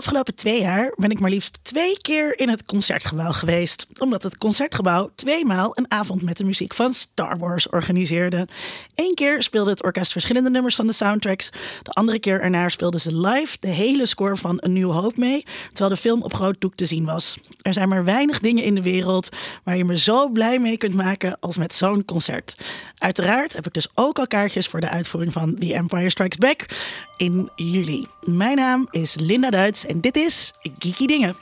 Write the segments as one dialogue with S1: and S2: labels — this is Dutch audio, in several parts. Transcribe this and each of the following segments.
S1: afgelopen twee jaar ben ik maar liefst twee keer in het concertgebouw geweest. Omdat het concertgebouw tweemaal een avond met de muziek van Star Wars organiseerde. Eén keer speelde het orkest verschillende nummers van de soundtracks. De andere keer erna speelden ze live de hele score van A New Hope mee. Terwijl de film op groot doek te zien was. Er zijn maar weinig dingen in de wereld waar je me zo blij mee kunt maken als met zo'n concert. Uiteraard heb ik dus ook al kaartjes voor de uitvoering van The Empire Strikes Back in juli. Mijn naam is Linda Duits en dit is Geeky Dingen.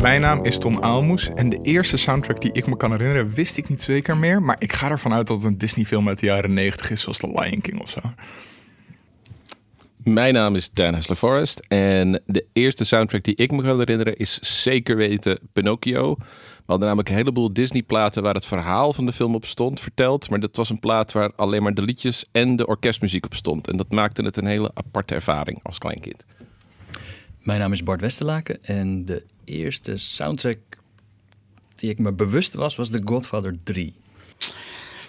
S2: Mijn naam is Tom Aalmoes en de eerste soundtrack die ik me kan herinneren wist ik niet zeker meer. Maar ik ga ervan uit dat het een Disney film uit de jaren 90 is, zoals The Lion King of zo.
S3: Mijn naam is Dan Hessler Forrest en de eerste soundtrack die ik me kan herinneren is zeker weten Pinocchio. We hadden namelijk een heleboel Disney-platen waar het verhaal van de film op stond verteld. Maar dat was een plaat waar alleen maar de liedjes en de orkestmuziek op stond. En dat maakte het een hele aparte ervaring als kleinkind.
S4: Mijn naam is Bart Westerlaken en de eerste soundtrack die ik me bewust was, was The Godfather 3.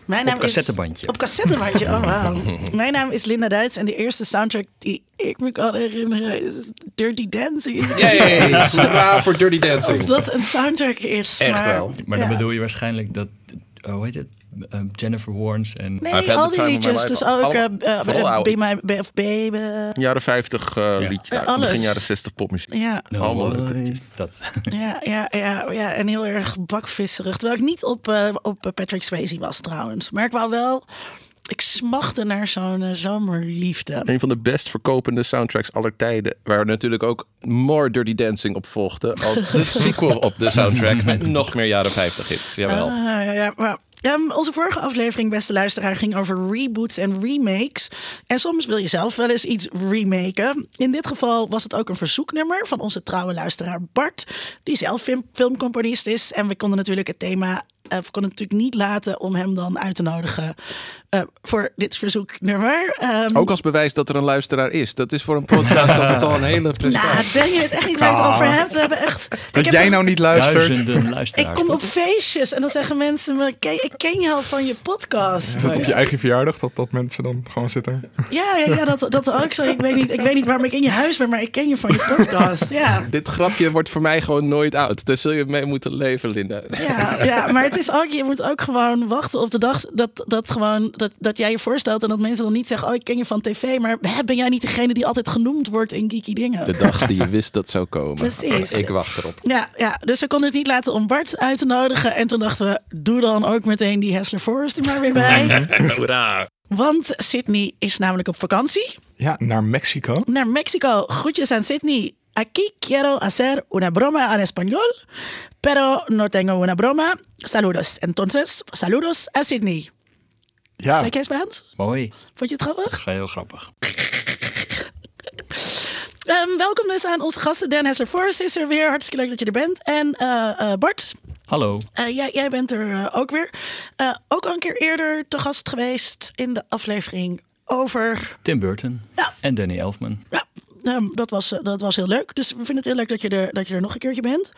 S1: Mijn
S4: Op
S1: naam
S4: cassettebandje.
S1: Is, op cassettebandje, oh wauw. Mijn naam is Linda Duits en de eerste soundtrack die ik me kan herinneren is Dirty Dancing.
S3: Yay! Voor Dirty
S1: Of
S3: Dancing.
S1: dat een soundtrack is.
S3: Echt
S1: maar,
S3: wel.
S4: Maar dan
S1: ja.
S4: bedoel je waarschijnlijk dat, oh, hoe heet het? Eh, Jennifer Warnes en...
S1: Nee,
S3: I've had
S1: al
S3: the
S1: die
S3: time of my
S1: liedjes.
S3: life.
S1: Dus ook
S3: oude.
S1: Be My Baby.
S3: Jaren 50
S4: Ja.
S3: liedje,
S1: Ja, alles.
S3: begin jaren 60 popmuziek.
S1: Ja,
S4: No
S3: allemaal leuke
S4: Way. Dat.
S1: ja, ja, ja, ja, en heel erg bakvisserig. Terwijl ik niet op, eh, op Patrick Swayze was trouwens. Maar ik wou wel... Ik smachtte naar zo'n eh, zomerliefde.
S3: Een van de best verkopende soundtracks aller tijden. Waar natuurlijk ook More Dirty Dancing op volgde. Als de sequel op de soundtrack. Met nog meer jaren 50 hits. Jawel.
S1: Ah, ja, ja, maar, ehm, onze vorige aflevering, beste luisteraar, ging over reboots en remakes. En soms wil je zelf wel eens iets remaken. In dit geval was het ook een verzoeknummer van onze trouwe luisteraar Bart, die zelf film, filmcomponist is. En we konden natuurlijk het thema. Eh, we konden natuurlijk niet laten om hem dan uit te nodigen eh, voor dit verzoeknummer. Ehm,
S3: Ook als bewijs dat er een luisteraar is. Dat is voor een podcast dat het al een hele
S1: nou,
S3: prestatie
S1: denk je het echt niet waar je het
S2: Ah.
S1: over hebt? We hebben echt.
S2: Dat jij nou niet luistert.
S4: Duizenden
S1: Ik kom op feestjes en dan zeggen mensen me: "Ken- Ik ken je al van je podcast.
S2: Is dat op je eigen verjaardag dat, dat mensen dan gewoon zitten?
S1: Ja, ja, ja dat, dat ook zo. Ik weet, niet, ik weet niet waarom ik in je huis ben, maar ik ken je van je podcast. Ja,
S3: Dit grapje wordt voor mij gewoon nooit oud. Daar zul je mee moeten leven, Linda.
S1: ja, ja, maar het is ook, je moet ook gewoon wachten op de dag dat, dat, gewoon, dat, dat jij je voorstelt en dat mensen dan niet zeggen: Oh, ik ken je van tv, maar hè, ben jij niet degene die altijd genoemd wordt in geeky dingen?
S3: De dag die je wist dat zou komen.
S1: Precies.
S3: Ik wacht erop.
S1: Ja, ja, dus we konden het niet laten om Bart uit te nodigen. En toen dachten we, doe dan ook meteen die Hessler Forest er maar weer bij.
S3: Hoera!
S1: Want Sydney is namelijk op vakantie.
S2: Ja, naar Mexico.
S1: naar México. Groetjes aan Sydney. Aquí quiero hacer una broma en español, pero no tengo una broma. Saludos. Entonces, saludos a Sydney.
S2: Ja,
S1: Spreek jij Spaans?
S4: Mooi.
S1: Vond je het grappig?
S4: Heel grappig.
S1: Ehm, welkom dus aan onze gasten. Dan Hesser Forrest is er weer. Hartstikke leuk dat je er bent. En eh, eh, Bart,
S4: Hallo.
S1: eh, jij, jij bent er ook weer. Eh, ook al een keer eerder te gast geweest in de aflevering over...
S4: Tim Burton.
S1: Ja.
S4: En Danny Elfman.
S1: Ja, ehm, dat, was, eh, dat was heel leuk. Dus we vinden het heel leuk dat je er, dat je er nog een keertje bent.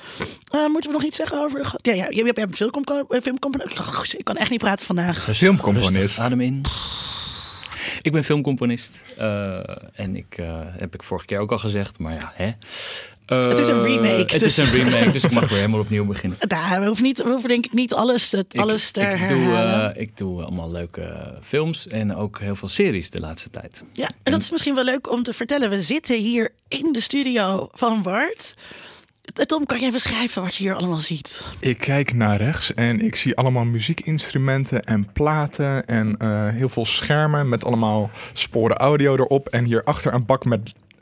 S1: Eh, moeten we nog iets zeggen over de... Ja, ja je, je hebt filmcompo- eh, filmcomponist. Ik kan echt niet praten vandaag.
S2: filmcomponist.
S4: Rustig, adem in. Ik ben filmcomponist. eh, en ik eh, heb ik vorige keer ook al gezegd, maar ja, hè.
S1: Het is een
S4: Eh,
S1: remake,
S4: Het
S1: dus-
S4: is een remake, dus ik mag weer helemaal opnieuw beginnen.
S1: Nou, we hoeven, niet, we hoeven denk ik niet alles,
S4: Ik-
S1: alles te
S4: ik, doe,
S1: herhalen.
S4: eh, ik doe allemaal leuke films en ook heel veel series de laatste tijd.
S1: ja, en dat is misschien wel leuk om te vertellen. We zitten hier in de studio van Bart. Eh, Tom, kan jij beschrijven wat je hier allemaal ziet?
S2: Ik kijk naar rechts en ik zie allemaal muziekinstrumenten en platen en eh, heel veel schermen met allemaal sporen audio erop. En hierachter een bak met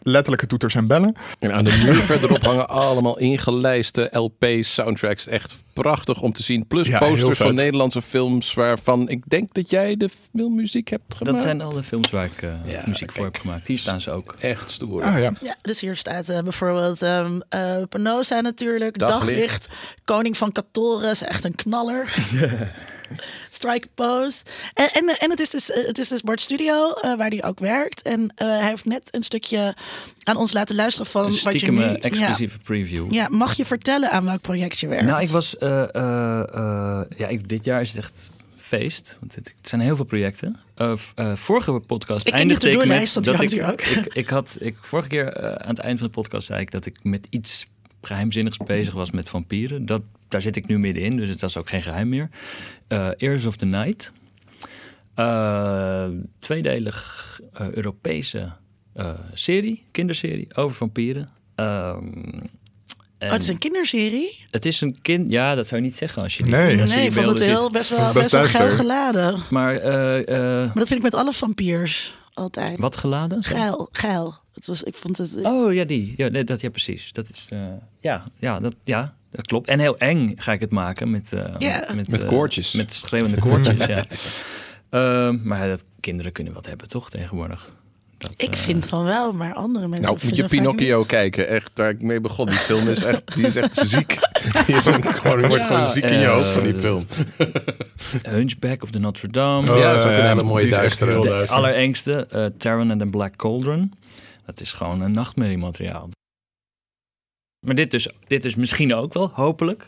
S2: letterlijke toeters en bellen.
S3: En aan de muur verderop hangen allemaal ingelijste LP's, soundtracks. Echt prachtig om te zien. Plus
S2: Ja,
S3: posters van. Nederlandse films waarvan ik denk dat jij de filmmuziek hebt gemaakt.
S4: Dat zijn alle films waar ik eh,
S3: Ja,
S4: muziek voor heb gemaakt. Hier staan ze ook.
S3: echt stoer.
S2: Ah ja,
S1: Ja, dus hier staat eh, bijvoorbeeld ehm eh, Penosa natuurlijk,
S3: Daglicht.
S1: Daglicht, Koning van Katoren is echt een knaller. Strike pose. En, en, en het, is dus, eh, het is dus Bart Studio, eh, waar hij ook werkt. En eh, hij heeft net een stukje aan ons laten luisteren van
S4: Een
S1: wat je
S4: stiekem
S1: nu...
S4: exclusieve preview.
S1: Ja, ja, mag je vertellen aan welk project je werkt?
S4: Nou, ik was. ja, ik, dit jaar is het echt feest. Want het, het zijn heel veel projecten. Vorige podcast
S1: Ik
S4: eindigde ik met dat ik, ik, ik had. Ik, vorige keer aan het eind van de podcast zei ik dat ik met iets geheimzinnigs bezig was met vampieren. Dat, daar zit ik nu middenin, dus dat is ook geen geheim meer. Eh Ears of the Night. Eh, tweedelig eh, Europese eh, serie, kinderserie over vampieren. Ehm,
S1: Oh, het is een kinderserie?
S4: het is een kind, ja, dat zou je niet zeggen als je die,
S2: Nee.
S1: Nee, ik vond het heel
S4: ziet.
S1: best wel,
S2: Best
S1: best wel geladen.
S4: Maar eh, eh,
S1: Maar dat vind ik met alle vampiers altijd.
S4: wat geladen?
S1: Geil, geil. Het was, ik vond het...
S4: Oh ja, die. Ja, nee, dat, ja precies. Dat is, eh, ja, ja, dat, ja, dat klopt. En heel eng ga ik het maken met, eh,
S1: Ja.
S4: met,
S3: Met
S4: eh,
S3: koortjes.
S4: met schreeuwende koortjes, ja. Ehm, maar dat kinderen kunnen wat hebben, toch, tegenwoordig? Dat,
S1: ik
S4: eh,
S1: vind van wel, maar andere mensen
S3: Nou, moet je Pinocchio
S1: niet.
S3: kijken. Echt, waar ik mee begon. Die film is echt, die is echt ziek. Die is een, gewoon, je wordt gewoon ziek in je
S4: eh,
S3: hoofd van die film.
S4: Hunchback of the Notre Dame.
S2: Oh,
S3: Ja, dat is ook een
S2: ja,
S3: hele mooie
S2: die is echt
S3: duistere.
S2: heel
S4: De
S2: duister.
S4: allerengste, eh Taron and the Black Cauldron. Dat is gewoon een nachtmerriemateriaal. Maar dit dus, dit is misschien ook wel, hopelijk.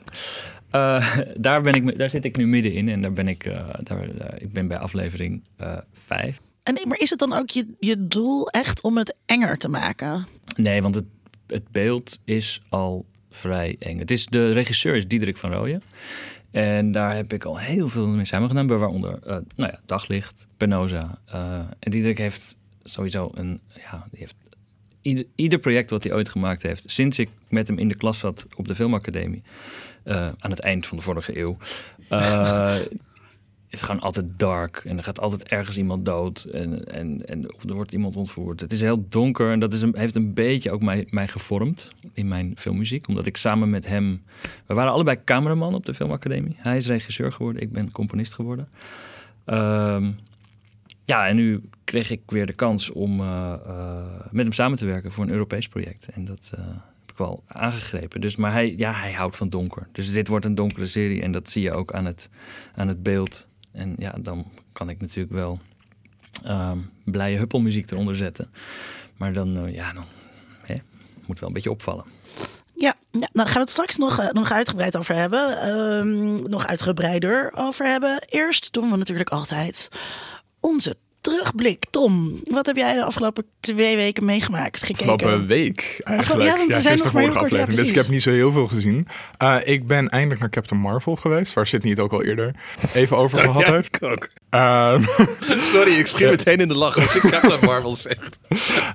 S4: Eh, daar, ben ik, daar zit ik nu middenin en daar ben ik, eh, daar, ik ben bij aflevering eh, vijf.
S1: En, maar is het dan ook je, je doel echt om het enger te maken?
S4: Nee, want het, het beeld is al vrij eng. Het is, de regisseur is Diederik van Rooyen. En daar heb ik al heel veel mee samen gedaan. Waaronder eh, nou ja, Daglicht, Penosa. eh, en Diederik heeft sowieso een... Ja, die heeft ieder, ieder project wat hij ooit gemaakt heeft... sinds ik met hem in de klas zat op de filmacademie... eh, aan het eind van de vorige eeuw... is gewoon altijd dark. En er gaat altijd ergens iemand dood. En, en, en of er wordt iemand ontvoerd. Het is heel donker. En dat is heeft een beetje ook mij, mij gevormd in mijn filmmuziek. Omdat ik samen met hem... We waren allebei cameraman op de filmacademie. Hij is regisseur geworden. Ik ben componist geworden. Ehm, ja, en nu kreeg ik weer de kans om eh, eh, met hem samen te werken voor een Europees project. En dat eh, heb ik wel aangegrepen. Dus, maar hij, ja, hij houdt van donker. Dus dit wordt een donkere serie. En dat zie je ook aan het, aan het beeld. En ja, dan kan ik natuurlijk wel ehm, blije huppelmuziek eronder zetten. Maar dan, eh, ja, dan hè, moet wel een beetje opvallen.
S1: Ja, ja, nou, daar gaan we het straks nog, eh, nog uitgebreid over hebben. Ehm, nog uitgebreider over hebben. Eerst doen we natuurlijk altijd onze terugblik. Tom, wat heb jij de afgelopen twee weken meegemaakt? Gekeken?
S2: Afgelopen week eigenlijk.
S1: ja, want we zijn nog maar heel kort, ja,
S2: dus ik heb niet zo heel veel gezien. Eh, ik ben eindelijk naar Captain Marvel geweest. Waar Sidney het ook al eerder even over gehad heeft.
S3: ik ook.
S2: Ehm,
S3: Sorry, ik schiet meteen in de lach als je Captain Marvel zegt.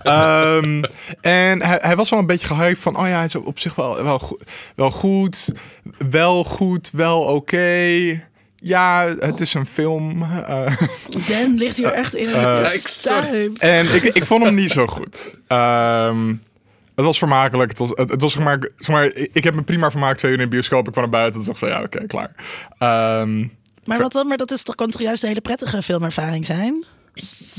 S2: Ehm, en hij, hij was wel een beetje gehyped van, oh ja, hij is op zich wel, wel, go- wel goed, wel goed, wel oké. Ja, het is een film. eh,
S1: Dan ligt hier echt in een
S3: ik- sorry.
S1: stuip.
S2: en ik, ik vond hem niet zo goed. Ehm, het was vermakelijk. Het was, het, het was zeg maar, zeg maar, ik, heb me prima vermaakt twee uur in de bioscoop. Ik kwam naar buiten en dacht zo, ja, oké, klaar. Ehm,
S1: Maar, wat dan, maar dat is toch, kan toch juist een hele prettige filmervaring zijn?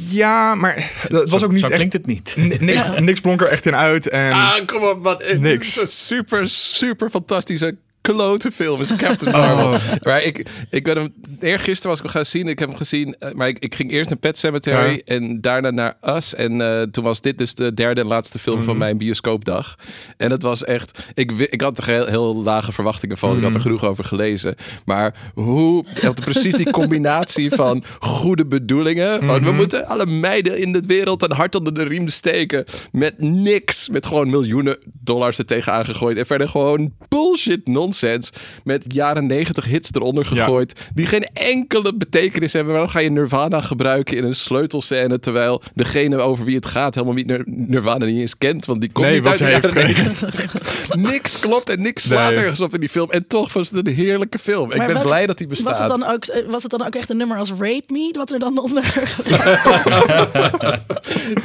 S2: ja, maar het was ook niet
S4: Zo
S2: echt...
S4: klinkt het niet.
S2: Niks, niks blonk er echt in uit. En,
S3: Ah, kom op, man. Het
S2: Niks.
S3: is een super, super fantastische klote film is Captain Marvel.
S2: Oh.
S3: Maar ik, ik ben hem... Eergisteren was ik hem gaan zien. Ik heb hem gezien. eh, Maar ik, ik ging eerst naar Pet Cemetery.
S2: Ja.
S3: En daarna naar Us. En eh, toen was dit dus de derde en laatste film
S2: Mhm.
S3: van mijn bioscoopdag. En het was echt... Ik, ik had er heel, heel lage verwachtingen van. Ik had er
S2: Mhm.
S3: genoeg over gelezen. Maar hoe... Precies die combinatie van goede bedoelingen. Van
S2: Mhm.
S3: we moeten alle meiden in de wereld een hart onder de riem steken. Met niks. Met gewoon miljoenen dollars er tegenaan gegooid. En verder gewoon bullshit nonsens. Met jaren negentig hits eronder
S2: Ja.
S3: gegooid. Die geen enkele betekenis hebben. Maar dan ga je Nirvana gebruiken in een sleutelscène. Terwijl degene over wie het gaat helemaal niet Nir- Nirvana niet eens kent. Want die komt
S2: Nee,
S3: niet uit de jaren
S2: heeft geen-
S3: 90. Niks klopt en niks slaat
S2: Nee.
S3: ergens op in die film. En toch was het een heerlijke film. ik ben blij dat die bestaat.
S1: Was het, dan ook, eh, was het dan ook echt een nummer als Rape Me? Wat er dan onder...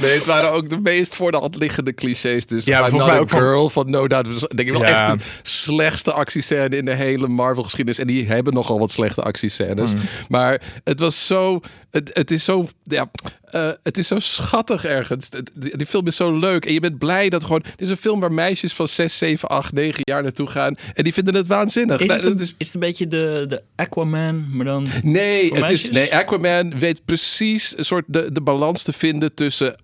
S3: Nee, het waren ook de meest voor de hand liggende clichés. Dus
S2: Ja,
S3: I'm
S2: mij ook van-
S3: girl van No Doubt. Denk ik wel
S2: Ja.
S3: echt de slechtste actiescène actiescène in de hele Marvel-geschiedenis. En die hebben nogal wat slechte actiescènes. Maar het was zo. Het, het is zo. Ja, eh, het is zo schattig ergens. Die, die film is zo leuk. En je bent blij dat gewoon. Dit is een film waar meisjes van 6, 7, 8, 9 jaar naartoe gaan. En die vinden het waanzinnig.
S4: Is het, een, is... het een beetje de, de Aquaman, maar dan...
S3: Nee, het is, nee, Aquaman weet precies een soort de, de balans te vinden tussen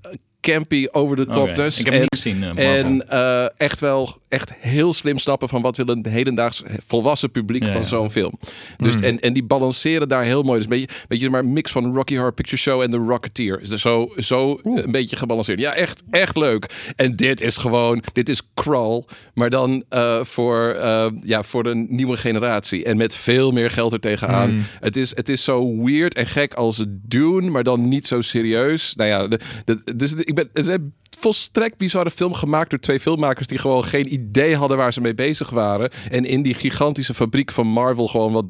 S3: campy, over the
S4: Oké,
S3: topness.
S4: Ik heb
S3: en,
S4: niet gezien, eh,
S3: en eh, echt wel echt heel slim snappen van wat wil een hedendaags volwassen publiek
S4: Ja,
S3: van zo'n film. Dus, en, en die balanceren daar heel mooi. Dus een beetje, beetje maar een mix van Rocky Horror Picture Show en The Rocketeer. Dus zo, zo een beetje gebalanceerd. Ja, echt, echt leuk. En dit is gewoon, dit is Crawl, maar dan eh, voor, eh, ja, voor de nieuwe generatie. En met veel meer geld er tegenaan. Het, is, het is zo weird en gek als het doen, maar dan niet zo serieus. Nou ja, de, de- dus ik ben, het is een volstrekt bizarre film gemaakt door twee filmmakers die gewoon geen idee hadden waar ze mee bezig waren. En in die gigantische fabriek van Marvel gewoon wat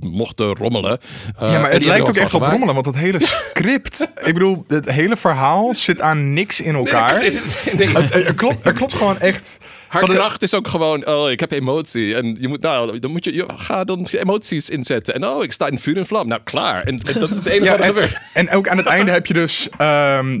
S3: mochten rommelen. Uh,
S2: Ja,
S3: en
S2: maar het lijkt ook echt op rommelen, want het hele script... ik bedoel, het hele verhaal zit aan niks in elkaar.
S3: Nee, is het- nee.
S2: Het- klopt, klopt gewoon echt...
S3: Haar kracht is ook gewoon, oh, ik heb emotie. En je moet, nou, dan moet je, je ga dan emoties inzetten. En oh, ik sta in vuur en vlam. Nou, klaar. En, en dat is het enige
S2: Ja,
S3: wat er
S2: en,
S3: gebeurt.
S2: en ook aan het einde heb je dus... ehm,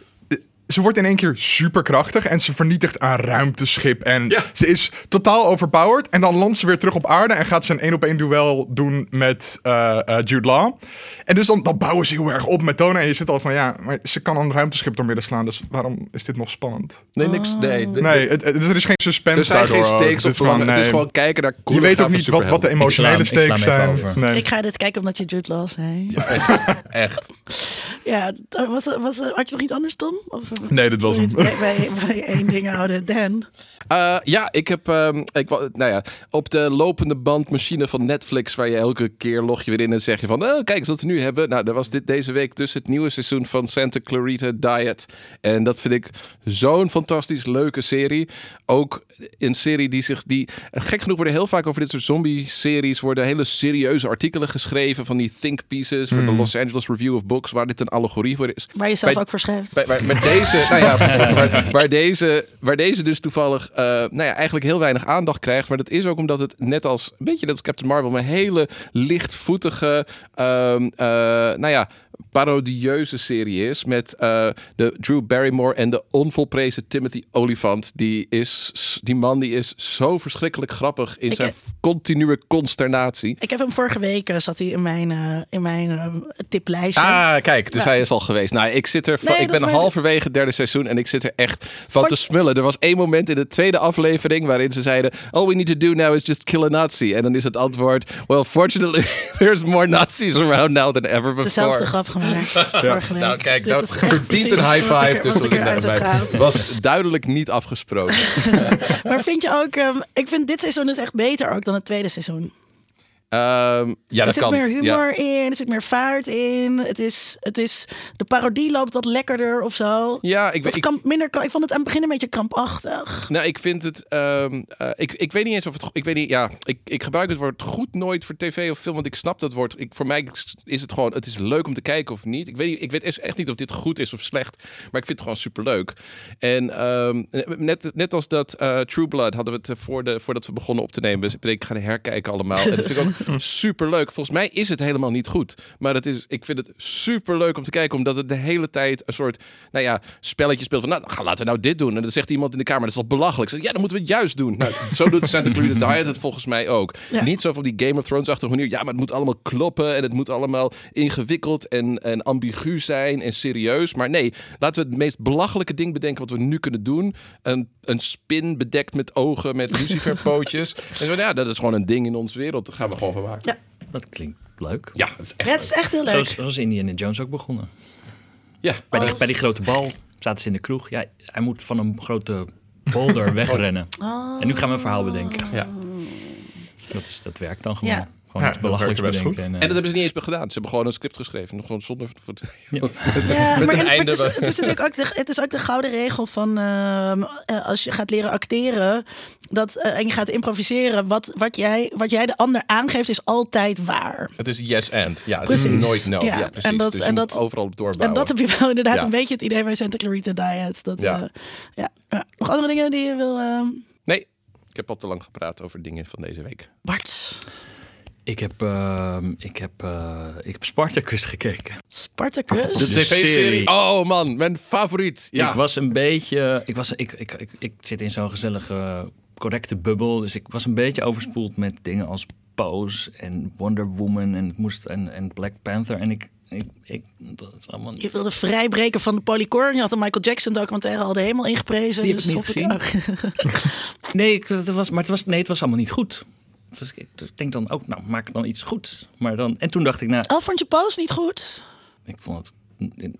S2: ze wordt in één keer superkrachtig en ze vernietigt een ruimteschip. En
S3: Ja.
S2: ze is totaal overpowered. En dan landt ze weer terug op aarde en gaat ze een één op één duel doen met eh, eh, Jude Law. En dus dan, dan bouwen ze heel erg op met tonen. En je zit al van ja, maar ze kan een ruimteschip door midden slaan. Dus waarom is dit nog spannend?
S3: Nee, niks. Nee, de-
S2: Nee, het, het- er is geen suspense
S3: er zijn geen
S2: daardoor
S3: stakes
S2: Het
S3: op
S2: is gewoon,
S3: Het is
S2: nee.
S3: gewoon kijken naar
S2: Je weet ook niet wat, wat de emotionele stakes zijn. Nee.
S1: Ik ga dit kijken omdat je Jude Law zei. Ja,
S3: Echt.
S1: was, was, had je nog iets anders, Tom? Of,
S2: Nee, dit was
S1: wil
S2: hem.
S1: bij één ding houden? Dan?
S3: Eh, ja, ik heb ehm, ik, nou ja, op de lopende bandmachine van Netflix, waar je elke keer log je weer in en zeg je van, oh, kijk eens wat we nu hebben. Nou, er was dit deze week dus het nieuwe seizoen van Santa Clarita Diet. En dat vind ik zo'n fantastisch leuke serie. Ook een serie die zich, die, gek genoeg worden heel vaak over dit soort zombie-series worden hele serieuze artikelen geschreven van die think pieces voor de Los Angeles Review of Books, waar dit een allegorie voor is.
S1: Waar je zelf
S3: Bij-
S1: ook voor schrijft.
S3: Bij, met deze, nou ja, waar, waar deze, waar deze dus toevallig, eh, nou ja, eigenlijk heel weinig aandacht krijgt. Maar dat is ook omdat het net als, een beetje net als Captain Marvel, een hele lichtvoetige, ehm, eh, nou ja, parodieuze serie is. Met eh, de Drew Barrymore en de onvolprezen Timothy Olyphant. Die, is, die man die is zo verschrikkelijk grappig in
S1: Ik-
S3: zijn continue consternatie.
S1: Ik heb hem vorige week, eh, zat hij in mijn, eh, in mijn eh, tiplijstje.
S3: Ah, kijk, dus
S1: Ja.
S3: hij is al geweest. Nou, ik zit er,
S1: Nee,
S3: ik ben halverwege het derde seizoen en ik zit er echt van
S1: Voor-
S3: te smullen. Er was één moment in de tweede aflevering waarin ze zeiden: All we need to do now is just kill a Nazi. En dan is het antwoord: Well, fortunately, there's more Nazis around now than ever before.
S1: Dezelfde grap gemaakt vorige week.
S3: Nou, kijk,
S1: Dit
S3: dat
S1: is
S3: verdient een high
S1: ik
S3: five tussen
S1: ik eruit
S3: mij.
S1: gehaald.
S3: Was duidelijk niet afgesproken.
S1: Maar vind je ook, ehm, ik vind dit seizoen dus echt beter ook dan het tweede seizoen.
S3: Ehm, ja,
S1: er zit
S3: kan.
S1: meer
S3: Ja.
S1: humor in, er zit meer vaart in. Het is, het is, de parodie loopt wat lekkerder of zo.
S3: Ja, ik, weet- ik,
S1: kamp, minder, ik vond het aan het begin een beetje krampachtig.
S3: Nou, ik vind het. ehm, eh, ik, ik weet niet eens of het. Ik weet niet. Ja, ik, ik gebruik het woord goed nooit voor tv of film, want ik snap dat woord. Ik, voor mij is het gewoon. Het is leuk om te kijken of niet. Ik weet, ik weet echt niet of dit goed is of slecht, maar ik vind het gewoon superleuk. En ehm, net, net als dat eh, True Blood hadden we het eh, voor de, voordat we begonnen op te nemen. Dus ik gaan herkijken allemaal. En dat vind ik ook superleuk. Volgens mij is het helemaal niet goed, maar het is. Ik vind het superleuk om te kijken, omdat het de hele tijd een soort, nou ja, spelletje speelt van. Nou, laten we nou dit doen. En dan zegt iemand in de kamer, dat is toch belachelijk. Zeg, ja, dan moeten we het juist doen. Nou, zo doet Santa Clarita Diet het volgens mij ook.
S1: Ja.
S3: Niet zo van die Game of Thrones-achtige manier. Ja, maar het moet allemaal kloppen en het moet allemaal ingewikkeld en, en ambigu zijn en serieus. Maar nee, laten we het meest belachelijke ding bedenken wat we nu kunnen doen. Een, een spin bedekt met ogen, met luciferpootjes. en zo, ja, dat is gewoon een ding in onze wereld. Daar gaan we gewoon van maken.
S1: Ja.
S4: Dat klinkt leuk.
S3: Ja, dat is echt
S1: Ja, het is echt heel leuk.
S4: Zoals, zoals Indiana Jones ook begonnen.
S3: Ja,
S4: Bij die, bij die grote bal zaten ze in de kroeg. Ja, hij moet van een grote boulder wegrennen. En nu gaan we een verhaal bedenken.
S3: ja.
S4: Dat, is, dat werkt dan gewoon.
S1: Ja.
S4: Gewoon
S2: Ja,
S4: iets
S2: dat
S4: belachelijks
S2: best
S4: bedenken. En,
S3: En
S4: eh,
S3: dat hebben ze niet eens gedaan. Ze hebben gewoon een script geschreven. Nog gewoon zonder...
S1: Ja,
S3: met
S1: maar,
S3: een
S1: en- maar
S3: einde
S1: het, is,
S3: waar-
S1: het is natuurlijk ook de, het is ook de gouden regel van ehm, eh, als je gaat leren acteren dat, eh, en je gaat improviseren, wat, wat, jij, wat jij de ander aangeeft is altijd waar.
S3: Het is yes and. Ja, het
S1: Precies.
S3: is nooit no. Ja,
S1: Ja,
S3: precies.
S1: en dat-
S3: dus je
S1: en dat-
S3: overal op
S1: En
S3: doorbouwen.
S1: dat heb je wel inderdaad
S3: Ja.
S1: een beetje het idee bij Santa Clarita Diet. Dat,
S3: Ja.
S1: ja. ja, ja. Nog andere dingen die je wil... ehm,
S3: Nee, Ik heb al te lang gepraat over dingen van deze week.
S1: Bart,
S4: Ik heb, ehm, ik, heb, eh, ik heb Spartacus gekeken.
S1: Spartacus.
S4: De tv-serie.
S3: Oh man, mijn favoriet. Ja.
S4: Ik was een beetje. Ik, was, ik, ik, ik, ik zit in zo'n gezellige, correcte bubbel. Dus ik was een beetje overspoeld met dingen als Pose en Wonder Woman en, het moest, en, en Black Panther. En ik, ik, ik, dat is allemaal
S1: Je wilde vrijbreken van de polycorn. Je had een Michael Jackson documentaire al de hemel ingeprezen.
S4: Die heb ik
S1: dus
S4: niet
S1: ook-
S4: Nee, het was, maar het was, nee, het was allemaal niet goed. Was- ik denk dan ook, nou, maak dan iets goeds. Maar dan, en toen dacht ik, nou,
S1: Oh, vond je Pose niet goed?
S4: ik vond het.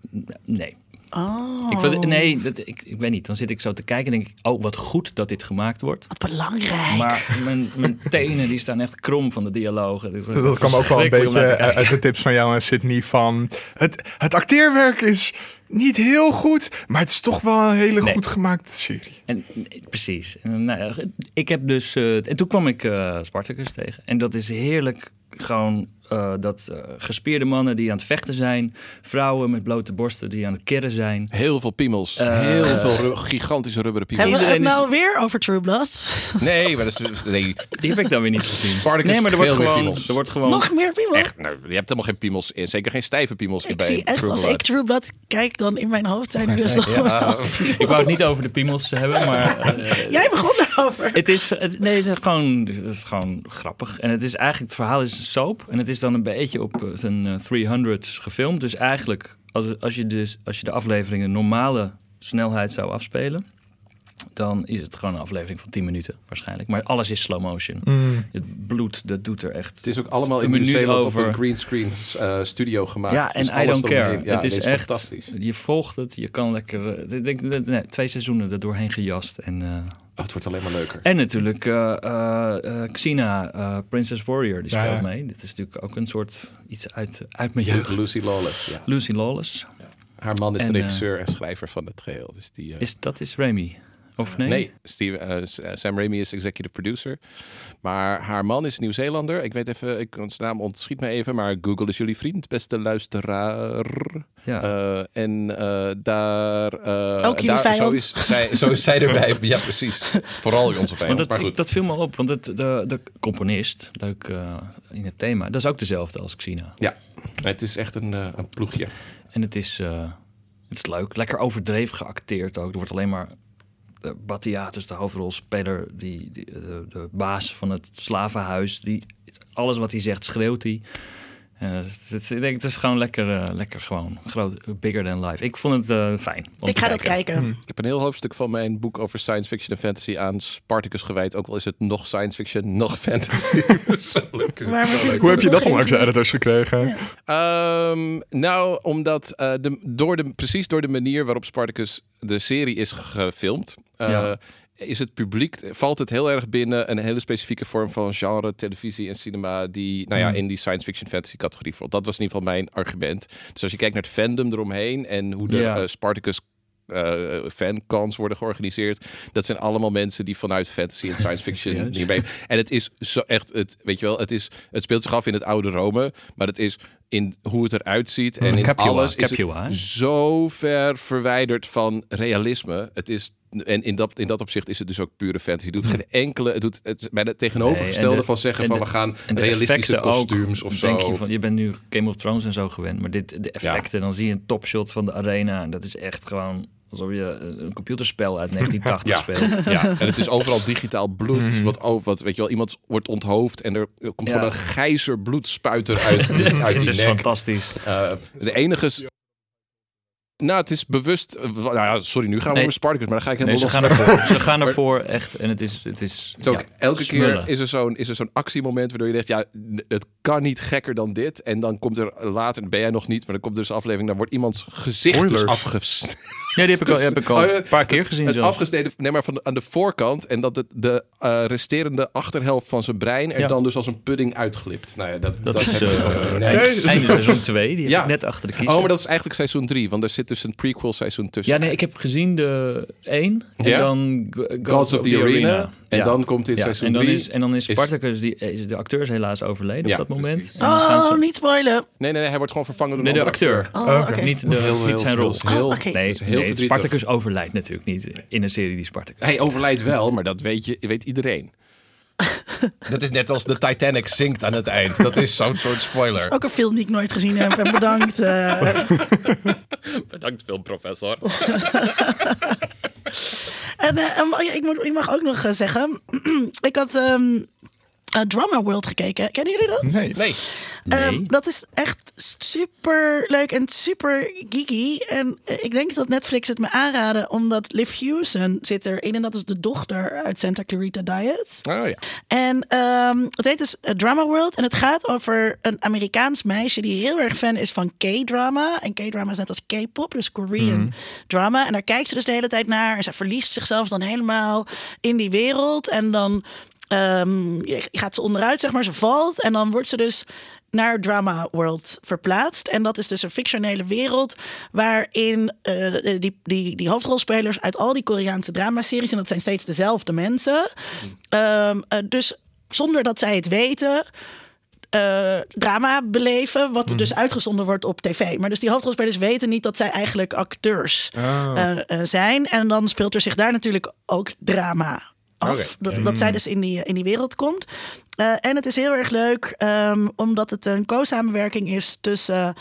S4: Nee.
S1: Oh,
S4: Ik vond, nee, dat, ik, ik weet niet. Dan zit ik zo te kijken en denk ik, oh, wat goed dat dit gemaakt wordt.
S1: wat belangrijk.
S4: Maar mijn, mijn tenen die staan echt krom van de dialogen. Wordt
S2: Dat kwam ook wel een beetje
S4: kijken.
S2: uit de tips van jou en Sydney van... Het, het acteerwerk is niet heel goed, maar het is toch wel een hele
S4: Nee.
S2: goed gemaakte serie.
S4: En, precies. En, nou ik heb dus... eh, en toen kwam ik eh, Spartacus tegen. En dat is heerlijk gewoon... eh, dat eh, gespierde mannen die aan het vechten zijn. Vrouwen met blote borsten die aan het kerren zijn.
S3: Heel veel piemels.
S4: Eh,
S3: heel veel ru- gigantische rubberen piemels.
S1: Hebben we het
S4: is-
S1: nou weer over True Blood?
S3: Nee, maar dat is... Nee,
S4: Die heb ik dan weer niet gezien.
S3: Spartacus
S4: nee, maar er wordt, gewoon,
S3: piemels.
S4: er wordt gewoon...
S1: Nog meer piemel?
S3: echt, nou, je hebt helemaal geen piemels in. Zeker geen stijve piemels in
S1: Ik
S3: bij
S1: zie echt,
S3: True
S1: als
S3: Blood.
S1: ik True Blood kijk, dan in mijn hoofd zijn er dus nog
S3: Ja,
S4: Ik wou het niet over de piemels hebben, maar... eh,
S1: Jij begon daarover.
S4: Het is, het, nee, het is, gewoon, het is gewoon grappig. En het is eigenlijk, het verhaal is een soap. En het is dan een beetje op eh, zijn eh, 300 gefilmd. Dus eigenlijk, als, als, je dus, als je de afleveringen normale snelheid zou afspelen... dan is het gewoon een aflevering van 10 minuten waarschijnlijk. Maar alles is slow motion. Het bloed, dat doet er echt...
S3: Het is ook allemaal
S4: Een
S3: in op
S4: over-
S3: een greenscreen uh, studio gemaakt.
S4: ja, en
S3: Dus
S4: I
S3: alles
S4: don't care.
S3: Ja,
S4: het is echt,
S3: fantastisch.
S4: je volgt het, je kan lekker... eh, Ik denk, nee, twee seizoenen er doorheen gejast. En, eh,
S3: Oh, het wordt alleen maar leuker.
S4: En natuurlijk eh eh, eh, Xena, eh, Princess Warrior, die speelt
S2: ja.
S4: mee. Dit is natuurlijk ook een soort iets uit, uit mijn jeugd.
S3: Lucy Lawless, ja.
S4: Lucy Lawless.
S3: Haar man is
S4: En,
S3: de regisseur en schrijver van het geheel. Dus die,
S4: Is, dat is Raimi. Of nee?
S3: Nee, Steve, eh, eh, Sam Raimi is executive producer. Maar haar man is Nieuw-Zeelander. Ik weet even, ik, zijn naam ontschiet me even. Maar Google is jullie vriend, beste luisteraar.
S4: Ja.
S3: Eh, en eh, daar... eh,
S1: Ook jullie
S3: daar, zo, is zij, zo is zij erbij. Ja, precies. Vooral onze vijand.
S4: dat,
S3: maar
S4: ik-
S3: goed.
S4: dat viel me op, want het, de, de componist, leuk eh, in het thema, dat is ook dezelfde als Xena.
S3: Ja, het is echt een, een ploegje.
S4: En het is, eh, het is leuk, lekker overdreven geacteerd ook. Er wordt alleen maar... Uh, Battiatus, de hoofdrolspeler, die, die, eh, de, de baas van het slavenhuis, die, alles wat hij zegt schreeuwt hij. Het, het- ik denk, het is gewoon lekker, eh, lekker gewoon groot, bigger than life. Ik vond het eh, fijn. om
S1: Ik
S4: te
S1: ga dat kijken.
S3: Ik heb een heel hoofdstuk van mijn boek over science fiction en fantasy aan Spartacus gewijd. Ook al is het nog science fiction, nog fantasy. zo leuk is het.
S1: Maar
S3: Zo leuk.
S2: Hoe heb je dat onlangs editors gekregen?
S3: Ehm, nou, omdat eh, de, door de, precies door de manier waarop Spartacus de serie is gefilmd, eh,
S4: Ja.
S3: Is het publiek, valt het heel erg binnen een hele specifieke vorm van genre, televisie en cinema, die nou ja,
S2: Hmm.
S3: in die science fiction fantasy categorie valt. Dat was in ieder geval mijn argument. Dus als je kijkt naar het fandom eromheen en hoe de
S4: Ja.
S3: eh, Spartacus eh fancons worden georganiseerd. Dat zijn allemaal mensen die vanuit fantasy en science fiction hierbij. En het is zo echt, het, weet je wel, het, is, het speelt zich af in het oude Rome, maar het is in hoe het eruit ziet en in alles is
S4: hè?
S3: het zo ver verwijderd van realisme. Het is en in dat, in dat opzicht is het dus ook pure fantasy. Het doet geen enkele. Het doet het is bij het tegenovergestelde
S4: Nee, en de-
S3: van zeggen
S4: en
S3: van
S4: de-
S3: we gaan realistische kostuums of zo.
S4: Denk je, van, je bent nu Game of Thrones en zo gewend, maar dit, de effecten, dan zie je een topshot van de arena. En dat is echt gewoon alsof je een computerspel uit 1980
S3: Ja.
S4: speelt.
S3: Ja, en het is overal digitaal bloed. Wat, over, wat weet je wel, iemand wordt onthoofd en er komt
S4: Ja.
S3: gewoon een gijzer bloedspuiter uit, uit die
S4: is
S3: nek.
S4: fantastisch.
S3: Eh, de enige. Nou, het is bewust. eh, Nou ja, sorry, nu gaan we
S4: Nee.
S3: over Spartacus, maar dan ga ik
S4: Nee,
S3: helemaal
S4: ze
S3: los.
S4: gaan ervoor. Ze gaan ervoor echt. En het is, het is ja,
S3: elke
S4: smullen.
S3: keer is er zo'n is er zo'n actiemoment waardoor je denkt, ja, het kan niet gekker dan dit. En dan komt er later, ben jij nog niet, maar dan komt er dus een aflevering, dan wordt iemands gezicht dus afgesneden.
S4: Ja, die heb ik al, heb ik al
S3: Oh,
S4: een paar keer gezien
S3: Het
S4: zelfs.
S3: afgesneden, nee, maar van de- aan de voorkant. En dat het, de eh, resterende achterhelft van zijn brein er
S4: Ja.
S3: dan dus als een pudding uitglipt. Nou ja, dat,
S4: Dat,
S3: dat,
S4: is
S3: heb ik
S4: eh,
S3: toch- nee.
S4: eind- seizoen 2. Die heb
S3: Ja.
S4: ik net achter de kiezer.
S3: Oh, maar dat is eigenlijk seizoen 3, want er zit dus een prequel seizoen tussen.
S4: Ja, nee, ik heb gezien de 1 en dan G- Gods,
S3: Gods of the Arena. En
S4: Ja.
S3: dan komt in
S4: Ja,
S3: seizoen
S4: en dan
S3: 3...
S4: is, en dan is Spartacus, die, is de acteur is helaas overleden
S3: Ja,
S4: op dat moment. En gaan
S1: Oh,
S4: ze-
S1: niet spoilen.
S3: Nee, nee, nee, hij wordt gewoon vervangen door
S4: Nee, de
S3: andere
S4: acteur.
S1: Oh,
S2: Oké.
S1: oké.
S4: Niet, de,
S3: heel,
S4: niet zijn rol.
S3: heel-
S1: Oh, oké.
S4: Nee,
S3: heel.
S4: Spartacus overlijdt natuurlijk niet in een serie die Spartacus.
S3: Hij overlijdt wel, maar dat weet, je, weet iedereen. dat is net als de Titanic zinkt aan het eind. Dat is zo'n soort spoiler.
S1: Ook een film die ik nooit gezien heb. En bedankt. eh.
S3: Bedankt filmprofessor.
S1: en eh, oh ik, ik mag ook nog eh, zeggen. ik had ehm, eh, Drama World gekeken. Kennen jullie dat?
S2: Nee.
S3: Nee.
S1: Ehm, dat is echt super leuk en super geeky. En eh, ik denk dat Netflix het me aanraden, omdat Liv Hewson zit erin. En dat is de dochter uit Santa Clarita Diet.
S3: Oh ja.
S1: En ehm, het heet dus eh, Drama World. En het gaat over een Amerikaans meisje die heel erg fan is van K-drama. En K-drama is net als K-pop, dus Korean drama. En daar kijkt ze dus de hele tijd naar. En ze verliest zichzelf dan helemaal in die wereld. En dan ehm, gaat ze onderuit, zeg maar. Ze valt. En dan wordt ze dus naar Drama World verplaatst. En dat is dus een fictionele wereld waarin eh, die, die, die hoofdrolspelers uit al die Koreaanse dramaseries, en dat zijn steeds dezelfde mensen, ehm, eh, dus zonder dat zij het weten, eh, drama beleven, wat er dus uitgezonden wordt op tv. Maar dus die hoofdrolspelers weten niet dat zij eigenlijk acteurs eh, zijn. En dan speelt er zich daar natuurlijk ook drama af. Dat, dat zij dus in die, in die wereld komt. Eh, en het is heel erg leuk, ehm, omdat het een co-samenwerking is tussen.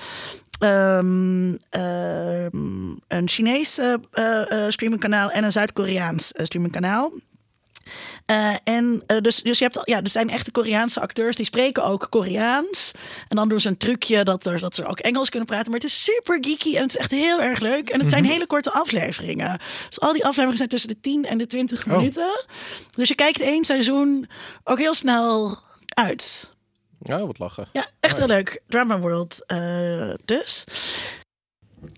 S1: ehm, ehm, een Chinees eh, eh, streamingkanaal en een Zuid-Koreaans streamingkanaal. Eh, en eh, dus, dus je hebt, ja, er zijn echte Koreaanse acteurs die spreken ook Koreaans. En dan doen ze een trucje dat, er, dat ze ook Engels kunnen praten. Maar het is super geeky en het is echt heel erg leuk. En het zijn hele korte afleveringen. Dus al die afleveringen zijn tussen de 10 en de 20 minuten. Dus je kijkt één seizoen ook heel snel uit.
S3: Oh, wat lachen.
S1: Ja, echt heel leuk. Drama World eh, dus.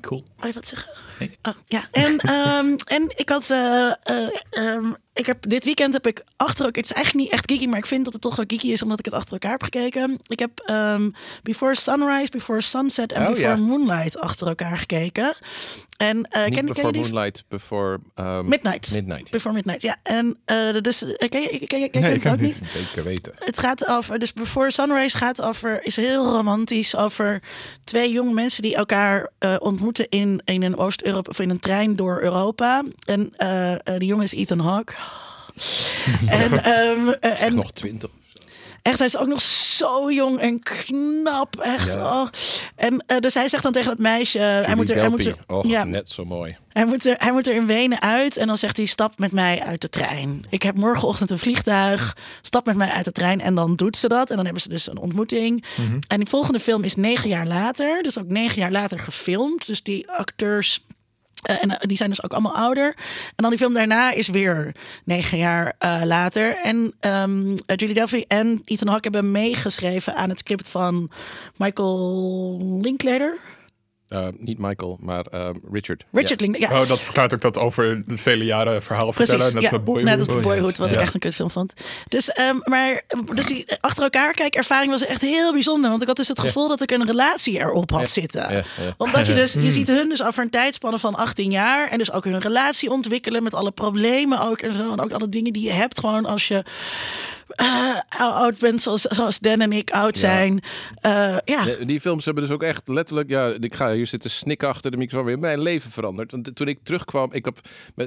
S4: Cool.
S1: Wil je wat zeggen?
S4: Nee.
S1: Oh, ja, en, ehm, en ik had. eh, eh, ehm, ik heb, dit weekend heb ik achter elkaar. Het is eigenlijk niet echt geeky, maar ik vind dat het toch wel geeky is omdat ik het achter elkaar heb gekeken. Ik heb ehm, Before Sunrise, Before Sunset en
S3: Oh,
S1: Before
S3: ja.
S1: Moonlight achter elkaar gekeken. En eh
S3: Niet
S1: ken,
S3: before
S1: je die?
S3: Moonlight, before...
S1: Midnight.
S3: Midnight.
S1: Before Midnight, ja. En eh, dus, ken je, ken je, ken je
S2: Nee,
S1: het ook niet?
S3: Zeker weten.
S1: Het gaat over, dus Before Sunrise gaat over, is heel romantisch over twee jonge mensen die elkaar ontmoeten in, in een Oost-Europa of in een trein door Europa. En eh, eh, die jongen is Ethan Hawke. en, ehm, eh,
S3: En nog twintig.
S1: echt, hij is ook nog zo jong en knap. Echt.
S3: Ja.
S1: Oh. En dus hij zegt dan tegen dat meisje, hij moet er, hij moet er, ja,
S3: net zo mooi.
S1: hij moet, er, hij moet er in Wenen uit en dan zegt hij: Stap met mij uit de trein. Ik heb morgenochtend een vliegtuig. Stap met mij uit de trein. En dan doet ze dat. En dan hebben ze dus een ontmoeting. En die volgende film is negen jaar later. Dus ook negen jaar later gefilmd. Dus die acteurs. Eh, en eh, die zijn dus ook allemaal ouder. En dan die film daarna is weer negen jaar eh, later. En eh, Julie Delpy en Ethan Hawke hebben meegeschreven aan het script van Michael Linklater.
S3: Eh, niet Michael, maar ehm, Richard.
S1: Richard Linklater. Ja,
S2: Oh, dat verklaart ook dat over vele jaren verhaal vertellen. Net
S1: ja,
S2: met Boyhood.
S1: Net als met Boyhood, wat
S2: Ja.
S1: ik echt een kutfilm vond. Dus, ehm, maar dus die achter elkaar kijkervaring was echt heel bijzonder. Want ik had dus het gevoel dat ik een relatie erop had zitten.
S3: ja, ja.
S1: Omdat je dus,
S2: Hmm.
S1: je ziet hun dus over een tijdspanne van 18 jaar. En dus ook hun relatie ontwikkelen met alle problemen ook. En, zo, en ook alle dingen die je hebt gewoon als je eh, oud bent zoals, zoals Dan en ik oud zijn. Eh, ja.
S3: Ja, die films hebben dus ook echt letterlijk, ja, ik ga hier zitten snikken achter de microfoon, weer mijn leven veranderd. Want toen ik terugkwam, ik heb,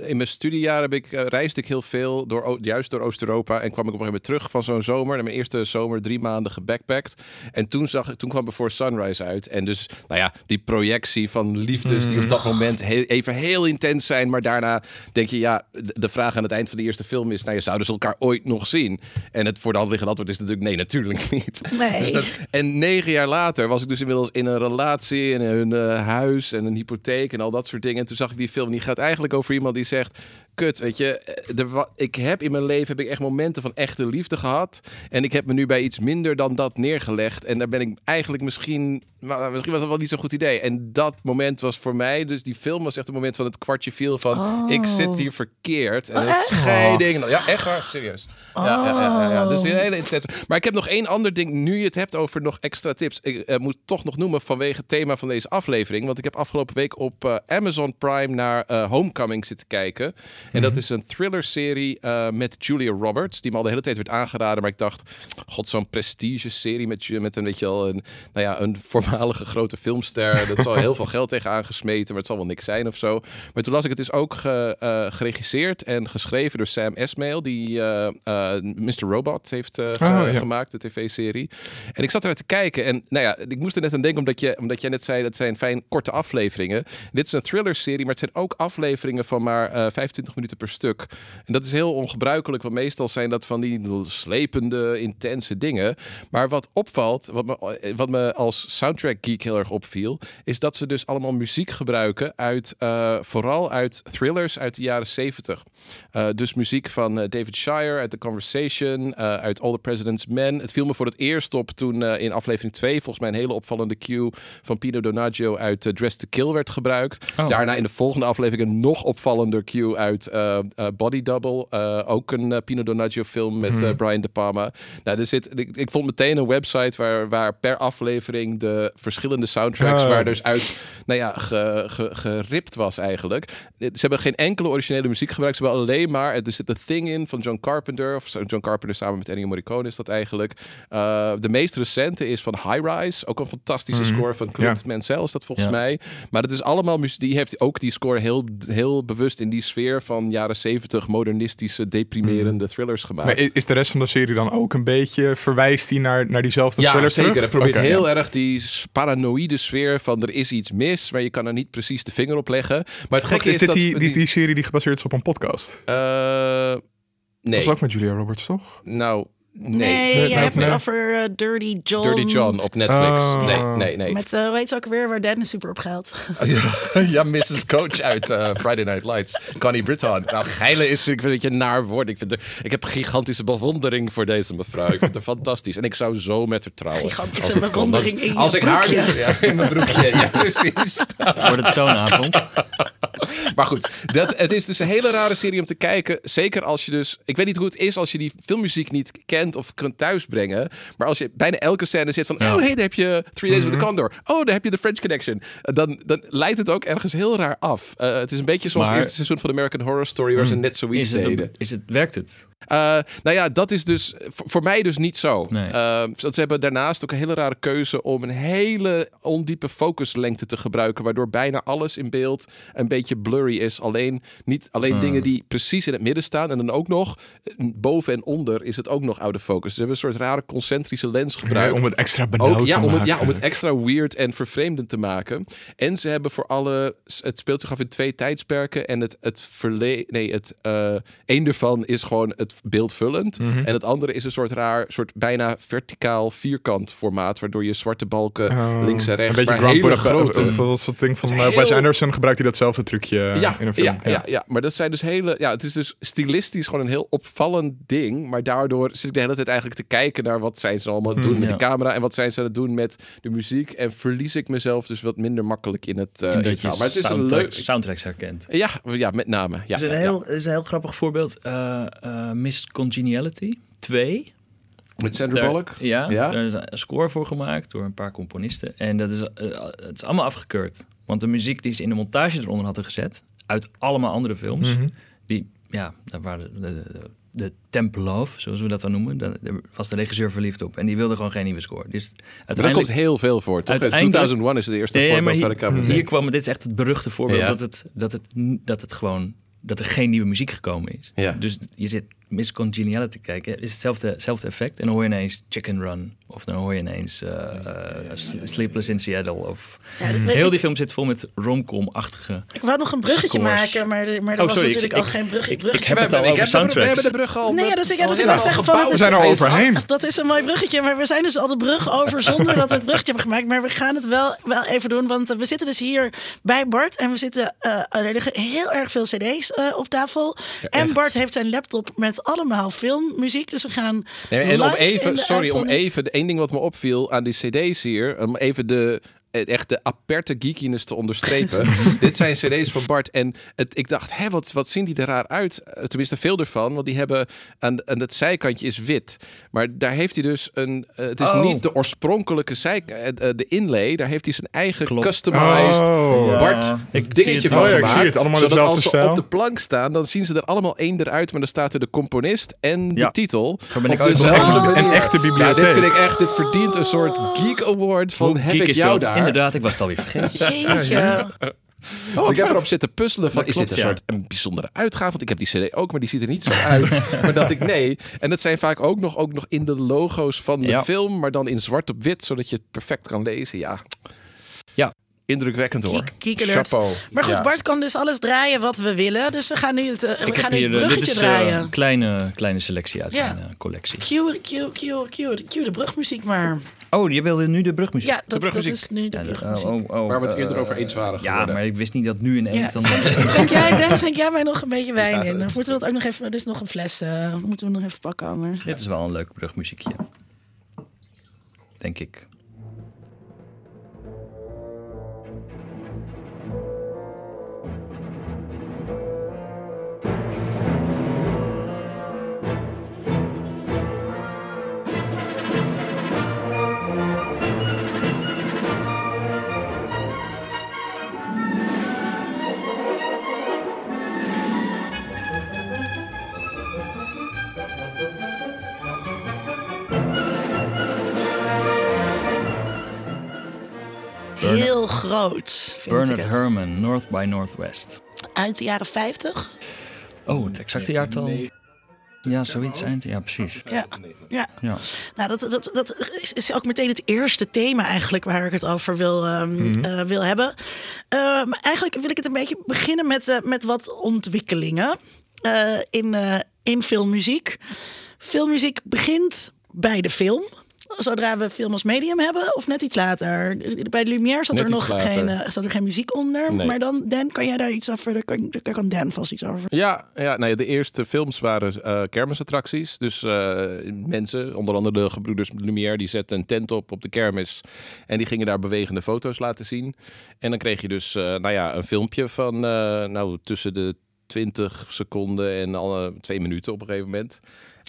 S3: in mijn studiejaren heb ik, eh, reisde ik heel veel, door, juist door Oost-Europa. En kwam ik op een gegeven moment terug van zo'n zomer, mijn eerste zomer, drie maanden gebackpackt. En toen, zag, ik- toen kwam Before Sunrise uit. En dus, nou ja, die projectie van liefdes die op dat moment heel, even heel intens zijn. Maar daarna denk je, ja, de, de vraag aan het eind van de eerste film is, nou, je zouden ze elkaar ooit nog zien? En het voor de hand liggende antwoord is natuurlijk, nee, natuurlijk niet.
S1: Nee.
S3: Dus dat, en negen jaar later was ik dus inmiddels in een relatie, in een eh, huis en een hypotheek en al dat soort dingen. En toen zag ik die film. Die gaat eigenlijk over iemand die zegt: Kut, weet je, eh, er, wa- ik heb in mijn leven heb ik echt momenten van echte liefde gehad. En ik heb me nu bij iets minder dan dat neergelegd. En daar ben ik eigenlijk misschien, nou, misschien was dat wel niet zo'n goed idee. En dat moment was voor mij, dus die film was echt het moment van het kwartje viel van:
S1: Oh.
S3: Ik zit hier verkeerd. En
S1: Oh,
S3: een
S1: echt?
S3: scheiding. En- Ja, echt waar, serieus. Ja, ja, ja, ja, ja. Dus
S1: Oh.
S3: een hele intense. Maar ik heb nog één ander ding. Nu je het hebt over nog extra tips. Ik eh, moet toch nog noemen vanwege het thema van deze aflevering. Want ik heb afgelopen week op eh, Amazon Prime naar eh, Homecoming zitten kijken. En dat is een thriller-serie eh, met Julia Roberts, die me al de hele tijd werd aangeraden. Maar ik dacht, god, zo'n prestige-serie met, met een, weet je wel, een, nou ja, een voormalige grote filmster. Dat zal heel veel geld tegen aangesmeten, maar het zal wel niks zijn of zo. Maar toen las ik, het is ook ge, eh, geregisseerd en geschreven door Sam Esmail, die eh, eh, Mr. Robot heeft
S2: Ah, ja.
S3: gemaakt, de tv-serie. En ik zat eruit te kijken en nou ja, ik moest er net aan denken, omdat, je, omdat jij net zei, dat zijn fijn korte afleveringen. Dit is een thriller-serie, maar het zijn ook afleveringen van maar eh 25 minuten per stuk. En dat is heel ongebruikelijk, want meestal zijn dat van die slepende, intense dingen. Maar wat opvalt, wat me, wat me als soundtrack geek heel erg opviel, is dat ze dus allemaal muziek gebruiken uit, eh, vooral uit thrillers uit de jaren 70. Eh, dus muziek van eh, David Shire uit The Conversation, uit All the President's Men. Het viel me voor het eerst op toen in aflevering 2 volgens mij een hele opvallende cue van Pino Donaggio uit Dress to Kill werd gebruikt.
S4: Oh.
S3: Daarna in de volgende aflevering een nog opvallender cue uit Body Double. ook een Pino Donaggio film met eh, Brian De Palma. Nou, er zit, ik, ik vond meteen een website waar, waar per aflevering de verschillende soundtracks
S2: Oh.
S3: waar dus uit, nou ja, ge, ge- geript was eigenlijk. Ze hebben geen enkele originele muziek gebruikt. Ze hebben alleen maar, er zit The Thing in van John Carpenter. Of John Carpenter samen met Ennio Morricone is dat eigenlijk. Eh, de meest recente is van High Rise. Ook een fantastische score van Clint
S2: Ja.
S3: Mansell is dat volgens
S4: Ja.
S3: mij. Maar het is allemaal muziek. Die heeft ook die score heel, heel bewust in die sfeer van jaren 70 modernistische, deprimerende thrillers gemaakt.
S2: Maar is de rest van de serie dan ook een beetje, verwijst die naar, naar diezelfde
S3: Ja,
S2: thriller
S3: zeker.
S2: terug?
S3: Het probeert heel
S2: ja.
S3: erg die paranoïde sfeer van er is iets mis, maar je kan er niet precies de vinger op leggen. Maar het gekke
S2: is
S3: is,
S2: dit
S3: dat
S2: die, die, die serie die gebaseerd is op een podcast? Dat
S3: nee,
S2: is ook met Julia Roberts, toch?
S3: nou, nee.
S1: Nee, je hebt
S2: nee.
S1: het over eh, Dirty John.
S3: Dirty John op Netflix.
S2: Oh.
S3: Nee, nee, nee.
S1: Met, eh hoe heet ze ook weer, waar Dennis super op geldt.
S3: ja, ja, Mrs. Coach uit eh, Friday Night Lights. Connie Britton. Nou, geile is, ik vind dat je een naar woord. Ik, vind ik heb gigantische bewondering voor deze mevrouw. Ik vind haar fantastisch. En ik zou zo met haar trouwen.
S1: Gigantische
S3: als kon.
S1: bewondering
S3: Dat-
S1: in je
S3: Als ik haar. Ja, in mijn broekje. Ja, precies.
S4: Wordt het zo'n avond?
S3: Maar goed, dat, het is dus een hele rare serie om te kijken. Zeker als je dus... Ik weet niet hoe het is als je die filmmuziek niet kent of kunt thuisbrengen. Maar als je bijna elke scène zit van... Oh, hey, daar heb je Three Days with the Condor. Oh, daar heb je The French Connection. Dan, dan leidt het ook ergens heel raar af. Eh, het is een beetje zoals
S4: Maar-
S3: het eerste seizoen van American Horror Story... waar ze net zoiets
S4: Is het,
S3: deden.
S4: is het, werkt het?
S3: Eh, nou ja, dat is dus voor, mij dus niet zo.
S4: Nee.
S3: Eh, ze hebben daarnaast ook een hele rare keuze om een hele ondiepe focuslengte te gebruiken, waardoor bijna alles in beeld een beetje blurry is. Alleen, niet, alleen
S4: Hmm.
S3: dingen die precies in het midden staan en dan ook nog eh, boven en onder is het ook nog out of focus. Ze hebben een soort rare concentrische lens gebruikt.
S2: om het extra benauwd
S3: Ook, ja,
S2: te
S3: om het,
S2: maken.
S3: ja, om het extra weird en vervreemdend te maken. En ze hebben voor alle... Het speelt zich af in twee tijdsperken. En het, het verle... Nee, het... één ervan is gewoon het beeldvullend.
S2: Mhm.
S3: En het andere is een soort raar, soort bijna verticaal vierkant formaat. Waardoor je zwarte balken
S2: Oh,
S3: links en rechts...
S2: Een beetje
S3: maar hele grote...
S2: of Dat soort ding van
S3: Het
S2: eh, Wes
S3: heel-
S2: Anderson gebruikt hij datzelfde trucje eh,
S3: ja,
S2: in een film.
S3: ja, ja, ja, maar dat zijn dus hele. Ja, het is dus stilistisch gewoon een heel opvallend ding. Maar daardoor zit ik de hele tijd eigenlijk te kijken naar wat zijn ze allemaal aan het doen met
S4: Ja.
S3: de camera en wat zijn ze aan het doen met de muziek. En verlies ik mezelf dus wat minder makkelijk in het, eh in het verhaal. Maar het is een
S4: soundtrack-
S3: leuk.
S4: soundtracks herkent.
S3: Ja, ja, met name. Ja,
S4: Er is een
S3: ja,
S4: heel, is een heel grappig voorbeeld. eh eh, Miss Congeniality 2.
S3: ja. Met Sandra
S4: Daar-
S3: Bullock.
S4: Ja,
S3: Ja?
S4: daar is een score voor gemaakt door een paar componisten. En dat is, eh, het is allemaal afgekeurd. Want de muziek die ze in de montage eronder hadden gezet... uit allemaal andere films...
S2: Mhm.
S4: die, ja, daar waren de, de, de, de Temple Love, zoals we dat dan noemen... daar was de regisseur verliefd op. En die wilde gewoon geen nieuwe score. Dus
S3: Maar dat
S4: uiteindelijk...
S3: komt heel veel voor. Toch?
S4: Uiteindelijk-
S3: 2001 is het eerste
S4: Nee,
S3: voorbeeld waar ik aan
S4: hier,
S3: denk.
S4: hier kwam, dit is echt het beruchte voorbeeld
S3: Ja.
S4: dat, het, dat, het, dat het gewoon, dat er geen nieuwe muziek gekomen is.
S3: Ja.
S4: Dus je zit Miss Congeniality te kijken, is hetzelfde, hetzelfde effect. En dan hoor je ineens Chicken Run, of dan hoor je ineens eh, eh, Sleepless in Seattle. Of...
S1: Ja,
S4: Heel
S1: ik,
S4: die film zit vol met romcom-achtige.
S1: ik wou nog een bruggetje
S4: scores.
S1: maken, maar, er- maar er
S4: Oh,
S1: was
S4: sorry, ik-
S1: natuurlijk
S4: ik-
S1: al geen brug,
S4: ik-
S1: bruggetje.
S4: ik heb het al
S3: Ik
S4: over
S3: heb de- We hebben de brug al.
S1: Nee, ja, dus ik- ja, dus ik zeggen van,
S2: We zijn er overheen.
S1: Dat is een mooi bruggetje, maar we zijn dus al de brug over zonder dat we het bruggetje hebben gemaakt. Maar we gaan het wel, wel even doen, want eh, we zitten dus hier bij Bart en we zitten, er liggen heel erg veel cd's eh, op tafel. en. Bart heeft zijn laptop met allemaal filmmuziek, dus we gaan
S3: Nee, en om even, sorry, om even, de één ding wat me opviel aan die cd's hier, om even de echt de aperte geekiness te onderstrepen. Dit zijn cd's van Bart. En het, ik dacht, hè, wat, wat zien die er raar uit? Eh, Tenminste, veel ervan. Want die hebben, aan, aan het zijkantje is wit. Maar daar heeft hij dus een, eh, het is
S4: Oh.
S3: niet de oorspronkelijke zij, eh, eh, de inlay. Daar heeft hij zijn eigen
S4: Klopt.
S3: customized
S2: Oh.
S4: Ja.
S3: Bart
S4: Ik zie
S3: dingetje
S4: het
S3: van.
S2: Oh ja,
S3: gemaakt.
S2: zie het. Allemaal
S3: zodat
S2: dezelfde
S3: als ze op de plank staan, dan zien ze er allemaal één eruit. Maar dan staat er de componist en de
S4: Ja.
S3: titel.
S4: Zo ben ik
S3: op dezelfde.
S2: Een echte
S3: Ja,
S2: bibliotheek.
S3: dit vind ik echt, dit verdient een soort geek award van
S4: Hoe
S3: heb
S4: geek
S3: ik
S4: is
S3: jou
S4: dat?
S3: daar?
S4: Inderdaad, ik was het alweer vergeten.
S1: Jeetje.
S2: Oh,
S3: ik heb erop zitten puzzelen van, is dit een
S4: ja.
S3: soort een bijzondere uitgave? Want ik heb die cd ook, maar die ziet er niet zo uit. maar dat ik nee. En dat zijn vaak ook nog, ook nog in de logo's van de
S4: Ja.
S3: film, maar dan in zwart op wit, zodat je het perfect kan lezen. Ja.
S4: Ja.
S3: Indrukwekkend hoor.
S1: Alert.
S3: Chapeau.
S1: Maar goed,
S3: Ja.
S1: Bart kan dus alles draaien wat we willen. Dus we gaan nu het, eh, we
S4: Ik
S1: gaan nu het
S4: eh, dit
S1: bruggetje
S4: is eh,
S1: draaien.
S4: een kleine, kleine selectie uit
S1: Ja.
S4: mijn collectie.
S1: Cue, cue, cue, cue, cue de brugmuziek maar.
S4: Oh, je wilde nu de brugmuziek?
S1: Ja, dat, is nu de
S4: Ja,
S1: brugmuziek.
S4: oh, oh, oh,
S3: Waar we het
S4: eh,
S3: eerder over eens waren
S4: Ja,
S3: geworden.
S4: maar ik wist niet dat nu
S1: Ja,
S4: ineens... dan...
S1: schenk, jij, Dan, schenk jij mij nog een beetje wijn
S3: Ja,
S1: in. Dan moeten we dat ook nog even... Er is nog een fles, eh, moeten we nog even pakken anders.
S4: Dit is wel een leuk brugmuziekje. Denk ik.
S1: Heel groot, vind
S4: Bernard. Herrmann, North by Northwest.
S1: Uit de jaren 50.
S4: Oh, het exacte jaartal? Ja, zoiets eind. Ja, precies.
S1: Ja, ja.
S4: Ja.
S1: Nou, dat, dat, dat is- ook meteen het eerste thema eigenlijk waar ik het over wil, ehm, eh, wil hebben. Maar eigenlijk wil ik het een beetje beginnen met, eh, met wat ontwikkelingen eh, in, eh, in filmmuziek. Filmmuziek begint bij de film. Zodra we film als medium hebben, of net iets later. Bij de Lumière zat
S3: Net
S1: er nog
S3: later.
S1: geen, eh, zat er geen muziek onder.
S3: Nee.
S1: Maar dan, Dan, kan jij daar iets over? Daar kan, daar kan Dan vast iets over.
S3: Ja, ja nou ja, de eerste films waren eh, kermisattracties. Dus eh, mensen, onder andere de gebroeders Lumière, die zetten een tent op op de kermis. En die gingen daar bewegende foto's laten zien. En dan kreeg je dus eh, nou ja, een filmpje van eh, nou, tussen de 20 seconden en alle twee minuten op een gegeven moment.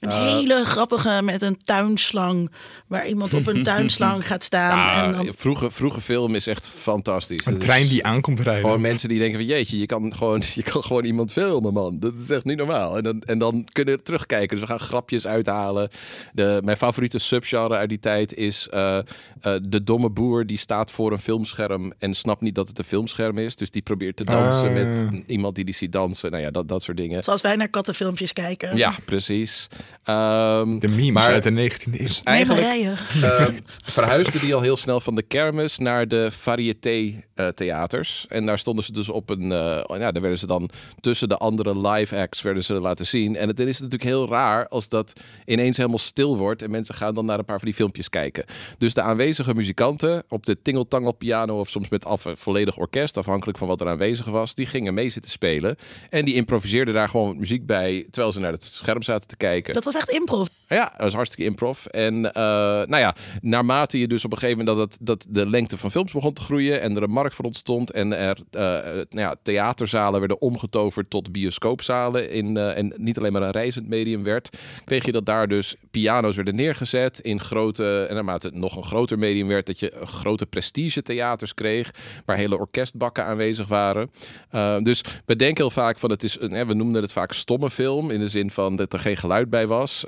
S1: Een hele grappige met een tuinslang. Waar iemand op een tuinslang gaat staan.
S3: Ja,
S1: en dan,
S3: vroege, vroege film is echt fantastisch.
S2: Een
S3: Dat is
S2: trein die aankomt rijden.
S3: Gewoon mensen die denken van jeetje, je kan gewoon, je kan gewoon iemand filmen, man. Dat is echt niet normaal. En dan, en dan kunnen we terugkijken. Dus we gaan grapjes uithalen. De, mijn favoriete subgenre uit die tijd is eh, eh, de domme boer die staat voor een filmscherm en snapt niet dat het een filmscherm is. Dus die probeert te dansen
S2: Ah,
S3: met
S2: ja.
S3: iemand die die ziet dansen. Nou ja, dat, dat soort dingen.
S1: zoals wij naar kattenfilmpjes kijken.
S3: Ja, precies. Ehm,
S2: De memes
S3: Maar-
S2: uit de 19e eeuw.
S3: eigenlijk
S1: Neemerijen.
S3: Ehm, verhuisde die al heel snel van de kermis naar de variété eh, theaters. En daar stonden ze dus op een... eh, ja, daar werden ze dan tussen de andere live acts werden ze laten zien. En het is natuurlijk heel raar als dat ineens helemaal stil wordt... en mensen gaan dan naar een paar van die filmpjes kijken. Dus de aanwezige muzikanten op de tingeltangel piano... of soms met af, volledig orkest, afhankelijk van wat er aanwezig was... die gingen mee zitten spelen. En die improviseerden daar gewoon muziek bij... terwijl ze naar het scherm zaten te kijken.
S1: Dat was echt improv.
S3: Ja, dat was hartstikke improv. En eh, nou ja, naarmate je dus op een gegeven moment dat, het, dat de lengte van films begon te groeien en er een markt voor ontstond en er eh, nou ja, theaterzalen werden omgetoverd tot bioscoopzalen in, eh, en niet alleen maar een reizend medium werd, kreeg je dat daar dus piano's werden neergezet in grote, en naarmate het nog een groter medium werd, dat je grote prestige theaters kreeg, waar hele orkestbakken aanwezig waren. Dus we denken heel vaak van het is, we noemden het vaak stomme film in de zin van dat er geen geluid bij was.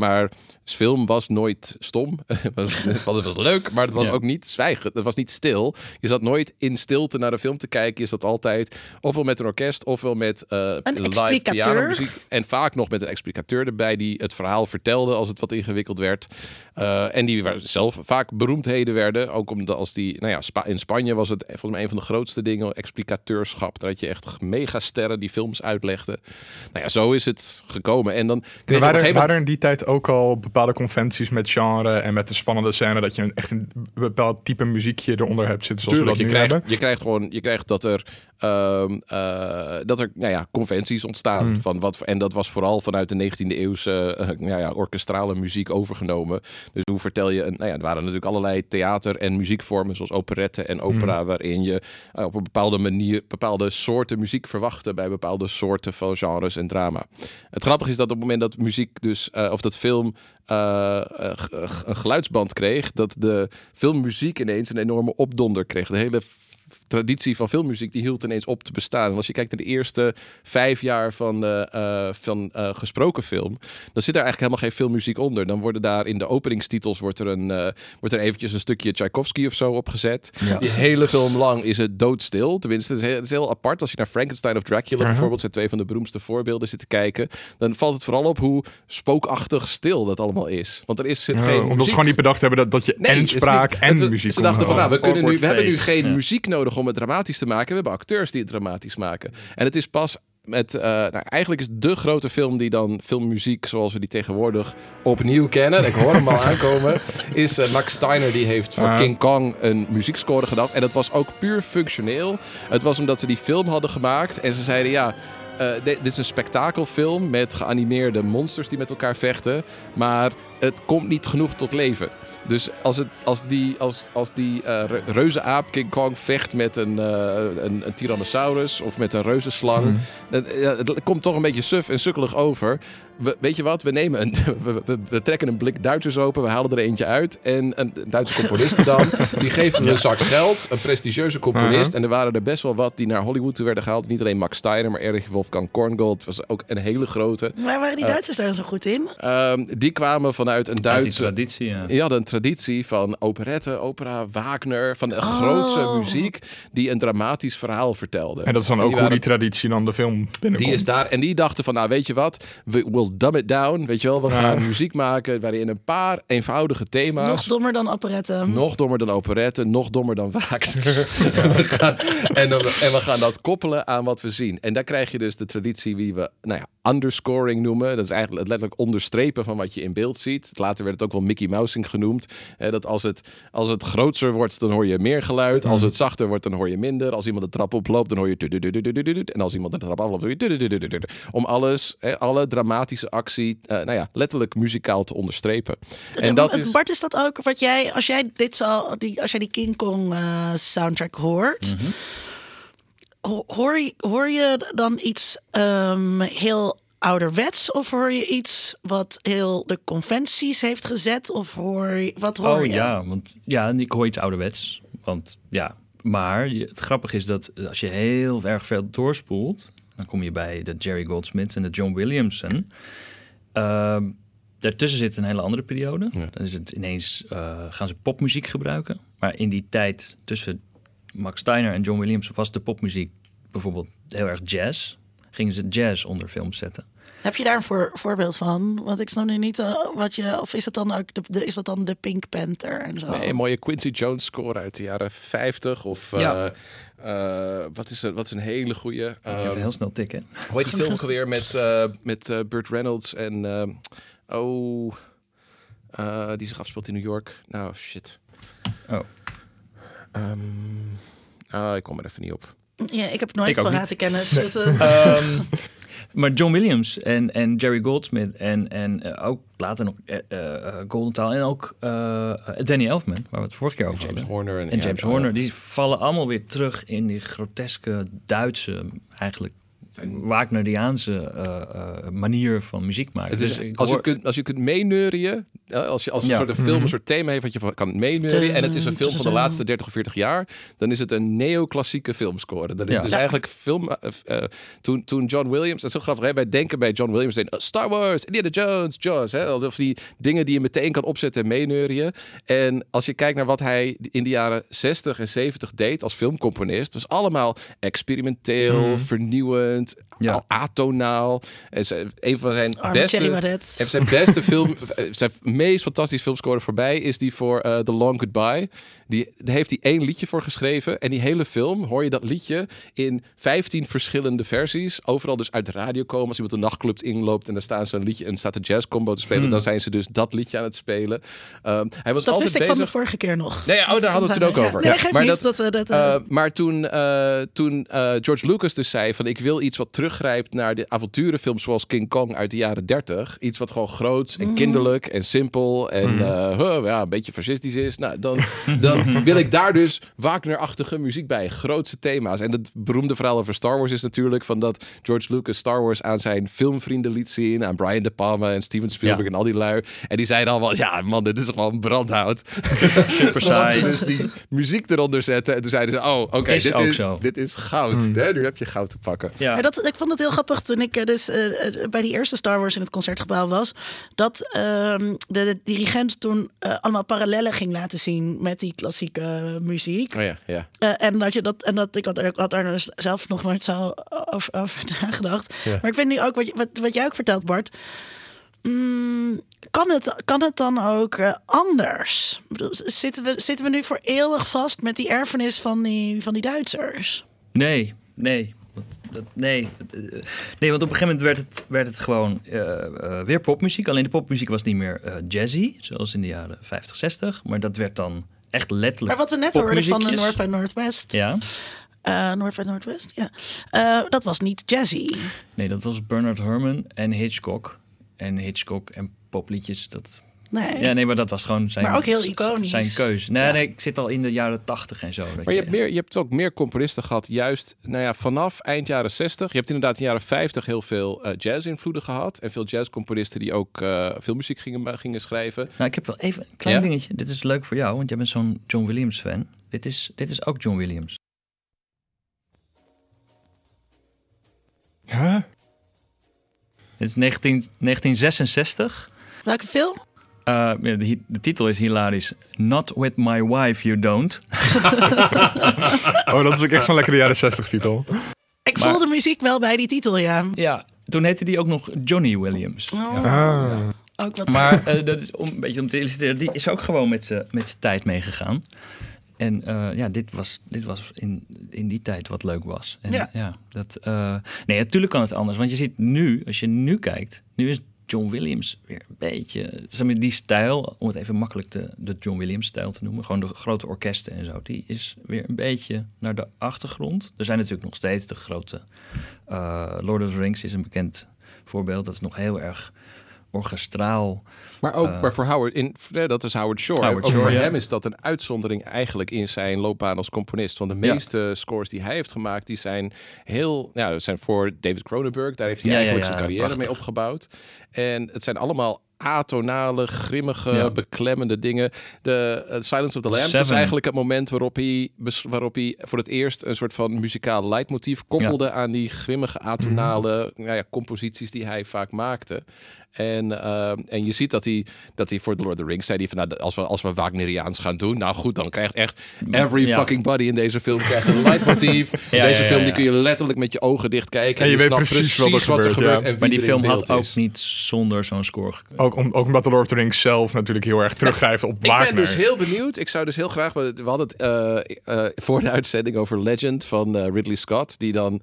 S3: Maar film was nooit stom. het, was, het was leuk, maar het was
S4: Ja.
S3: ook niet zwijgen. Het was niet stil. Je zat nooit in stilte naar de film te kijken. Je zat altijd ofwel met een orkest ofwel met uh,
S1: Een
S3: live
S1: explicateur.
S3: pianomuziek. En vaak nog met een explicateur erbij die het verhaal vertelde als het wat ingewikkeld werd. Uh, en die waar zelf vaak beroemdheden werden. Ook omdat als die, nou ja, Spa in Spanje was het volgens mij een van de grootste dingen, explicateurschap. Dat je echt megasterren die films uitlegden. Nou ja, zo is het gekomen. En dan kreeg je op
S2: waren
S3: gegeven moment-
S2: waren er in die tijd ook al bepaalde conventies met genre en met de spannende scène dat je een, echt een bepaald type muziekje eronder hebt zitten zoals
S3: Tuurlijk,
S2: we
S3: je
S2: dat nu
S3: krijgt,
S2: hebben?
S3: je krijgt gewoon, je krijgt dat er, ehm, eh, dat er nou ja, conventies ontstaan.
S2: Hmm.
S3: Van wat, en dat was vooral vanuit de 19e eeuwse eh, nou ja, orkestrale muziek overgenomen. Dus hoe vertel je, een, nou ja, er waren natuurlijk allerlei theater- en muziekvormen, zoals operette en opera,
S2: Hmm.
S3: waarin je eh, op een bepaalde manier bepaalde soorten muziek verwachtte bij bepaalde soorten van genres en drama. Het grappige is dat op het moment dat muziek dus, of dat film eh, eh, een geluidsband kreeg, dat de filmmuziek ineens een enorme opdonder kreeg. De hele traditie van filmmuziek die hield ineens op te bestaan. En als je kijkt naar de eerste vijf jaar van, eh, eh, van eh, gesproken film, dan zit er eigenlijk helemaal geen filmmuziek onder. Dan worden daar in de openingstitels wordt er, een, wordt er eventjes een stukje Tchaikovsky of zo opgezet.
S4: Ja.
S3: Die hele film lang is het doodstil. Tenminste, het is, heel, het is heel apart. Als je naar Frankenstein of Dracula bijvoorbeeld, zijn twee van de beroemdste voorbeelden, zit te kijken, dan valt het vooral op hoe spookachtig stil dat allemaal is. Want er is, zit geen
S2: omdat ze gewoon niet bedacht hebben dat, dat je
S3: Nee,
S2: en spraak
S3: niet-
S2: en
S3: het-
S2: muziek
S3: Ze dachten van, nou, we, kunnen nu, we hebben nu geen
S4: ja.
S3: muziek nodig om het dramatisch te maken. We hebben acteurs die het dramatisch maken. En het is pas met, eh, nou, eigenlijk is de grote film die dan filmmuziek zoals we die tegenwoordig opnieuw kennen. Ik hoor hem al aankomen. Is eh, Max Steiner die heeft voor
S2: Ah.
S3: King Kong een muziekscore gedaan. En dat was ook puur functioneel. Het was omdat ze die film hadden gemaakt en ze zeiden ja. eh, di- dit is een spektakelfilm met geanimeerde monsters die met elkaar vechten. Maar het komt niet genoeg tot leven. Dus als, het, als die, als, als die re- reuzenaap King Kong vecht met een, eh, een, een tyrannosaurus of met een reuzenslang. Het, ja, het komt toch een beetje suf en sukkelig over. We, weet je wat? We, nemen een, we, we, we trekken een blik Duitsers open. We halen er eentje uit. En een Duitse componist dan. Die geven we een zak geld. Een prestigieuze componist.
S2: Uh-huh.
S3: En er waren er best wel wat die naar Hollywood toe werden gehaald. Niet alleen Max Steiner, maar Erich Wolfgang Korngold. was ook een hele grote.
S1: Waar waren die
S3: Eh.
S1: Duitsers daar zo goed in?
S3: Ehm, die kwamen vanuit een
S4: Uit die
S3: Duitse...
S4: traditie, ja.
S3: Je had een traditie van operette, opera, Wagner, van de
S1: Oh.
S3: grootste muziek die een dramatisch verhaal vertelde.
S2: En dat is dan ook
S3: die
S2: hoe
S3: waren-
S2: die traditie dan de film binnenkomt.
S3: die is daar en die dachten van, nou weet je wat, we will dumb it down, weet je wel, we
S2: Ja.
S3: gaan muziek maken waarin een paar eenvoudige thema's.
S1: Nog dommer dan operetten.
S3: Nog dommer dan operette, nog dommer dan Wagner. We gaan- en, dan, en we gaan dat koppelen aan wat we zien. En daar krijg je dus de traditie die we nou ja, underscoring noemen. Dat is eigenlijk het letterlijk onderstrepen van wat je in beeld ziet. Later werd het ook wel Mickey Mousing genoemd. Hè, dat als het, als het groter wordt, dan hoor je meer geluid. Als het zachter wordt, dan hoor je minder. Als iemand de trap oploopt, dan hoor je... En als iemand de trap afloopt, dan hoor je... Om alles, hè, alle dramatische actie, eh, nou ja, letterlijk muzikaal te onderstrepen. En dat is...
S1: Bart, is dat ook wat jij, als jij dit zo, die, als jij die King Kong eh, soundtrack hoort,
S3: Mhm.
S1: Hoor, je, hoor je dan iets ehm, heel ouderwets of hoor je iets wat heel de conventies heeft gezet of hoor je, wat hoor
S4: Oh
S1: je?
S4: ja, want ja, en ik hoor iets ouderwets. Want ja, maar het grappige is dat als je heel erg veel doorspoelt, dan kom je bij de Jerry Goldsmith en de John Williamson. Ehm, daartussen zit een hele andere periode.
S3: Ja.
S4: Dan is het ineens eh, gaan ze popmuziek gebruiken. Maar in die tijd tussen Max Steiner en John Williams was de popmuziek bijvoorbeeld heel erg jazz. Gingen ze jazz onder films zetten.
S1: Heb je daar een voor, voorbeeld van? Want ik snap nu niet eh, wat je, of is het dan ook de, de- is dat dan de Pink Panther en zo?
S3: Nee, een mooie Quincy Jones score uit de jaren 50. Of
S4: Ja.
S3: eh, eh, wat, is een, wat is een hele goede.
S4: Ik Even heel snel tikken.
S3: hoe heet die film ook alweer met, met Burt Reynolds en. eh, oh. eh, die zich afspeelt in New York. Nou, shit.
S4: Oh.
S3: Ehm, ah, ik kom er even niet op.
S1: Ja, ik heb nooit parate kennis. Eh,
S4: Ehm, maar John Williams en, en Jerry Goldsmith en, en eh, ook later nog eh, eh, eh, Golden Taal en ook eh, Danny Elfman, waar we het vorige keer over
S3: James
S4: hadden.
S3: Horner. En,
S4: En
S3: ja,
S4: James Horner, die vallen allemaal weer terug in die groteske Duitse, eigenlijk Wagneriaanse eh, eh, manier van muziek maken.
S3: Het is,
S4: Dus
S3: als, je
S4: hoor-
S3: kunt, als je kunt meeneurien, als, je, als een
S4: Ja.
S3: soort een film een soort thema heeft wat je van kan meeneurien, en het is een film van de laatste 30 of 40 jaar, dan is het een neoclassieke filmscore. Dat is
S4: Ja.
S3: dus
S1: Ja.
S3: eigenlijk film. eh, toen, toen John Williams, dat is zo grappig, hè? wij denken bij John Williams, denken, oh, Star Wars, Indiana Jones, Jaws, hè? of die dingen die je meteen kan opzetten en meeneurien. En als je kijkt naar wat hij in de jaren 60 en 70 deed als filmcomponist, was allemaal experimenteel, vernieuwend, it's
S4: Ja.
S3: al atonaal. En ze, een van zijn
S1: Arme
S3: beste... Zijn beste film, eh, zijn meest fantastische filmscore voorbij is die voor eh, The Long Goodbye. Die, daar heeft hij één liedje voor geschreven. En die hele film hoor je dat liedje in 15 verschillende versies. Overal dus uit de radio komen. Als iemand een nachtclub inloopt en daar staan ze een liedje en staat de jazzcombo te spelen, dan zijn ze dus dat liedje aan het spelen. Ehm, hij was
S1: Dat
S3: altijd
S1: wist ik
S3: bezig.
S1: van de vorige keer nog.
S3: Nee, ja, oh, daar hadden we het toen ook
S1: Ja,
S3: over.
S1: Nee,
S3: Ja,
S1: geeft
S3: maar
S1: niet.
S3: dat-
S1: Dat, eh,
S3: Uh, maar toen, uh, toen uh, George Lucas dus zei van ik wil iets wat teruggrijpt naar de avonturenfilms zoals King Kong uit de jaren 30. Iets wat gewoon groots en kinderlijk en simpel en uh, huh, ja, een beetje fascistisch is. Nou, dan, dan wil ik daar dus Wagner-achtige muziek bij. Grootste thema's. En het beroemde verhaal over Star Wars is natuurlijk van dat George Lucas Star Wars aan zijn filmvrienden liet zien. Aan Brian De Palma en Steven Spielberg
S4: Ja.
S3: en al die lui. En die zeiden allemaal, ja man, dit is gewoon brandhout.
S4: Super saai.
S3: dus die muziek eronder zetten. En toen zeiden ze, oh, oké, dit, is, dit is goud. Hè? Nu heb je goud te pakken.
S4: Ja.
S1: Maar dat, ik vond het heel grappig toen ik eh, dus eh, eh, bij die eerste Star Wars in het concertgebouw was. Dat ehm, de, de dirigent toen allemaal parallellen ging laten zien met die klassieke muziek.
S3: Oh ja, ja.
S1: Eh, en dat je dat en dat ik had, er- had daar dus zelf nog nooit zo over, over nagedacht. Maar ik vind nu ook wat, wat, wat jij ook vertelt, Bart. Mm, kan, het, kan het dan ook eh, anders? Zitten, we, zitten we nu voor eeuwig vast met die erfenis van die, van die Duitsers?
S4: Nee, nee. Dat, dat- nee. Eh, nee, want op een gegeven moment werd het, werd het gewoon eh, eh, weer popmuziek. Alleen de popmuziek was niet meer jazzy, zoals in de jaren 50, 60. Maar dat werd dan echt letterlijk
S1: Maar wat we net hoorden van de. North by Northwest.
S4: Ja,
S1: eh North by Northwest, ja. Dat was niet jazzy.
S4: nee, dat was Bernard Herrmann en Hitchcock. En Hitchcock en popliedjes, dat...
S1: Nee.
S4: Ja, nee, maar dat was gewoon zijn...
S1: Maar ook heel iconisch.
S4: Zijn keuze. Nee,
S1: Ja.
S4: nee, ik zit al in de jaren 80 en zo. dat
S3: Maar je hebt, meer, je hebt ook meer componisten gehad, juist nou ja, vanaf eind jaren 60. Je hebt inderdaad in de jaren 50 heel veel eh, jazz-invloeden gehad. En veel jazzcomponisten die ook eh veel muziek gingen, gingen schrijven.
S4: Nou, ik heb wel even een klein
S3: Ja?
S4: dingetje. Dit is leuk voor jou, want jij bent zo'n John Williams fan. Dit is, dit is ook John Williams.
S2: Huh?
S4: Het is 19, 1966.
S1: Welke film?
S4: Uh, ja, de, de titel is hilarisch. Not with my wife, you don't.
S2: Oh, dat is ook echt zo'n lekkere jaren 60 titel.
S1: Ik
S4: Maar-
S1: voel de muziek wel bij die titel, ja.
S4: Ja, toen heette die ook nog Johnny Williams.
S1: Oh,
S2: Ah.
S1: Ook wat
S4: Maar eh, dat is om een beetje om te illustreren. Die is ook gewoon met zijn tijd meegegaan. En eh, ja, dit was, dit was in, in die tijd wat leuk was. En,
S1: Ja.
S4: dat, eh, nee, natuurlijk kan het anders. Want je ziet nu, als je nu kijkt, nu is John Williams weer een beetje, zeg maar, die stijl, om het even makkelijk de, de John Williams stijl te noemen, gewoon de grote orkesten en zo, die is weer een beetje naar de achtergrond. Er zijn natuurlijk nog steeds de grote, eh, Lord of the Rings is een bekend voorbeeld, dat is nog heel erg orchestraal.
S3: Maar ook maar voor Howard, in, dat is Howard Shore.
S4: Howard
S3: ook
S4: Shore,
S3: voor
S4: ja.
S3: hem is dat een uitzondering eigenlijk in zijn loopbaan als componist. Want de
S4: Ja.
S3: meeste scores die hij heeft gemaakt, die zijn heel, zijn voor David Cronenberg. Daar heeft hij
S4: Ja,
S3: eigenlijk zijn carrière
S4: prachtig.
S3: mee opgebouwd. En het zijn allemaal atonale, grimmige,
S4: Ja.
S3: beklemmende dingen. De eh, Silence of the Lambs was
S4: Seven.
S3: eigenlijk het moment waarop hij, waarop hij voor het eerst een soort van muzikaal leidmotief koppelde aan die grimmige, atonale nou ja, composities die hij vaak maakte. En, eh, en je ziet dat hij, dat hij voor The Lord of the Rings zei, van, nou, als, we, als we Wagneriaans gaan doen, nou goed, dan krijgt echt every
S4: Ja.
S3: fucking body in deze film krijgt een leidmotief.
S4: Ja,
S3: deze
S4: ja,
S3: film
S4: ja,
S3: die kun je letterlijk met je ogen dicht kijken.
S2: En je weet precies wat er
S3: wat er
S2: gebeurt,
S3: en wie
S4: Maar die film had ook
S3: is.
S4: niet zonder zo'n score gekund.
S2: Ook, om, ook omdat de Lord of the Rings zelf natuurlijk heel erg teruggrijpt op
S3: Ik
S2: Wagner.
S3: ben dus heel benieuwd. Ik zou dus heel graag. We we hadden het eh, eh, voor de uitzending over Legend van eh, Ridley Scott. Die dan.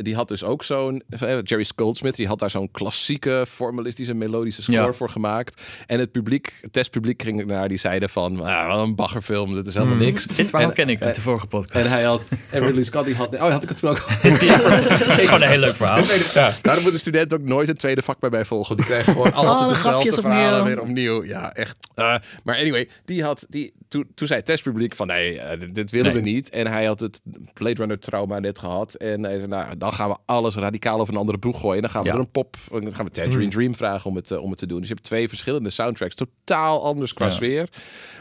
S3: Die had dus ook zo'n. Jerry Goldsmith. Die had daar zo'n klassieke, formalistische, melodische score
S4: Ja.
S3: voor gemaakt. En het publiek, het testpubliek ging naar. Die zeiden van. Ah, wat een baggerfilm. Dat is helemaal niks.
S4: Dit verhaal
S3: En-
S4: ken ik uit de vorige podcast.
S3: En hij had. En Ridley Scott die had. Oh, had ik het toen ook al.
S4: Het is gewoon een heel leuk verhaal.
S3: Ja. Daarom moet de student ook nooit een tweede vak bij mij volgen. Die krijgen gewoon altijd
S1: Alle
S3: dezelfde
S1: grapjes
S3: verhalen
S1: opnieuw.
S3: weer opnieuw. Ja, echt. Eh, maar anyway, die had, die, toen, toen zei het testpubliek van nee, eh, dit, dit willen
S4: Nee.
S3: we niet. En hij had het Blade Runner trauma net gehad. En hij zei, nou, dan gaan we alles radicaal over een andere boeg gooien. Dan gaan we
S4: Ja.
S3: er een pop, dan gaan we Tangerine Dream vragen om het, eh, om het te doen. Dus je hebt twee verschillende soundtracks, totaal anders qua
S4: Ja.
S3: sfeer.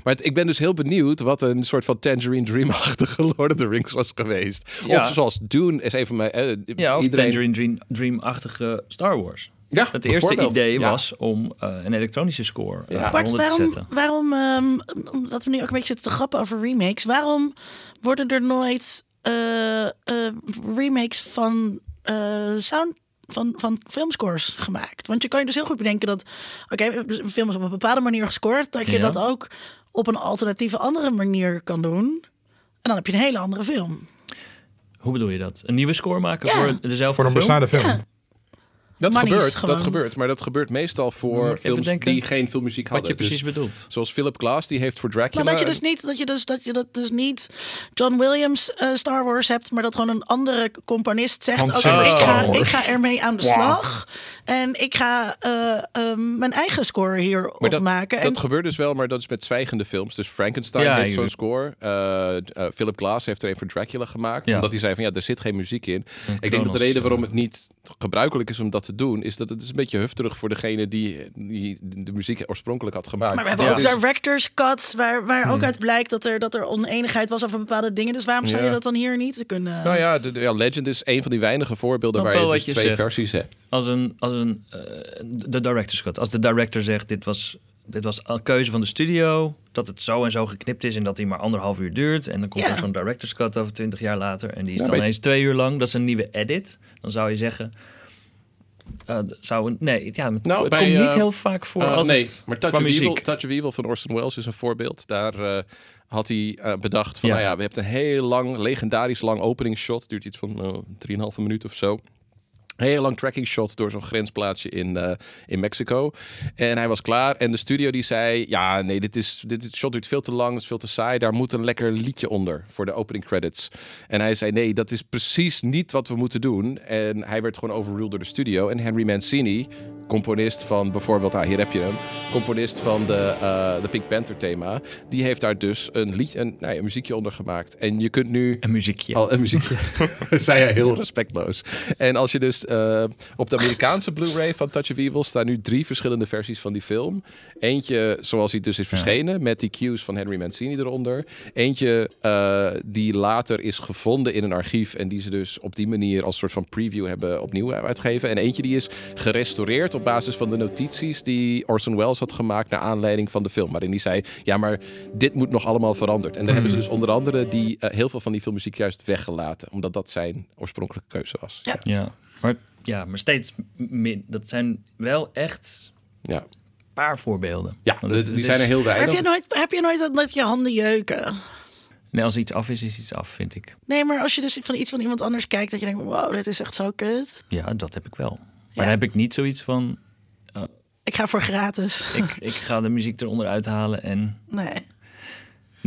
S3: Maar het- ik ben dus heel benieuwd wat een soort van Tangerine Dream-achtige Lord of the Rings was geweest.
S4: Ja.
S3: Of zoals Dune is een van mijn... eh,
S4: Ja, of
S3: iedereen,
S4: Tangerine Dream, Dream-achtige Star Wars.
S3: Ja,
S4: Het eerste idee
S3: Ja.
S4: was om eh, een elektronische score
S3: Ja.
S1: Bart,
S4: eronder te
S1: waarom,
S4: zetten.
S1: waarom ehm, omdat we nu ook een beetje zitten te grappen over remakes, waarom worden er nooit eh, eh, remakes van eh, sound van, van filmscores gemaakt. Want je kan je dus heel goed bedenken dat, oké, een film is op een bepaalde manier gescoord, dat je
S4: Ja.
S1: dat ook op een alternatieve andere manier kan doen. En dan heb je een hele andere film.
S4: Hoe bedoel je dat? Een nieuwe score maken
S1: Ja.
S4: voor dezelfde
S2: Voor een
S4: film?
S2: bestaande film.
S3: Dat
S1: Money
S3: gebeurt,
S1: gewoon-
S3: dat gebeurt. Maar dat gebeurt meestal voor
S4: Even
S3: films
S4: denken
S3: die geen filmmuziek
S4: Wat
S3: hadden.
S4: je precies
S3: Dus
S4: bedoelt.
S3: zoals Philip Glass, die heeft voor Dracula...
S1: Maar dat je dus niet, dat je dus, dat je dat dus niet John Williams eh, Star Wars hebt, maar dat gewoon een andere componist zegt: Oké, ik, ga, ik ga ermee aan de
S2: Wow.
S1: slag. En ik ga eh, ehm, mijn eigen score hier
S3: Maar dat,
S1: opmaken.
S3: dat
S1: En,
S3: gebeurt dus wel, maar dat is met zwijgende films. Dus Frankenstein
S4: Ja,
S3: heeft zo'n score. Eh, eh, Philip Glass heeft er een voor Dracula gemaakt.
S4: Ja.
S3: Omdat hij zei van ja, er zit geen muziek in. Ik denk dat de reden waarom
S4: eh.
S3: het niet gebruikelijk is om te doen... is dat het is een beetje hufterig voor degene die, die de muziek oorspronkelijk had gemaakt.
S1: maar we hebben ook director's cuts, waar, waar
S3: Hmm.
S1: ook uit blijkt dat er, dat er oneenigheid was over bepaalde dingen. Dus waarom zou je dat dan hier niet kunnen?
S3: Nou ja, de, de- ja, Legend is een van die weinige voorbeelden waar je dus
S4: wat je
S3: twee
S4: zegt.
S3: versies hebt.
S4: Als een, als een eh, de director's cut. Als de director zegt, dit was, dit was een keuze van de studio, dat het zo en zo geknipt is en dat die maar anderhalf uur duurt. En dan komt
S1: Ja.
S4: er zo'n director's cut over twintig jaar later en die is
S3: Ja,
S4: dan ineens twee uur lang. Dat is een nieuwe edit. Dan zou je zeggen, eh, zou een, nee, ja, het,
S3: Nou,
S4: het
S3: bij,
S4: komt niet
S3: eh,
S4: heel vaak voor
S3: Uh,
S4: als
S3: nee,
S4: het
S3: maar Touch of, Evil. Touch of Evil van Orson Welles is een voorbeeld. Daar eh, had hij eh, bedacht van,
S4: Ja.
S3: nou ja, we hebben een heel lang, legendarisch lang openingsshot. Duurt iets van eh, 3,5 minuut of zo. Heel lang tracking shot door zo'n grensplaatsje in, eh, in Mexico. En hij was klaar. En de studio die zei: Ja, nee, dit, is, dit, dit shot duurt veel te lang, is veel te saai. Daar moet een lekker liedje onder voor de opening credits. En hij zei: Nee, dat is precies niet wat we moeten doen. En hij werd gewoon overruled door de studio. En Henry Mancini, componist van bijvoorbeeld, ah, hier heb je hem, componist van de, eh, de Pink Panther thema, die heeft daar dus een liedje, een, nou ja, een muziekje onder gemaakt. En je kunt nu
S4: Een muziekje.
S3: al een muziekje. zei hij heel respectloos. En als je dus eh, op de Amerikaanse Blu-ray van Touch of Evil staan nu drie verschillende versies van die film. Eentje zoals hij dus is verschenen met die cues van Henry Mancini eronder. Eentje eh, die later is gevonden in een archief en die ze dus op die manier als soort van preview hebben opnieuw uitgegeven. En eentje die is gerestaureerd op basis van de notities die Orson Welles had gemaakt naar aanleiding van de film. Waarin hij zei, ja maar dit moet nog allemaal veranderd. En daar hebben ze dus onder andere die, eh, heel veel van die filmmuziek juist weggelaten. Omdat dat zijn oorspronkelijke keuze was.
S1: Ja.
S4: Ja, maar, ja, maar steeds min. Dat zijn wel echt
S3: Ja,
S4: paar voorbeelden.
S3: ja
S4: Want
S3: die zijn
S4: is-
S3: er heel
S1: Maar heb
S3: weinig.
S1: je nooit, heb je nooit dat, dat je handen jeuken?
S4: Nee, als iets af is, is iets af, vind ik.
S1: Nee, maar als je dus van iets van iemand anders kijkt, dat je denkt, wow, dit is echt zo kut.
S4: Ja, dat heb ik wel. Maar dan heb ik niet zoiets van...
S1: Ik ga voor gratis.
S4: Ik, ik ga de muziek eronder uithalen en...
S1: Nee.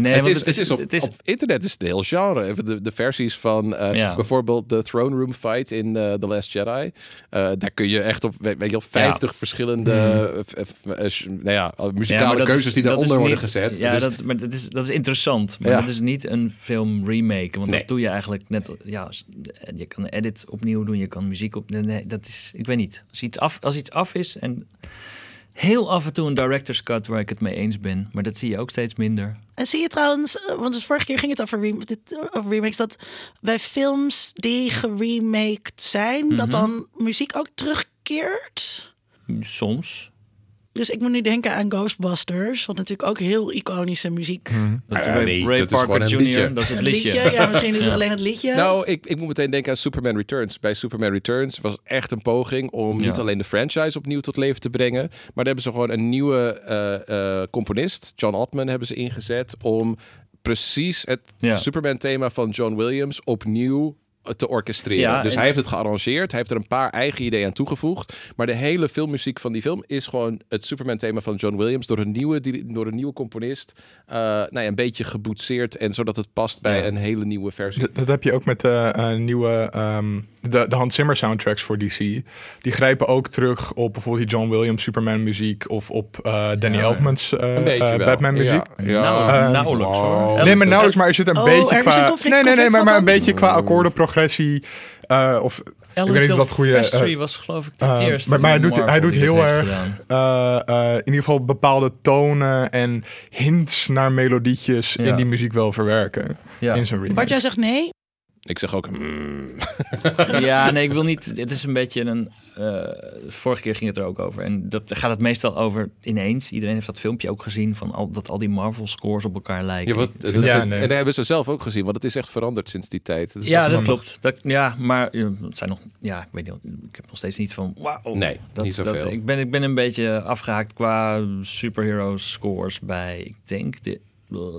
S4: Nee,
S3: het,
S4: want
S3: is, het, is op,
S4: het is-
S3: op internet is het heel genre. Even De, de versies van eh,
S4: Ja.
S3: bijvoorbeeld de Throne Room fight in eh, The Last Jedi. Eh, daar kun je echt op, weet weet je wel, 50 verschillende nou ja, muzikale keuzes
S4: is-
S3: die daaronder worden
S4: niet-
S3: gezet.
S4: Ja,
S3: Dus-
S4: dat, maar dat is, dat is interessant. Maar dat is niet een film remake. Want
S3: Nee.
S4: dat doe je eigenlijk net... Ja, je kan edit opnieuw doen, je kan muziek op... Nee, nee, dat is... Ik weet niet. Als iets af, als iets af is en... Heel af en toe een director's cut waar ik het mee eens ben. Maar dat zie je ook steeds minder.
S1: En zie je trouwens, eh, want dus vorige keer ging het over, rem- dit, over remakes, dat bij films die geremaked zijn,
S3: Mhm.
S1: dat dan muziek ook terugkeert.
S4: Soms.
S1: Dus ik moet nu denken aan Ghostbusters, wat natuurlijk ook heel iconische muziek.
S4: Dat
S3: Nou ja,
S4: Ray,
S3: nee,
S4: Ray
S3: dat is
S4: Parker
S3: gewoon een
S4: Jr.,
S3: liedje.
S4: dat is het liedje.
S1: liedje, ja, misschien is het alleen het liedje.
S3: Nou, ik, ik moet meteen denken aan Superman Returns. Bij Superman Returns was echt een poging om
S4: Ja.
S3: niet alleen de franchise opnieuw tot leven te brengen, maar daar hebben ze gewoon een nieuwe eh, eh, componist, John Ottman, hebben ze ingezet om precies het
S4: Ja.
S3: Superman-thema van John Williams opnieuw te orchestreren.
S4: Ja,
S3: dus
S4: en-
S3: hij heeft het gearrangeerd, hij heeft er een paar eigen ideeën aan toegevoegd, maar de hele filmmuziek van die film is gewoon het Superman-thema van John Williams door een nieuwe, door een nieuwe componist, eh, nou ja, een beetje geboetseerd en zodat het past bij
S4: Ja.
S3: een hele nieuwe versie.
S2: Dat, dat heb je ook met de eh, nieuwe, ehm, de, de Hans Zimmer soundtracks voor DC. Die grijpen ook terug op bijvoorbeeld die John Williams Superman muziek of op eh, Danny
S4: Ja,
S2: Elfman's. Batman muziek.
S3: Ja, ja.
S4: Nou, nauwelijks hoor.
S2: Nee, maar nauwelijks, maar er zit een
S1: Oh,
S2: beetje
S1: er is
S2: qua...
S1: een conflict-
S2: nee, nee, nee,
S1: conflict
S2: maar, maar een beetje qua akkoordenprogressie. eh of
S4: Elvis
S2: weet niet of dat goede, eh,
S4: was geloof ik de
S2: eh,
S4: eerste.
S2: maar- maar hij doet- hij doet heel erg- eh, eh, in ieder geval bepaalde tonen en hints naar melodietjes
S4: Ja.
S2: in die muziek wel verwerken.
S4: Ja.
S2: In zijn remake.
S1: Bart, jij zegt nee?
S3: Ik zeg ook... mm.
S4: Ja, nee, ik wil niet. Het is een beetje een. eh, vorige keer ging het er ook over. En dat gaat het meestal over ineens. Iedereen heeft dat filmpje ook gezien van al, dat al die Marvel scores op elkaar lijken.
S3: Ja, wat, dat-
S2: Ja,
S3: dat-
S2: nee.
S3: En dat hebben ze zelf ook gezien, want het is echt veranderd sinds die tijd. Is
S4: ja dat klopt. Dat, ja, maar het zijn nog. Ja, ik weet niet. Ik heb nog steeds niet van. Wauw.
S3: Nee,
S4: dat,
S3: niet zoveel.
S4: dat- ik, ben, ik ben een beetje afgehaakt qua superhero scores bij. Ik denk de,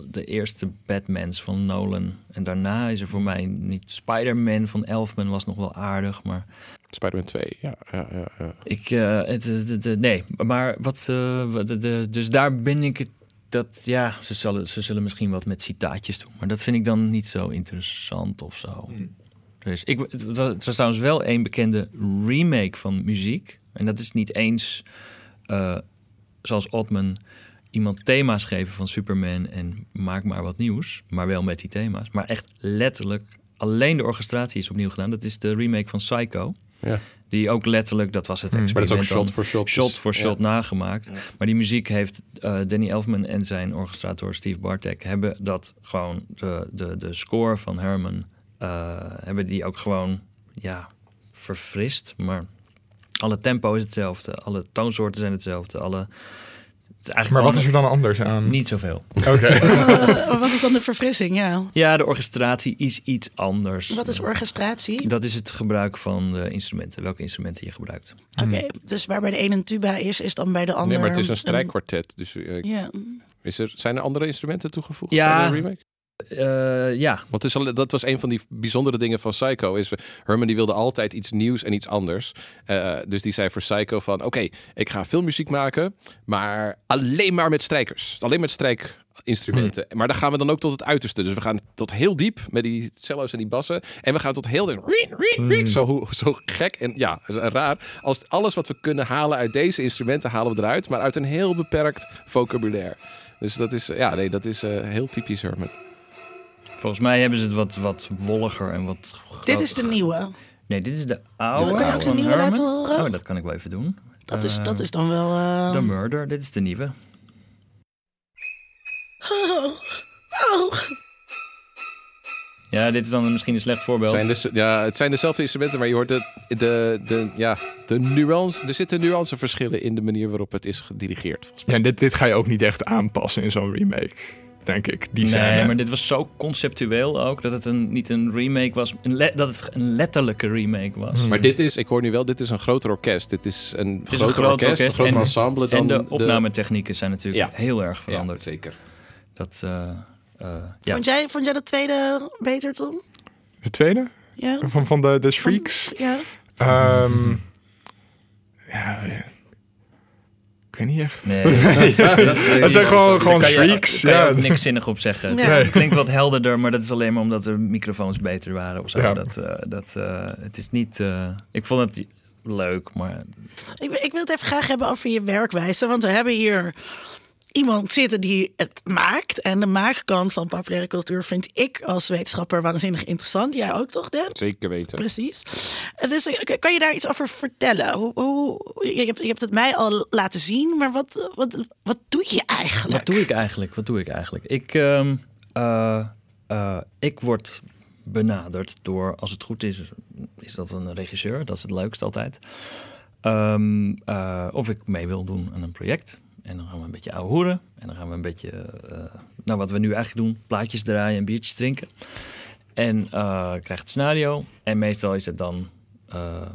S4: de eerste Batmans van Nolan. En daarna is er voor mij niet. Spider-Man van Elfman was nog wel aardig, maar.
S3: Spider-Man 2, ja. ja, ja, ja.
S4: Ik, eh, het, het- het- het- nee, maar wat, eh, de, de- dus daar ben ik het, dat, ja, ze zullen, ze zullen misschien wat met citaatjes doen, maar dat vind ik dan niet zo interessant of zo. Dus ik, er is trouwens wel een bekende remake van muziek, en dat is niet eens eh, zoals Ottman iemand thema's geven van Superman en maak maar wat nieuws, maar wel met die thema's, maar echt letterlijk alleen de orchestratie is opnieuw gedaan. Dat is de remake van Psycho.
S3: Ja.
S4: Die ook letterlijk, dat was het
S2: Hmm.
S3: Maar dat is ook
S4: experiment
S3: shot voor shot.
S4: shot voor shot nagemaakt. Maar die muziek heeft eh, Danny Elfman en zijn orchestrator Steve Bartek hebben dat gewoon de, de, de score van Herman eh, hebben die ook gewoon ja verfrist. Maar alle tempo is hetzelfde, alle toonsoorten zijn hetzelfde, alle
S2: Maar wat is er dan anders aan?
S4: niet zoveel.
S2: Oké.
S1: Wat is dan de verfrissing? Ja.
S4: Ja, de orchestratie is iets anders.
S1: Wat is orchestratie?
S4: Dat is het gebruik van de instrumenten. Welke instrumenten je gebruikt.
S1: Oké, dus waar bij de ene een tuba is, is dan bij de andere...
S3: Nee, maar het is een strijkkwartet. Dus eh,
S1: Ja.
S3: is er, zijn er andere instrumenten toegevoegd
S4: Ja.
S3: bij de remake?
S4: Eh, ja,
S3: Want het is al, dat was een van die bijzondere dingen van Psycho. Is, Herman die wilde altijd iets nieuws en iets anders. Eh, dus die zei voor Psycho van... Oké, ik ga veel muziek maken, maar alleen maar met strijkers. Alleen met strijkinstrumenten. Maar dan gaan we dan ook tot het uiterste. Dus we gaan tot heel diep met die cello's en die bassen. En we gaan tot heel... Zo, zo gek en ja, raar. Als alles wat we kunnen halen uit deze instrumenten halen we eruit. Maar uit een heel beperkt vocabulaire. Dus dat is, ja, nee, dat is eh, heel typisch Herman.
S4: Volgens mij hebben ze het wat, wat wolliger en wat...
S1: Dit is de nieuwe.
S4: Nee, dit is de oude
S1: Dus kan je ook de nieuwe laten horen?
S4: Oh, dat kan ik wel even doen.
S1: Dat is,
S4: Eh,
S1: dat is dan wel... eh,
S4: The Murder, dit is de nieuwe.
S1: Oh, oh.
S4: Ja, dit is dan misschien een slecht voorbeeld.
S3: Zijn dus, ja, het zijn dezelfde instrumenten, maar je hoort de, de, de, ja, de nuance. Er zitten nuanceverschillen in de manier waarop het is gedirigeerd. Volgens
S2: Ja, dit, dit ga je ook niet echt aanpassen in zo'n remake, denk ik. Die
S4: nee,
S2: scène.
S4: maar dit was zo conceptueel ook dat het een, niet een remake was, een le- dat het een letterlijke remake was.
S3: Maar dit is, ik hoor nu wel, dit is een groter orkest. Dit is een
S4: is
S3: groter
S4: een groot
S3: orkest, een groter
S4: en-
S3: ensemble dan
S4: en de opnametechnieken zijn natuurlijk
S3: Ja.
S4: heel erg
S3: Ja,
S4: veranderd.
S3: zeker.
S4: Dat, eh, eh, ja.
S1: Vond, jij, vond jij de tweede beter, Tom?
S2: De tweede?
S1: Ja.
S2: Van, van de, de Shrieks?
S1: Ja.
S2: Ehm, ja. Ik weet niet echt.
S4: Nee, dat, is-
S2: Het zijn gewoon, gewoon Shrieks.
S4: daar kan je
S2: Ja.
S4: ook niks zinnig op zeggen. Het, is-
S1: Nee.
S4: het klinkt wat helderder, maar dat is alleen maar omdat de microfoons beter waren of zo.
S2: Ja.
S4: Dat, eh, dat, eh, het is niet. eh, ik vond het leuk, maar
S1: Ik, ik wil het even graag hebben over je werkwijze. Want we hebben hier iemand zitten die het maakt. En de maakkant van populaire cultuur vind ik als wetenschapper waanzinnig interessant. Jij ook toch, Dan?
S3: Zeker weten.
S1: Precies. Dus eh, kan je daar iets over vertellen? Hoe, hoe, je, hebt, je hebt het mij al laten zien, maar wat, wat, wat doe je eigenlijk?
S4: Wat doe ik eigenlijk? Wat doe ik eigenlijk? Ik, ehm, eh, eh, ik word benaderd door, als het goed is, is dat een regisseur. Dat is het leukste altijd. Ehm, eh, of ik mee wil doen aan een project. En dan gaan we een beetje ouwe hoeren. En dan gaan we een beetje, eh, nou wat we nu eigenlijk doen, plaatjes draaien en biertjes drinken. En eh ik krijg het scenario. En meestal is het dan, eh,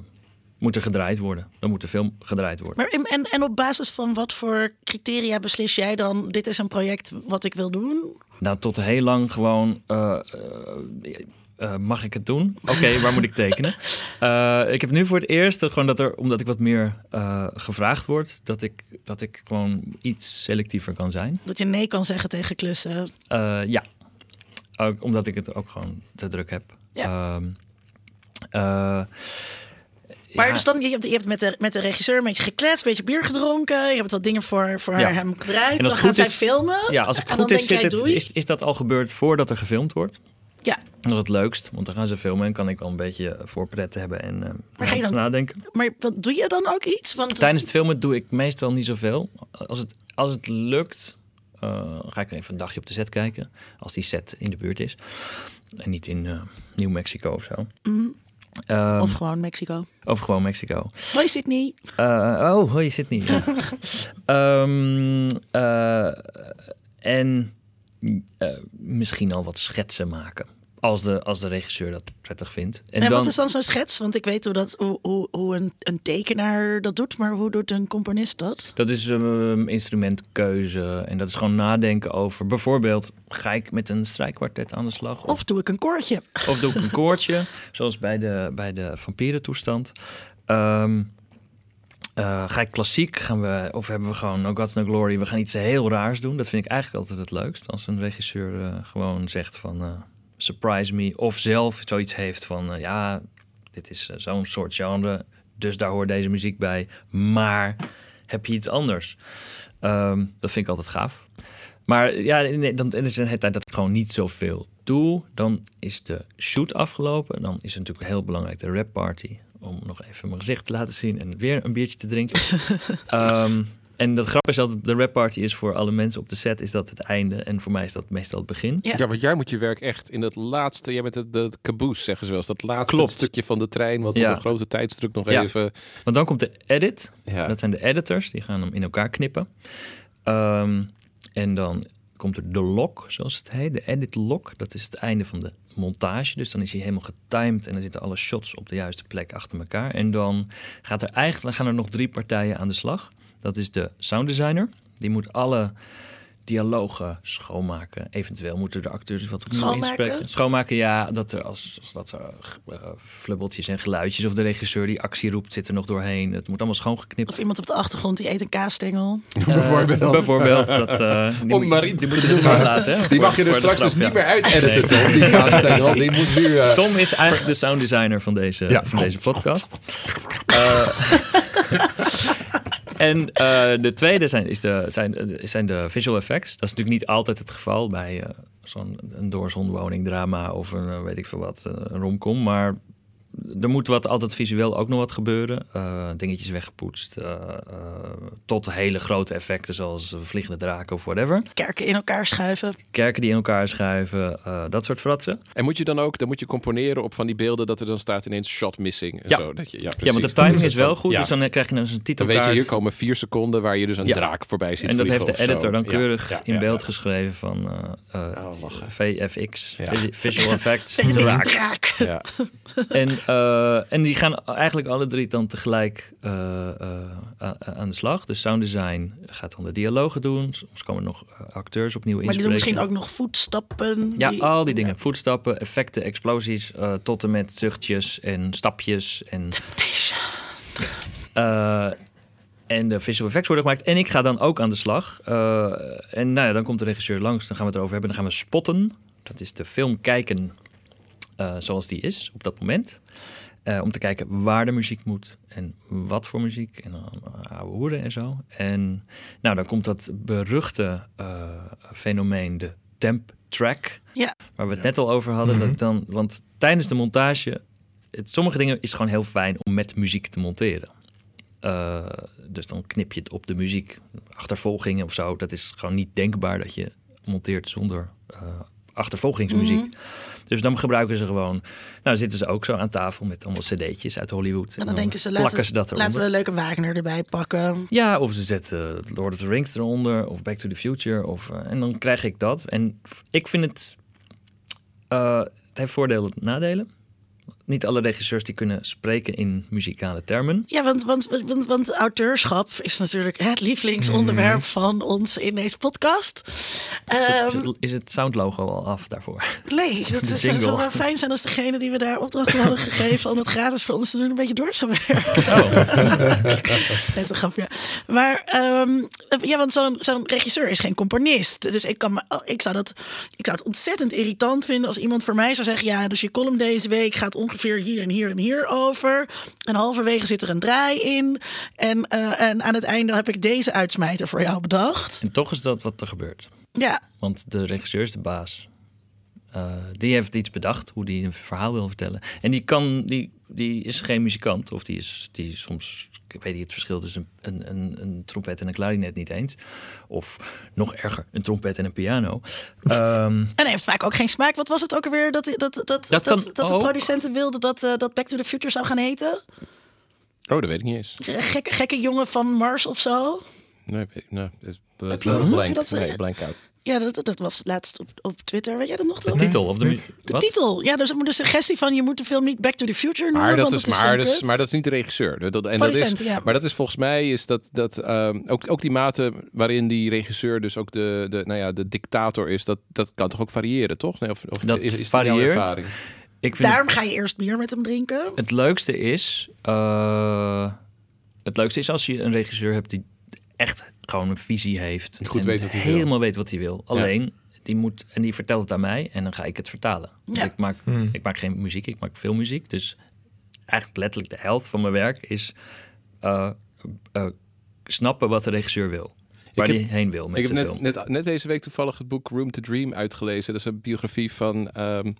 S4: moet er gedraaid worden. Dan moet de film gedraaid worden.
S1: Maar en, en op basis van wat voor criteria beslis jij dan... dit is een project wat ik wil doen?
S4: Nou, tot heel lang gewoon. Eh, mag ik het doen? Oké, waar moet ik tekenen? Eh, ik heb nu voor het eerst eh, gewoon dat er, omdat ik wat meer gevraagd word, dat ik, dat ik gewoon iets selectiever kan zijn.
S1: Dat je nee kan zeggen tegen klussen?
S4: Ja, ook omdat ik het ook gewoon te druk heb.
S1: Ja.
S4: Ehm, eh,
S1: Maar
S4: ja,
S1: dus dan, je hebt, je hebt met, de, met de regisseur een beetje gekletst, een beetje bier gedronken. Je hebt wat dingen voor, voor
S4: Ja.
S1: hem gebruikt.
S4: En
S1: dan gaan zij
S4: is-
S1: filmen.
S4: ja, als het
S1: en dan
S4: goed is,
S1: denk jij,
S4: het, is, is dat al gebeurd voordat er gefilmd wordt.
S1: Ja,
S4: dat is het leukst, want dan gaan ze filmen en kan ik al een beetje voorpretten hebben en eh,
S1: Maar ga je dan-
S4: nadenken.
S1: maar wat, doe je dan ook iets? Want
S4: Tijdens het filmen doe ik meestal niet zoveel. Als het, als het lukt, Eh, ga ik even een dagje op de set kijken. Als die set in de buurt is. En niet in eh, Nieuw Mexico of zo. Ehm,
S1: Of gewoon Mexico.
S4: of gewoon Mexico.
S1: Hoi Sydney.
S4: Eh, oh, hoi. Ja. Ehm, eh, en eh, misschien al wat schetsen maken. Als de, als de regisseur dat prettig vindt. En,
S1: En,
S4: dan,
S1: wat is dan zo'n schets? Want ik weet hoe, dat, hoe, hoe, hoe een, een tekenaar dat doet, maar hoe doet een componist dat?
S4: Dat is um, instrumentkeuze. En dat is gewoon nadenken over. Bijvoorbeeld, ga ik met een strijkkwartet aan de slag?
S1: Of doe ik een koortje?
S4: Of doe ik een koortje, zoals bij de, bij de vampierentoestand. Ehm eh, ga ik klassiek? Gaan we, of hebben we gewoon No Gods No Glory? We gaan iets heel raars doen. Dat vind ik eigenlijk altijd het leukst. Als een regisseur eh, gewoon zegt van eh, surprise me. Of zelf zoiets heeft van eh, ja, dit is eh, zo'n soort genre. Dus daar hoort deze muziek bij. Maar heb je iets anders? Ehm, dat vind ik altijd gaaf. Maar ja, nee, dan is het hele tijd dat ik gewoon niet zoveel doe. Dan is de shoot afgelopen. Dan is het natuurlijk heel belangrijk de rap party. Om nog even mijn gezicht te laten zien en weer een biertje te drinken. Ehm, en dat grap is altijd, de rap party is voor alle mensen op de set is dat het einde. En voor mij is dat meestal het begin.
S1: Ja.
S3: Ja, want jij moet je werk echt in dat laatste, jij met het de caboose zeggen ze wel eens, dat laatste
S4: Klopt.
S3: stukje van de trein, wat
S4: Ja.
S3: op een grote tijdsdruk nog
S4: Ja.
S3: even.
S4: Want dan komt de edit.
S3: Ja.
S4: Dat zijn de editors, die gaan hem in elkaar knippen. Ehm, en dan komt er de lock, zoals het heet, de edit lock. Dat is het einde van de montage. Dus dan is hij helemaal getimed en dan zitten alle shots op de juiste plek achter elkaar. En dan gaat er eigenlijk, gaan er nog drie partijen aan de slag. Dat is de sound designer. Die moet alle dialogen schoonmaken. Eventueel moeten de acteurs wat opnieuw
S1: Schoonmaken?
S4: inspreken. Schoonmaken, ja. Dat er als, als dat er eh, flubbeltjes en geluidjes of de regisseur die actie roept, zit er nog doorheen. Het moet allemaal schoongeknipt
S1: Of iemand op de achtergrond die eet een kaasstengel?
S3: bijvoorbeeld.
S4: Eh, bijvoorbeeld. Dat, eh, die
S3: Om maar iets
S4: die
S3: te
S4: moet je
S3: doen.
S4: maar laten. hè,
S3: Die mag je er
S4: de
S3: straks dus niet
S4: ja.
S3: meer uit editen, Tom. Die kaasstengel, die moet nu...
S4: Tom is eigenlijk de sound designer van deze,
S2: Ja.
S4: van deze podcast. En eh, de tweede zijn, is de, zijn, zijn de visual effects. Dat is natuurlijk niet altijd het geval bij eh, zo'n doorzonwoning drama of een eh, weet ik veel wat, een romcom. Maar er moet wat altijd visueel ook nog wat gebeuren. Eh, dingetjes weggepoetst. eh, eh, tot hele grote effecten zoals vliegende draken of whatever.
S1: Kerken in elkaar schuiven.
S4: Kerken die in elkaar schuiven. eh, dat soort fratsen.
S3: En moet je dan ook, dan moet je componeren op van die beelden dat er dan staat ineens shot missing. En
S4: Ja.
S3: Zo, dat je, ja,
S4: Ja,
S3: precies.
S4: want de
S3: Dan
S4: timing is wel goed.
S3: ja.
S4: Dus dan krijg je dus een
S3: Dan
S4: titelkaart.
S3: weet je, hier komen vier seconden waar je dus een
S4: Ja.
S3: draak voorbij ziet
S4: En dat heeft
S3: vliegen
S4: de
S3: of zo.
S4: editor dan
S3: Ja.
S4: keurig
S3: Ja,
S4: in
S3: ja,
S4: beeld
S3: ja.
S4: geschreven van eh, eh,
S3: Oh, lachen.
S4: VFX,
S3: Ja.
S4: Visual Effects. Draak.
S3: Ja.
S4: En, eh, en die gaan eigenlijk alle drie dan tegelijk eh, eh, aan de slag. Dus sound design gaat dan de dialogen doen. Soms komen er nog acteurs opnieuw
S1: Maar die doen misschien ook nog voetstappen.
S4: Ja,
S1: die-
S4: al die dingen. Voetstappen, effecten, explosies, tot en met zuchtjes en stapjes en Eh, en de visual effects worden gemaakt. En ik ga dan ook aan de slag. En nou ja, dan komt de regisseur langs. Dan gaan we het erover hebben. Dan gaan we spotten. Dat is de film kijken eh, zoals die is op dat moment. Eh, om te kijken waar de muziek moet en wat voor muziek. En dan uh, ouwe hoeren en zo. En nou, dan komt dat beruchte eh, fenomeen, de temp track.
S1: Ja.
S4: Waar we het net al over hadden. dat ik dan, want tijdens de montage, het, sommige dingen is gewoon heel fijn om met muziek te monteren. Eh, dus dan knip je het op de muziek. Achtervolgingen of zo. Dat is gewoon niet denkbaar dat je monteert zonder eh, achtervolgingsmuziek. Dus dan gebruiken ze gewoon... Nou, dan zitten ze ook zo aan tafel met allemaal cd'tjes uit Hollywood.
S1: En dan denken ze,
S4: plakken
S1: laten,
S4: ze dat eronder.
S1: laten we een leuke Wagner erbij pakken.
S4: Ja, of ze zetten Lord of the Rings eronder, of Back to the Future. Of, eh, en dan krijg ik dat. En ik vind het... eh, het heeft voordelen en nadelen. Niet alle regisseurs die kunnen spreken in muzikale termen.
S1: Ja, want, want, want, want auteurschap is natuurlijk het lievelingsonderwerp van ons in deze podcast. Ehm,
S4: Is het- is het soundlogo al af daarvoor?
S1: nee, dat is, het zou wel fijn zijn als degene die we daar opdracht hadden gegeven om het gratis voor ons te doen een beetje door zou werken.
S4: Oh,
S1: Net een grapje. Maar ehm, ja, want zo'n zo'n regisseur is geen componist. Dus ik, kan ik, zou dat, ik zou het ontzettend irritant vinden als iemand voor mij zou zeggen: Ja, dus je column deze week gaat ongeveer hier en hier en hier over. En halverwege zit er een draai in. En, eh, en aan het einde heb ik deze uitsmijter voor jou bedacht.
S4: en toch is dat wat er gebeurt.
S1: Ja,
S4: Want de regisseur is de baas. eh, die heeft iets bedacht hoe die een verhaal wil vertellen. En die kan, die, die is geen muzikant. Of die is, die is soms, ik weet niet het verschil tussen een, een, een trompet en een klarinet niet eens. Of nog erger, een trompet en een piano. Ehm,
S1: En hij heeft vaak ook geen smaak. Wat was het ook alweer dat, dat, dat, dat,
S4: Dat
S1: dat, de
S4: ook.
S1: producenten wilden dat, eh, dat Back to the Future zou gaan heten?
S3: Oh, dat weet ik niet eens.
S1: Gekke, gekke jongen van Mars of zo?
S3: Nee, weet ik, nee, dat is-
S1: Heb je dat- heb
S3: blank,
S1: je dat,
S3: nee,
S1: eh,
S3: blank out.
S1: Ja, dat, dat was laatst op, op Twitter. Weet jij dat nog?
S4: de titel of de,
S1: De
S4: wat?
S1: titel. Ja, dus de suggestie van je moet de film niet Back to the Future noemen.
S3: Maar dat,
S1: want
S3: is,
S1: het
S3: maar, dat is, maar dat is niet de regisseur. Dat, dat- en dat is,
S1: ja.
S3: Maar dat is volgens mij is dat, dat ehm, ook, ook die mate waarin die regisseur dus ook de, de, nou ja, de dictator is, dat, dat kan toch ook variëren, toch? Nee, of, of
S4: Dat
S3: is, is dat
S4: varieert.
S3: ervaring?
S4: Ik vind
S1: Daarom ga je eerst bier met hem drinken.
S4: Het leukste is. eh, het leukste is als je een regisseur hebt die echt gewoon een visie heeft.
S3: Die goed
S4: en
S3: weet wat hij wil.
S4: helemaal weet wat hij wil. Alleen, die moet. En die vertelt het aan mij en dan ga ik het vertalen.
S1: Ja.
S4: Ik, maak, ik maak geen muziek, ik maak veel muziek. Dus eigenlijk letterlijk de helft van mijn werk is. eh, eh, snappen wat de regisseur wil. Waar
S3: heb-
S4: hij heen wil met
S3: Ik heb
S4: zijn
S3: net,
S4: film.
S3: net, net deze week toevallig het boek Room to Dream uitgelezen. Dat is een biografie van ehm,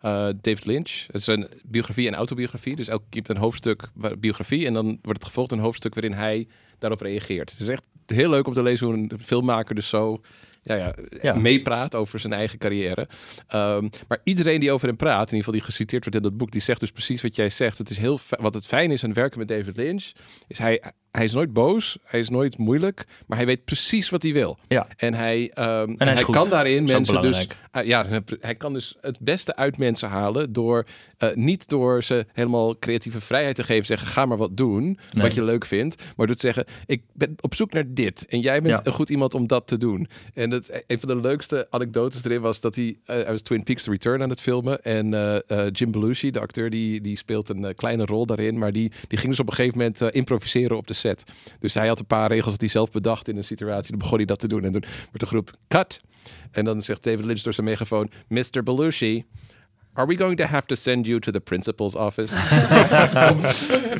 S3: eh, David Lynch. Het is een biografie en autobiografie. Dus elk je hebt een hoofdstuk biografie en dan wordt het gevolgd een hoofdstuk waarin hij daarop reageert. Het is echt heel leuk om te lezen hoe een filmmaker dus zo ja, ja,
S4: Ja.
S3: meepraat over zijn eigen carrière. Ehm, maar iedereen die over hem praat, in ieder geval die geciteerd wordt in dat boek, die zegt dus precies wat jij zegt. Het is heel wat het fijn is aan werken met David Lynch, is hij, hij is nooit boos, hij is nooit moeilijk, maar hij weet precies wat hij wil.
S4: Ja.
S3: En hij, ehm,
S4: hij
S3: hij, kan daarin mensen dus, uh, ja, hij kan dus het beste uit mensen halen door eh, niet door ze helemaal creatieve vrijheid te geven, zeggen ga maar wat doen
S4: Nee.
S3: wat je leuk vindt, maar door te zeggen ik ben op zoek naar dit en jij bent
S4: Ja.
S3: een goed iemand om dat te doen. En het, een van de leukste anekdotes erin was dat hij, eh, hij was Twin Peaks The Return aan het filmen en eh, eh, Jim Belushi, de acteur, die, die speelt een eh, kleine rol daarin, maar die, die ging dus op een gegeven moment eh, improviseren op de set. Dus hij had een paar regels dat hij zelf bedacht in een situatie, dan begon hij dat te doen en toen wordt de groep cut. En dan zegt David Lynch door zijn megafoon, Mr. Belushi, Are we going to have to send you to the principal's office? om,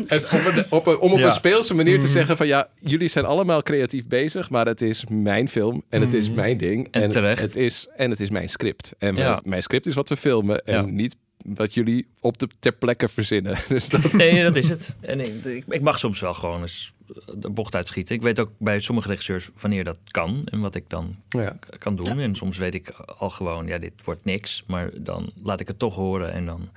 S3: en op een, op een, om op
S4: Ja.
S3: een speelse manier te zeggen van ja, jullie zijn allemaal creatief bezig, maar het is mijn film en het is mijn ding
S4: En terecht.
S3: het is en het is mijn script en
S4: Ja.
S3: mijn- mijn script is wat we filmen en
S4: Ja.
S3: niet wat jullie op de ter plekke verzinnen. Dus dat,
S4: Nee, dat is het. En ik, ik, mag soms wel gewoon eens de bocht uitschieten. Ik weet ook bij sommige regisseurs wanneer dat kan en wat ik dan
S3: ja.
S4: kan doen. En soms weet ik al gewoon, ja, dit wordt niks. Maar dan laat ik het toch horen. En dan.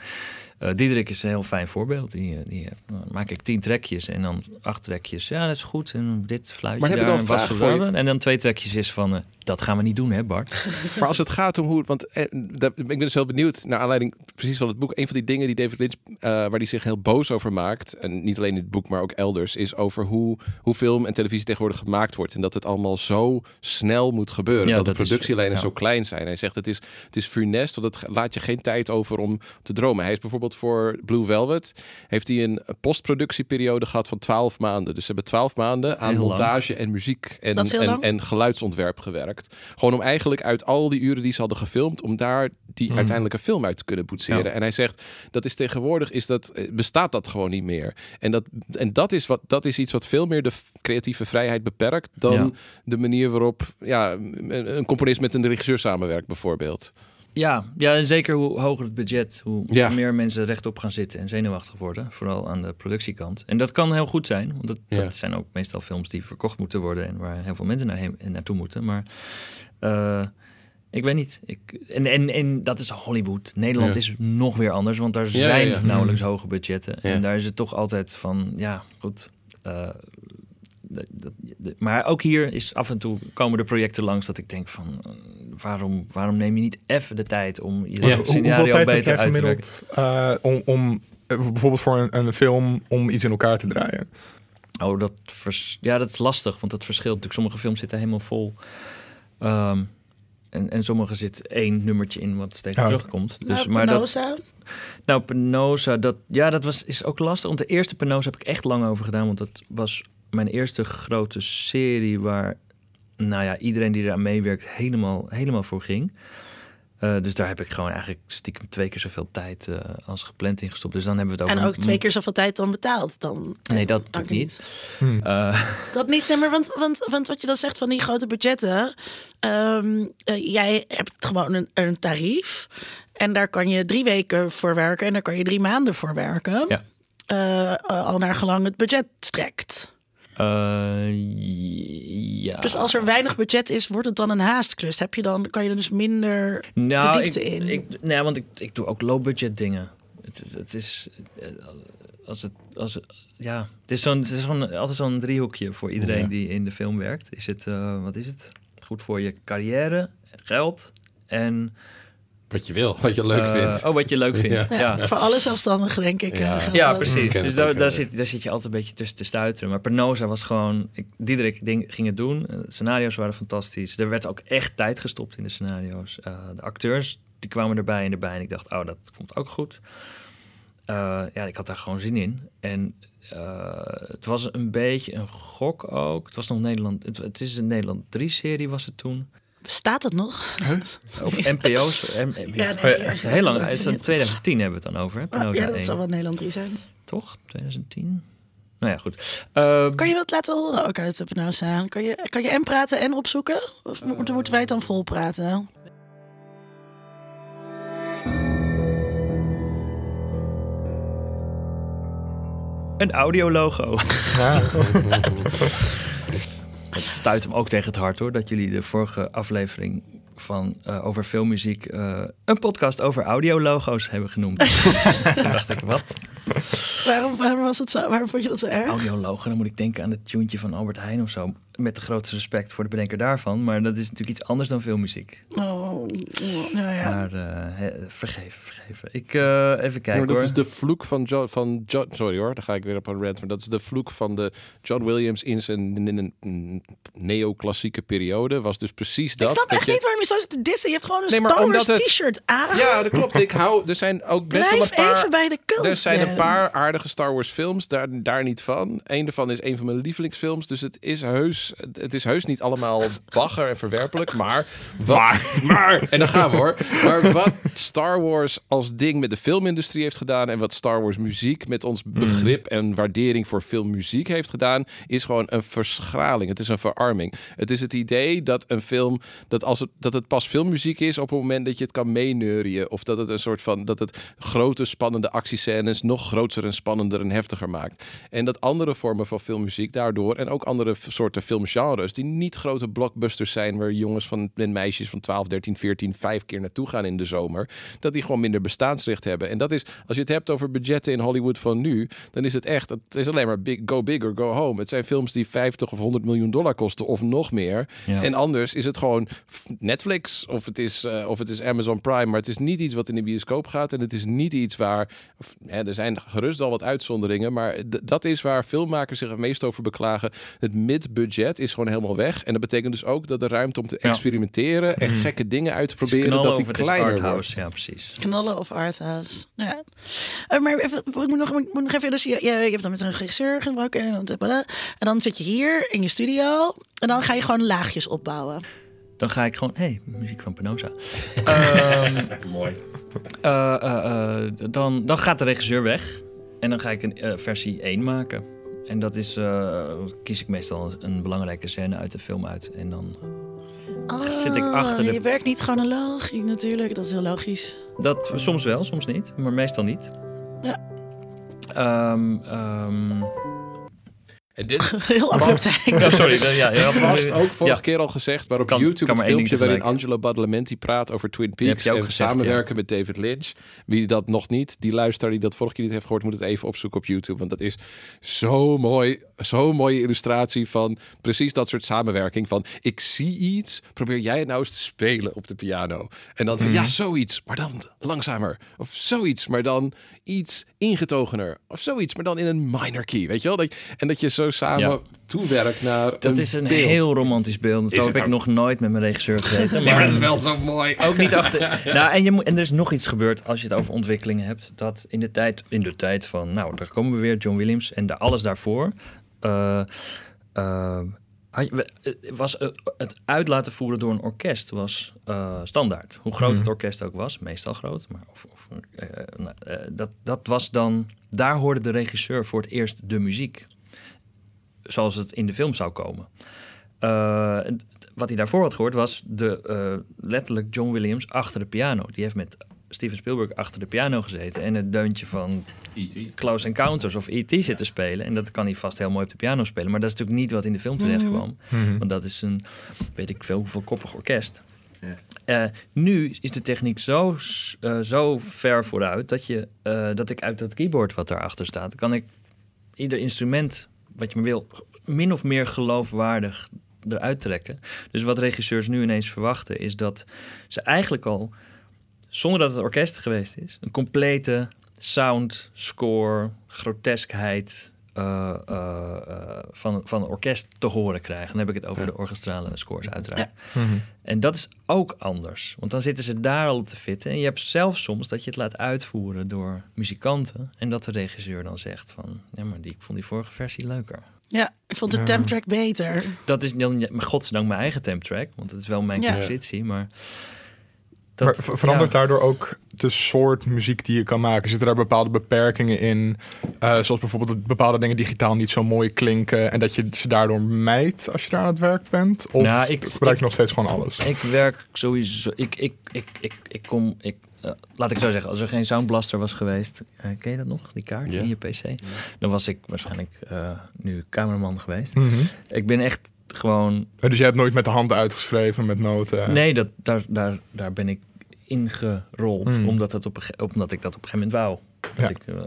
S4: Eh Diederik is een heel fijn voorbeeld. Die, eh, die, eh, dan maak ik tien trekjes en dan acht trekjes. Ja, dat is goed. En dit fluitje
S3: Maar heb ik
S4: daar.
S3: wel een
S4: en
S3: je?
S4: En dan twee trekjes is van, dat gaan we niet doen, hè Bart?
S3: Maar als het gaat om hoe, want eh, dat, ik ben dus heel benieuwd naar aanleiding precies van het boek. Een van die dingen die David Lynch, waar hij zich heel boos over maakt, en niet alleen in het boek, maar ook elders, is over hoe, hoe film en televisie tegenwoordig gemaakt wordt en dat het allemaal zo snel moet gebeuren,
S4: Ja,
S3: dat de
S4: dat is-
S3: productielijnen
S4: ja.
S3: zo klein zijn. Hij zegt het is, het is funest, want het laat je geen tijd over om te dromen. Hij is bijvoorbeeld voor Blue Velvet heeft hij een postproductieperiode gehad van 12 maanden. Dus ze hebben 12 maanden aan
S4: Heel lang.
S3: montage en muziek en, en, en geluidsontwerp gewerkt. Gewoon om eigenlijk uit al die uren die ze hadden gefilmd, om daar die uiteindelijke film uit te kunnen boetseren.
S4: Ja.
S3: En hij zegt dat is tegenwoordig is dat eh, bestaat dat gewoon niet meer. En dat en dat is wat dat is iets wat veel meer de creatieve vrijheid beperkt dan
S4: Ja.
S3: de manier waarop ja een, een componist met een regisseur samenwerkt bijvoorbeeld.
S4: Ja, ja, en zeker hoe hoger het budget, hoe
S3: Ja.
S4: meer mensen rechtop gaan zitten en zenuwachtig worden. Vooral aan de productiekant. En dat kan heel goed zijn, want dat,
S3: Ja.
S4: dat zijn ook meestal films die verkocht moeten worden en waar heel veel mensen naar heen, naartoe moeten. Maar eh, ik weet niet. Ik, en, en, en dat is Hollywood. Nederland
S3: Ja.
S4: is nog weer anders, want daar zijn nauwelijks hoge budgetten. En daar is het toch altijd van, ja, goed. eh, dat- dat- de- maar ook hier is af en toe komen er projecten langs dat ik denk van waarom, waarom neem je niet even de tijd om je
S2: hoe-
S4: scenario
S2: hoeveel tijd heb
S4: beter
S2: jij
S4: uit te werken?
S2: eh, om, om eh, bijvoorbeeld voor een, een film om iets in elkaar te draaien?
S4: Oh, dat, vers, ja, dat is lastig, want dat verschilt. natuurlijk. Sommige films zitten helemaal vol. Ehm, en, en sommige zit één nummertje in wat steeds
S2: Ja.
S4: terugkomt. Dus,
S1: Nou,
S4: maar dat,
S1: Penosa.
S4: nou, Penosa, dat, ja, dat was, is ook lastig. Want de eerste Penosa heb ik echt lang over gedaan. Want dat was mijn eerste grote serie waar nou ja, iedereen die eraan meewerkt helemaal, helemaal voor ging. Eh, dus daar heb ik gewoon eigenlijk stiekem twee keer zoveel tijd eh, als gepland in gestopt. Dus dan hebben we het
S1: En
S4: over...
S1: ook twee keer zoveel tijd dan betaald. Dan,
S4: Nee, dat natuurlijk niet. Eh,
S1: Dat niet, nee, maar want, want, want wat je dan zegt van die grote budgetten. ehm, eh, jij hebt gewoon een, een tarief. En daar kan je drie weken voor werken. En daar kan je drie maanden voor werken.
S4: Ja.
S1: Eh, al naar gelang het budget strekt.
S4: Eh, ja.
S1: Dus als er weinig budget is, wordt het dan een haastklus. Heb je dan, kan je er dus minder
S4: nou,
S1: de diepte
S4: ik,
S1: in.
S4: Ik, nee, want ik, ik doe ook low budget dingen. Het, het, het is eh, als het, als het, ja, het is zo'n, het is zo'n, altijd zo'n driehoekje voor iedereen
S3: Ja.
S4: die in de film werkt. Is het, eh, wat is het? Goed voor je carrière, geld en
S3: Wat je wil, wat je leuk
S4: eh,
S3: vindt.
S4: Oh, wat je leuk vindt.
S1: ja,
S4: Ja, ja.
S1: Voor alle zelfstandigen, denk ik.
S3: Ja.
S1: eh,
S4: Ja, precies. Dus daar, daar, zit, daar zit je altijd een beetje tussen te stuiteren. Maar Pernoza was gewoon... Ik, Diederik ding, ging het doen. Eh, De scenario's waren fantastisch. Er werd ook echt tijd gestopt in de scenario's. Eh, de acteurs die kwamen erbij en erbij. En ik dacht, oh, dat komt ook goed. Eh, ja, ik had daar gewoon zin in. En eh, het was een beetje een gok ook. Het was nog Nederland... Het, het is een Nederland 3-serie was het toen.
S1: Bestaat het nog?
S4: Of NPO's. M- M-
S1: Ja,
S4: ja,
S1: nee, ja.
S4: is heel lang. Het is in 2010 hebben we het dan over. Hè?
S1: Ja, dat
S4: 1.
S1: zal wel Nederland 3 zijn.
S4: Toch? 2010? Nou ja, goed. Eh,
S1: Kan je wat laten horen ook uit de Penosa? Kan je, kan je en praten en opzoeken? Of moeten, moeten wij het dan vol praten?
S4: Een audiologo. Het stuit hem ook tegen het hart hoor, dat jullie de vorige aflevering van eh, over filmmuziek eh, een podcast over audiologo's hebben genoemd. Toen dacht ik, wat?
S1: Waarom, waarom, was het zo, waarom vond je dat zo erg?
S4: Audiologo, dan moet ik denken aan het tuentje van Albert Heijn of zo. Met de grootste respect voor de bedenker daarvan. Maar dat is natuurlijk iets anders dan filmmuziek.
S1: Oh, nou ja.
S4: Maar hè, vergeven, vergeven. Ik eh, even kijken
S3: maar dat
S4: hoor.
S3: is de vloek van John, van John. Sorry hoor, dan ga ik weer op een rant. Maar dat is de vloek van de John Williams in zijn in een neoclassieke periode. Was dus precies dat.
S1: ik snap
S3: dat
S1: echt
S3: je-
S1: niet waarom je zo zit te dissen. Je hebt gewoon een
S3: Nee, het-
S1: t-shirt aan.
S3: Ja, dat klopt. Ik hou. Er zijn ook best wel een paar.
S1: even bij de cult.
S3: Er zijn een paar aardige Star Wars films, daar, daar niet van. Eén daarvan is een van mijn lievelingsfilms. Dus het is heus, het is heus niet allemaal bagger en verwerpelijk. Maar, wat, maar, en dan gaan we hoor. Maar wat Star Wars als ding met de filmindustrie heeft gedaan... en wat Star Wars muziek met ons begrip en waardering voor filmmuziek heeft gedaan... is gewoon een verschraling. Het is een verarming. Het is het idee dat een film, dat, als het, dat het pas filmmuziek is... op het moment dat je het kan meeneurien. Of dat het een soort van, dat het grote spannende actiescènes... nog groter en spannender en heftiger maakt. En dat andere vormen van filmmuziek daardoor... en ook andere soorten filmgenres... die niet grote blockbusters zijn... waar jongens van, en meisjes van 12, 13, 14... vijf keer naartoe gaan in de zomer... dat die gewoon minder bestaansrecht hebben. En dat is, als je het hebt over budgetten in Hollywood van nu... dan is het echt, het is alleen maar big, go big or go home. Het zijn films die 50 of 100 miljoen dollar kosten of nog meer.
S4: Ja.
S3: En anders is het gewoon Netflix of het, is, eh, of het is Amazon Prime... maar het is niet iets wat in de bioscoop gaat... en het is niet iets waar... of, hè, er zijn gerust al wat uitzonderingen... maar dat is waar filmmakers zich het meest over beklagen. Het mid-budget is gewoon helemaal weg. En dat betekent dus ook dat de ruimte om te
S4: Ja.
S3: experimenteren... en gekke dingen uit te proberen... dat die kleiner wordt.
S4: arthouse, ja precies.
S1: Knallen of arthouse. Ja. Eh, maar even, ik moet nog, ik moet nog even. Dus je, je, je hebt dan met een regisseur gesproken. En dan, en dan zit je hier in je studio. En dan ga je gewoon laagjes opbouwen.
S4: Dan ga ik gewoon, hey, muziek van Penosa. Ehm,
S3: Mooi.
S4: eh, eh, dan, dan gaat de regisseur weg. En dan ga ik een versie 1 maken. En dat is, eh, kies ik meestal een belangrijke scène uit de film uit. En dan, Zit ik achter de-
S1: Je werkt niet chronologisch natuurlijk. Dat is heel logisch.
S4: dat soms wel, soms niet. Maar meestal niet.
S1: Ja.
S4: Ehm,
S3: En dit
S1: Heel abrupt eigenlijk.
S4: ja, sorry. Ja, je had
S3: was ook vorige
S4: Ja.
S3: keer al gezegd, maar op
S4: Kan-
S3: YouTube
S4: kan
S3: het filmpje waarin. Angelo Badalamenti praat over Twin Peaks en
S4: gezegd,
S3: samenwerken met David Lynch. Wie dat nog niet, die luisteraar die dat vorige keer niet heeft gehoord, moet het even opzoeken op YouTube, want dat is zo mooi, zo'n mooie illustratie van precies dat soort samenwerking van ik zie iets, probeer jij het nou eens te spelen op de piano. En dan van ja, zoiets, maar dan langzamer. Of zoiets, maar dan iets ingetogener. Of zoiets, maar dan in een minor key, weet je wel? Dat, en dat je zo samen
S4: Ja.
S3: toewerkt naar
S4: Dat is een
S3: beeld.
S4: heel romantisch beeld.
S3: Het
S4: heb ik
S3: ook?
S4: nog nooit met mijn regisseur gezeten.
S3: Nee, maar dat is wel zo mooi.
S4: Ook niet achter. nou, en, je moet, en er is nog iets gebeurd als je het over ontwikkelingen hebt. Dat in de tijd, in de tijd van, nou, daar komen we weer, John Williams en de, alles daarvoor. Eh, eh, eh, was het uit laten voeren door een orkest was standaard. Hoe groot
S2: Mhm.
S4: het orkest ook was, meestal groot. Maar of, of, nou, dat, dat was dan, daar hoorde de regisseur voor het eerst de muziek. Zoals het in de film zou komen. Wat hij daarvoor had gehoord was de, letterlijk John Williams achter de piano. Die heeft met Steven Spielberg achter de piano gezeten en het deuntje van Close Encounters of E.T. zitten spelen. En dat kan hij vast heel mooi op de piano spelen. Maar dat is natuurlijk niet wat in de film terecht kwam.
S2: Mhm.
S4: Want dat is een, weet ik veel, hoeveel koppig orkest. Eh, nu is de techniek zo, eh, zo ver vooruit dat, je, eh, dat ik uit dat keyboard wat daarachter staat, kan ik ieder instrument wat je maar wil, min of meer geloofwaardig eruit trekken. Dus wat regisseurs nu ineens verwachten, is dat ze eigenlijk al, zonder dat het orkest geweest is, een complete sound, score, groteskheid eh, eh, eh, van, van een orkest te horen krijgen. Dan heb ik het over de orchestrale scores uiteraard.
S2: Mhm.
S4: En dat is ook anders. Want dan zitten ze daar al op te fitten. En je hebt zelfs soms dat je het laat uitvoeren door muzikanten. En dat de regisseur dan zegt van... Ja, maar die, ik vond die vorige versie leuker.
S1: Ja, ik vond de
S2: Ja.
S1: temp-track beter.
S4: Dat is maar godzijdank mijn eigen temp-track. Want het is wel mijn
S1: Ja.
S4: compositie. Maar,
S2: maar
S4: dat,
S2: ver- verandert
S4: ja.
S2: daardoor ook de soort muziek die je kan maken? Zitten daar bepaalde beperkingen in? Eh, zoals bijvoorbeeld dat bepaalde dingen digitaal niet zo mooi klinken... en dat je ze daardoor mijt als je daar aan het werk bent? Of
S4: Nou, ik-
S2: gebruik
S4: ik-
S2: je nog steeds gewoon alles?
S4: Ik werk sowieso. Ik, ik, ik, ik, ik kom. Ik, eh, laat ik zo zeggen, als er geen Soundblaster was geweest. eh, ken je dat nog? Die kaart in je PC? Dan was ik waarschijnlijk eh, nu cameraman geweest.
S2: Mhm.
S4: Ik ben echt gewoon.
S2: Dus je hebt nooit met de hand uitgeschreven met noten?
S4: Nee, dat, daar, daar, daar ben ik ingerold.
S2: Hmm.
S4: Omdat, het op, omdat ik dat op een gegeven moment wou. Dat
S2: Ja.
S4: ik, eh,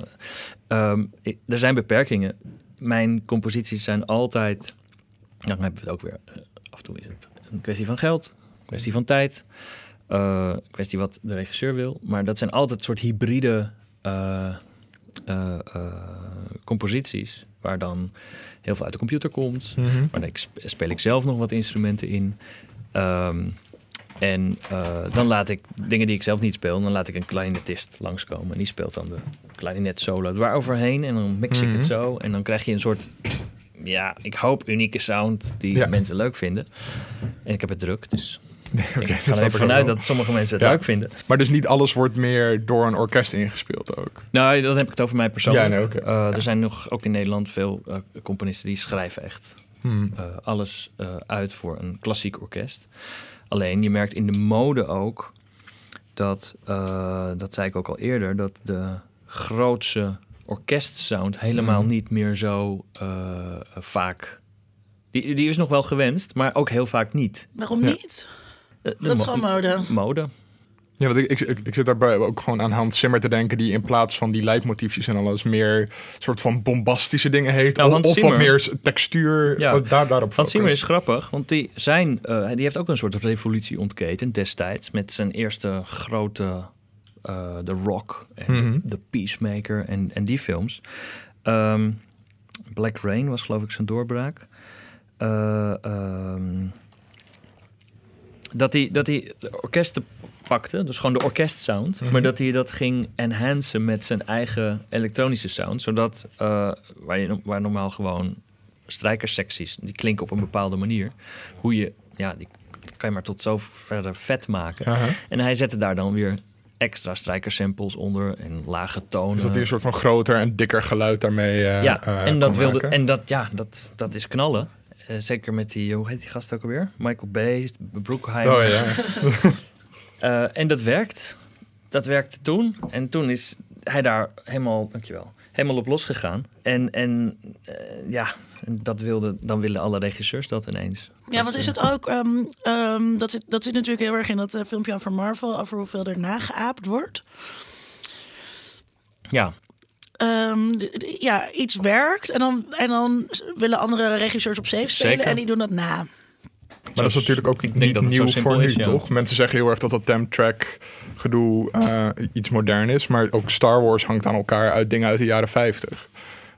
S4: ehm, ik- er zijn beperkingen. Mijn composities zijn altijd. Nou, dan hebben we het ook weer. eh, af en toe is het een kwestie van geld, een kwestie van tijd, eh, een kwestie wat de regisseur wil. Maar dat zijn altijd soort hybride composities. Waar dan heel veel uit de computer komt.
S2: Mhm.
S4: Maar ik sp- speel ik zelf nog wat instrumenten in. Ehm, en eh, dan laat ik dingen die ik zelf niet speel, dan laat ik een clarinetist langskomen. En die speelt dan de clarinet solo overheen. En dan mix ik
S2: Mhm.
S4: het zo. En dan krijg je een soort, ja, ik hoop unieke sound die
S2: Ja.
S4: mensen leuk vinden. En ik heb het druk, dus
S2: Nee,
S4: ik ga er even vanuit
S2: wel.
S4: dat sommige mensen het
S2: Ja.
S4: leuk vinden.
S2: Maar dus niet alles wordt meer door een orkest ingespeeld ook?
S4: Nou, dan heb ik het over mij persoonlijk.
S2: Ja, nee, oké.
S4: Eh, Er zijn nog, ook in Nederland, veel eh, componisten die schrijven echt
S2: Hmm.
S4: alles uit voor een klassiek orkest. Alleen je merkt in de mode ook dat, eh, dat zei ik ook al eerder, dat de grootse orkestsound helemaal
S2: Mhm.
S4: niet meer zo eh, vaak. Die, die is nog wel gewenst, maar ook heel vaak niet.
S1: Waarom
S2: Ja.
S1: niet?
S4: Eh, de
S1: Dat is gewoon mode.
S4: mode.
S2: Ja, want ik, ik, ik, zit daarbij ook gewoon aan Hans Zimmer te denken... die in plaats van die leidmotiefjes en alles... meer soort van bombastische dingen heet.
S4: Nou,
S2: of
S4: Hans
S2: of wat meer textuur.
S4: Ja.
S2: oh, daar, daarop
S4: Van Zimmer is grappig, want die, zijn, eh, die heeft ook een soort revolutie ontketend destijds. Met zijn eerste grote eh The Rock en
S2: Mhm.
S4: The Peacemaker en, en die films. Ehm, Black Rain was geloof ik zijn doorbraak. Eh, ehm, dat hij dat hij orkesten pakte, dus gewoon de orkestsound,
S2: Mhm.
S4: maar dat hij dat ging enhancen met zijn eigen elektronische sound, zodat eh, waar, je, waar normaal gewoon strijkersecties, die klinken op een bepaalde manier, hoe je, ja, die kan je maar tot zo verder vet maken. En hij zette daar dan weer extra strijkersamples onder en lage tonen.
S2: Dus dat hij een soort van groter en dikker geluid daarmee eh
S4: ja,
S2: eh,
S4: en dat wilde
S2: maken.
S4: en dat ja, dat, dat is knallen. Zeker met die, hoe heet die gast ook alweer? Michael Bay, Brookheim.
S2: Oh ja.
S4: Eh, en dat werkt. Dat werkte toen. En toen is hij daar helemaal, dankjewel, helemaal op losgegaan. En, en eh, ja, dat wilde, dan willen alle regisseurs dat ineens.
S1: Ja, wat is het ook? ehm, ehm, dat, zit, dat zit natuurlijk heel erg in dat eh, filmpje van Marvel over hoeveel er nageaapt wordt.
S4: Ja,
S1: Ehm, ja, iets werkt en dan, en dan willen andere regisseurs op safe spelen
S4: Zeker.
S1: en die doen dat na.
S2: Maar dat is natuurlijk ook
S4: Ik denk
S2: niet
S4: dat het zo
S2: nieuw voor nu,
S4: is, ja.
S2: toch? Mensen zeggen heel erg dat dat temp track gedoe eh, iets modern is. Maar ook Star Wars hangt aan elkaar uit dingen uit de jaren 50.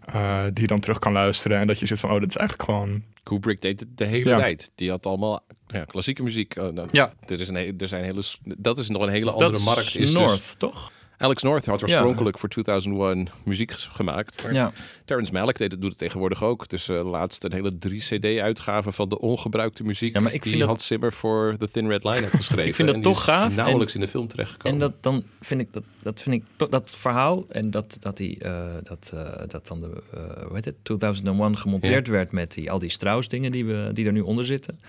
S2: eh, die je dan terug kan luisteren. En dat je zit van, oh, dit is eigenlijk gewoon...
S3: Kubrick deed het de hele
S2: Ja.
S3: tijd. Die had allemaal ja, klassieke muziek. Oh, dan-
S4: Ja.
S3: Er is een, er zijn hele, dat is nog een hele
S4: dat
S3: andere markt. Is dus-
S4: North, toch?
S3: Alex North had oorspronkelijk voor 2001 muziek gemaakt.
S4: Ja.
S3: Terrence Malick deed, doet het tegenwoordig ook. Dus eh laatst een hele 3-cd-uitgave van de ongebruikte muziek...
S4: Ja, maar ik
S3: die
S4: vind dat-
S3: Hans Zimmer voor The Thin Red Line heeft geschreven.
S4: Ik vind dat
S3: En
S4: toch gaaf
S3: nauwelijks
S4: en-
S3: in de film terechtgekomen.
S4: En dat, dan vind ik dat, dat, vind ik dat verhaal en dat, dat, die, eh, dat, eh, dat dan de hoe heet het, 2001 gemonteerd werd met die, al die Strauss dingen die, we, die er nu onder zitten.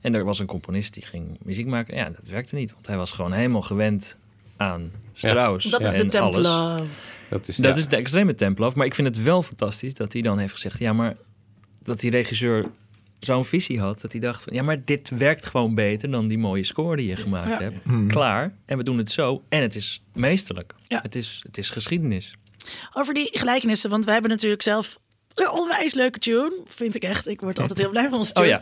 S4: En er was een componist die ging muziek maken. Ja, dat werkte niet, want hij was gewoon helemaal gewend aan Strauss.
S1: Dat is
S4: en
S1: de
S4: alles.
S1: Templar.
S3: dat is,
S4: Dat
S3: ja.
S4: is de extreme Templaf. Maar ik vind het wel fantastisch dat hij dan heeft gezegd... ja, maar dat die regisseur zo'n visie had... dat hij dacht, van, ja, maar dit werkt gewoon beter... dan die mooie score die je gemaakt
S1: Ja.
S4: hebt. Klaar. En we doen het zo. En het is meesterlijk.
S1: Ja.
S4: Het, is, het is geschiedenis.
S1: Over die gelijkenissen, want wij hebben natuurlijk zelf een onwijs leuke tune. Vind ik echt. Ik word altijd heel blij van onze tune.
S4: Oh ja.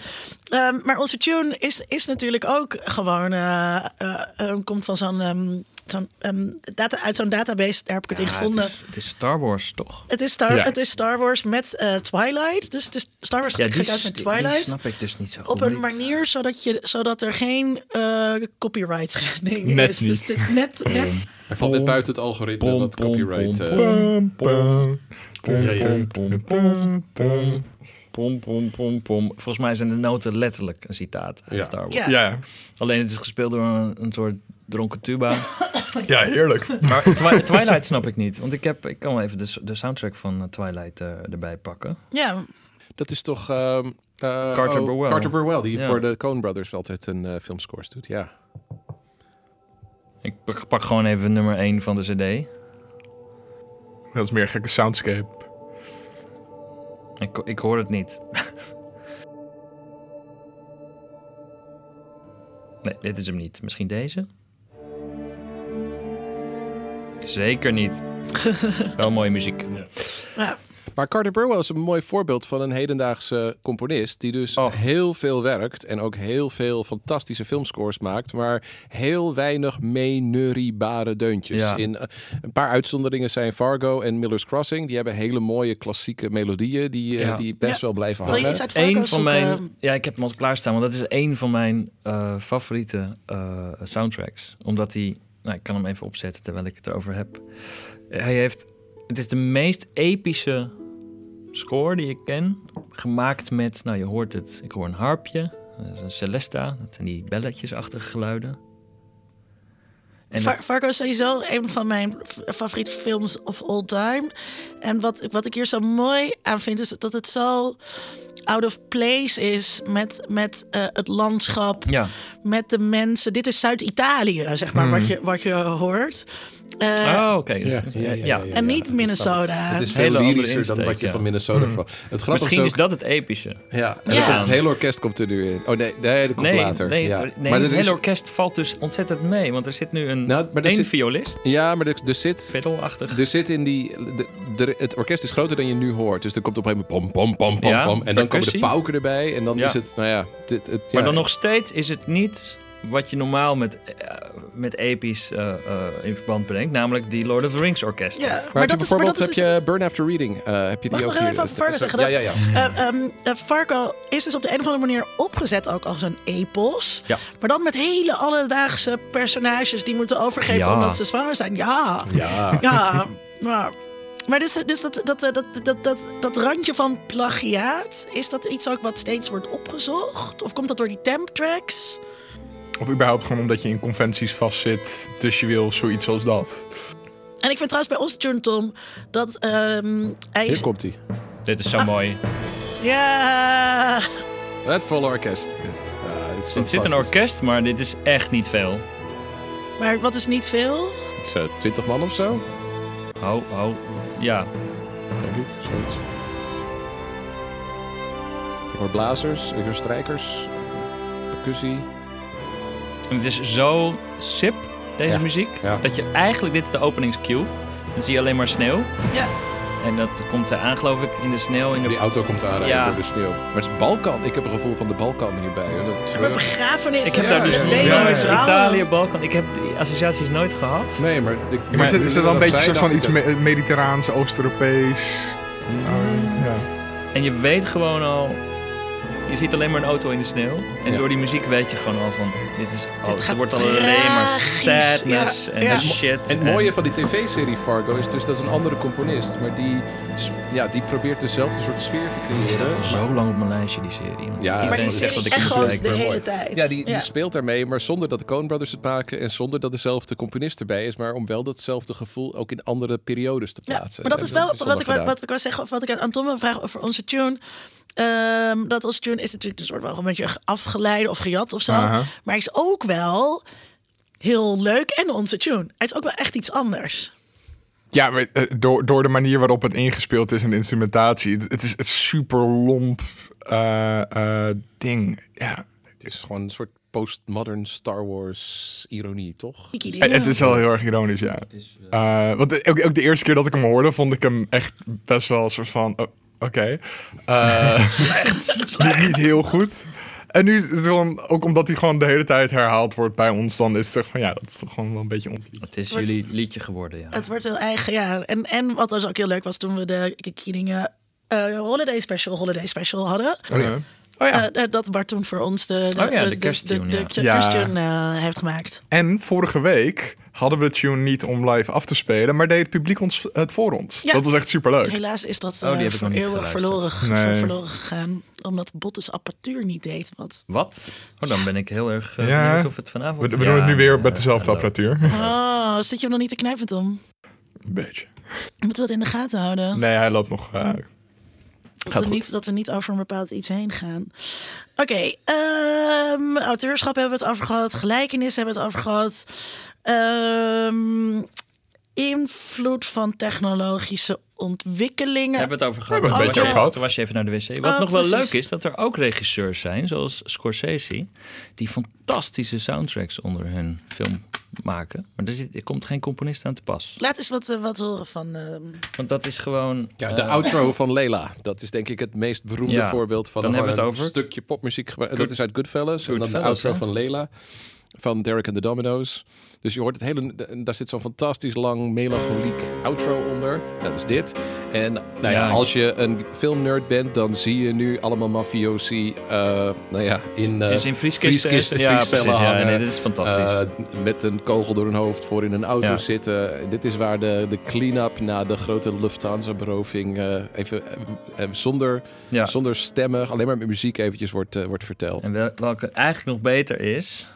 S1: Ehm, maar onze tune is, is natuurlijk ook gewoon... eh, eh, eh, komt van zo'n... ehm, zo'n ehm, data, uit zo'n database, daar heb ik het in
S4: Ja,
S1: gevonden.
S4: Het is, het is Star Wars, toch?
S1: Het is, Star,
S4: Ja.
S1: het is Star Wars met eh, Twilight. Dus het is Star Wars
S4: Ja, die,
S1: gaat uit met
S4: die- die
S1: Twilight.
S4: snap ik dus niet zo goed.
S1: op een manier zodat, je, zodat er geen eh copyright schending
S2: Net
S1: is. Dus
S2: niet.
S1: het is net, net
S3: Hij valt net buiten het algoritme wat
S4: pom,
S3: copyright...
S4: pom, Pom. Pom, pom, pom, pom. Volgens mij zijn de noten letterlijk een citaat uit
S3: Ja.
S4: Star Wars.
S1: Ja.
S2: Ja,
S4: Alleen het is gespeeld door een, een soort dronken tuba.
S2: ja, heerlijk.
S4: Maar Twi- Twilight snap ik niet. Want ik, heb, ik kan wel even de, de soundtrack van eh, Twilight eh, erbij pakken.
S1: ja,
S3: Dat is toch... ehm, eh,
S4: Carter
S3: oh,
S4: Burwell.
S3: Carter Burwell, die
S4: Ja.
S3: voor de Coen Brothers altijd een filmscores doet, ja.
S4: Ik pak- pak gewoon even nummer 1 van de cd.
S2: Dat is meer een gekke soundscape.
S4: Ik, ik hoor het niet. nee, dit is hem niet. Misschien deze? Zeker niet. Wel mooie muziek.
S1: ja.
S3: Maar Carter Burwell is een mooi voorbeeld van een hedendaagse componist... die dus
S4: Oh.
S3: heel veel werkt en ook heel veel fantastische filmscores maakt... maar heel weinig meeneuriebare deuntjes.
S4: Ja.
S3: In, eh, een paar uitzonderingen zijn Fargo en Miller's Crossing. Die hebben hele mooie klassieke melodieën die, eh,
S4: Ja.
S3: die best
S1: Ja.
S3: wel blijven
S1: Wil je
S3: hangen.
S1: iets uit Fargo
S4: Eén van mijn... Ja, ik heb hem al klaarstaan. Want dat is één van mijn eh, favoriete eh, soundtracks. Omdat hij... Nou, ik kan hem even opzetten terwijl ik het erover heb. Hij heeft... Het is de meest epische score die ik ken. Gemaakt met... Nou, je hoort het. Ik hoor een harpje. Dat is een celesta. Dat zijn die belletjesachtige geluiden. En
S1: Far- Fargo is sowieso een van mijn favoriete films of all time. En wat, wat ik hier zo mooi aan vind, is dat het zo out of place is met, met eh, het landschap,
S4: ja,
S1: met de mensen. Dit is Zuid-Italië, zeg maar, wat, je, wat je hoort. Eh,
S4: oh, oké. Dus-
S3: Ja, ja, ja, ja, ja,
S1: en niet Minnesota.
S3: Het is
S4: Hele
S3: veel lyrischer dan wat je
S4: ja.
S3: van Minnesota. Het grappige
S4: Misschien
S3: is
S4: dat het epische.
S3: Ja, en het hele orkest komt er nu in. Oh nee, nee dat komt
S4: Nee,
S3: later.
S4: nee, nee
S3: maar
S4: het hele
S3: is,
S4: orkest valt dus ontzettend mee. Want er zit nu een
S3: Nou, maar er
S4: één
S3: zit-
S4: violist,
S3: ja, maar er, er zit...
S4: fiddle-achtig.
S3: Er zit in die. de- de- het orkest is groter dan je nu hoort. Dus er komt op een gegeven moment pom, pom, pom, pom,
S4: Ja,
S3: pom. En dan komen de pauken erbij. En dan
S4: Ja.
S3: is het, nou ja. Dit, het, ja.
S4: Maar dan nog steeds is het niet wat je normaal met, eh, met episch eh, eh, in verband brengt. Namelijk die Lord of the Rings orkest.
S1: ja,
S3: Maar,
S1: maar,
S3: heb je
S1: dat is, maar
S3: bijvoorbeeld
S1: dat
S3: heb
S1: is dus-
S3: je Burn After Reading. eh, heb je die
S1: Mag ik
S3: ook
S1: nog
S3: hier?
S1: even Fargo zeggen?
S3: Ja,
S1: Dat-
S3: ja, ja.
S1: Eh, ehm, eh, Fargo is dus op de een of andere manier opgezet ook als een epos.
S4: Ja.
S1: Maar dan met hele alledaagse personages die moeten overgeven
S4: Ja.
S1: omdat ze zwanger zijn. Ja,
S3: Ja.
S1: ja. maar, maar dus, dus dat, dat, dat, dat, dat, dat randje van plagiaat, is dat iets ook wat steeds wordt opgezocht? Of komt dat door die temp tracks?
S2: Of überhaupt gewoon omdat je in conventies vastzit. Dus je wil zoiets als dat.
S1: En ik vind trouwens bij ons Tom dat ehm, hij
S3: Hier komt hij.
S4: Dit is zo mooi.
S1: Ja,
S3: Het volle orkest. Ja, dit is
S4: Het zit een orkest, maar dit is echt niet veel.
S1: maar wat is niet veel?
S3: Het is eh, 20 man of zo,
S4: Ho, ho. Ja,
S3: denk ik. Zoiets. Ik hoor blazers, ik hoor strijkers, percussie.
S4: En het is zo sip, deze
S3: Ja,
S4: muziek,
S3: ja.
S4: dat je eigenlijk, dit is de openingscue. Dan zie je alleen maar sneeuw.
S1: Ja.
S4: En dat komt aan, geloof ik, in de sneeuw. In de...
S3: Die auto komt aanrijden
S4: Ja.
S3: door de sneeuw. Maar het is Balkan. Ik heb een gevoel van de Balkan hierbij. Dat,
S1: Maar
S3: eh,
S1: begrafenissen.
S4: Ik heb
S3: Ja,
S4: daar dus
S3: ja.
S1: twee
S3: Ja,
S1: jonge
S3: ja.
S1: vrouwen.
S4: Italië, Balkan. Ik heb die associaties nooit gehad.
S3: Nee, maar... Ik,
S2: Maar is het, is het wel een beetje soort van iets me- mediterraans, Oost-Europees? Ja.
S4: En je weet gewoon al... je ziet alleen maar een auto in de sneeuw. En
S3: Ja.
S4: door die muziek weet je gewoon al van... Dit is, oh,
S1: Dit gaat
S4: wordt al alleen maar sadness
S1: Ja,
S4: en
S1: ja.
S4: shit.
S3: En het mooie van die tv-serie Fargo is dus dat is een andere componist. Maar die, ja, die probeert dezelfde soort sfeer te
S4: Die staat
S3: creëren.
S4: al zo lang op mijn lijstje, die serie. Want
S3: Ja,
S1: Maar die
S4: zegt dat ik kijken.
S1: de hele
S3: mooi.
S1: tijd.
S3: Ja, die, die speelt daarmee, maar zonder dat de Coen Brothers het maken en zonder dat dezelfde componist erbij is, maar om wel datzelfde gevoel ook in andere periodes te
S1: Ja,
S3: plaatsen.
S1: maar dat is wel wat ik, wat ik wou zeggen, of wat ik aan Tom wil vragen over onze tune. Ehm, dat onze tune is natuurlijk een soort wel een beetje afgeleide of gejat of zo.
S2: Aha.
S1: Maar hij is ook wel heel leuk en onze tune. Hij is ook wel echt iets anders.
S2: Ja, maar, eh, door, door de manier waarop het ingespeeld is en de instrumentatie. Het, het is het super lomp eh, eh, ding. Ja.
S3: Het is gewoon een soort postmodern Star Wars ironie, toch?
S2: Het is wel heel erg ironisch, ja. Eh, want ook, ook de eerste keer dat ik hem hoorde, vond ik hem echt best wel een soort van... oh, Oké. Eh, niet, niet heel goed. En nu is het gewoon, ook omdat hij gewoon de hele tijd herhaald wordt bij ons, dan is het toch van ja, dat is toch gewoon wel een beetje ons lied.
S4: Het is jullie liedje geworden, ja.
S1: Het wordt heel eigen, ja. En, en wat dus ook heel leuk was toen we de Kiki dingen eh, Holiday Special, Holiday Special hadden.
S2: Oh ja. Oh ja.
S1: Eh, dat Bart toen voor ons de, de,
S4: Oh ja, de
S1: de,
S4: kersttune,
S1: de,
S4: ja.
S1: de
S2: Ja.
S1: kersttune, eh, heeft gemaakt.
S2: En vorige week hadden we de tune niet om live af te spelen, maar deed het publiek ons het voor ons.
S1: Ja.
S2: Dat was echt super leuk.
S1: Helaas is dat
S4: Oh, die
S1: eh,
S4: ik
S1: voor eeuwig verloren,
S2: Nee.
S1: verloren gegaan. Omdat Bottas apparatuur niet deed. Wat.
S4: Wat? Oh, dan ben ik heel erg uh,
S2: Ja.
S4: benieuwd of het vanavond...
S2: We, we doen het nu weer met dezelfde apparatuur.
S1: Oh, zit je hem nog niet te knijpen, Tom?
S2: Een beetje.
S1: Moeten we dat in de gaten houden?
S2: Nee, hij loopt nog.
S1: Dat,
S2: gaat
S1: we
S2: goed.
S1: niet, dat we niet over een bepaald iets heen gaan. Oké, ehm, auteurschap hebben we het over gehad. Gelijkenis hebben we het over gehad. Ehm, invloed van technologische ontwikkelingen.
S4: Hebben we het over gehad?
S2: We hebben
S1: het
S4: Toen
S1: een
S4: was
S1: beetje
S4: je-
S2: over gehad.
S4: Toen was je even naar de wc. Wat
S1: Oh,
S4: nog wel
S1: precies.
S4: leuk is, dat er ook regisseurs zijn, zoals Scorsese, die fantastische soundtracks onder hun film maken. Maar er, zit, er komt geen componist aan te pas.
S1: Laat eens wat, eh, wat horen van... ehm,
S4: Want dat is gewoon...
S3: Ja, de
S4: eh,
S3: outro van Leila. Dat is denk ik het meest beroemde
S4: Ja,
S3: voorbeeld van
S4: dan
S3: een,
S4: hebben we het
S3: een
S4: over.
S3: stukje popmuziek. gebruikt. Dat is uit Goodfellas. en dan de
S4: Goodfellas,
S3: outro
S4: hè?
S3: van Leila. Van Derek and the Dominoes. Dus je hoort het hele... Daar zit zo'n fantastisch lang melancholiek outro onder. Dat is dit. En nou ja,
S4: Ja.
S3: als je een filmnerd bent, dan zie je nu allemaal mafiosi... eh nou ja, in...
S4: is in vrieskisten.
S3: vrieskisten,
S4: ja, nee, dit is fantastisch.
S3: Eh, met een kogel door hun hoofd voor in een auto
S4: Ja.
S3: zitten. Dit is waar de, de clean-up na de grote Lufthansa-beroving even zonder, zonder stemmen, alleen maar met muziek eventjes wordt, wordt verteld.
S4: En wel- welke eigenlijk nog beter is,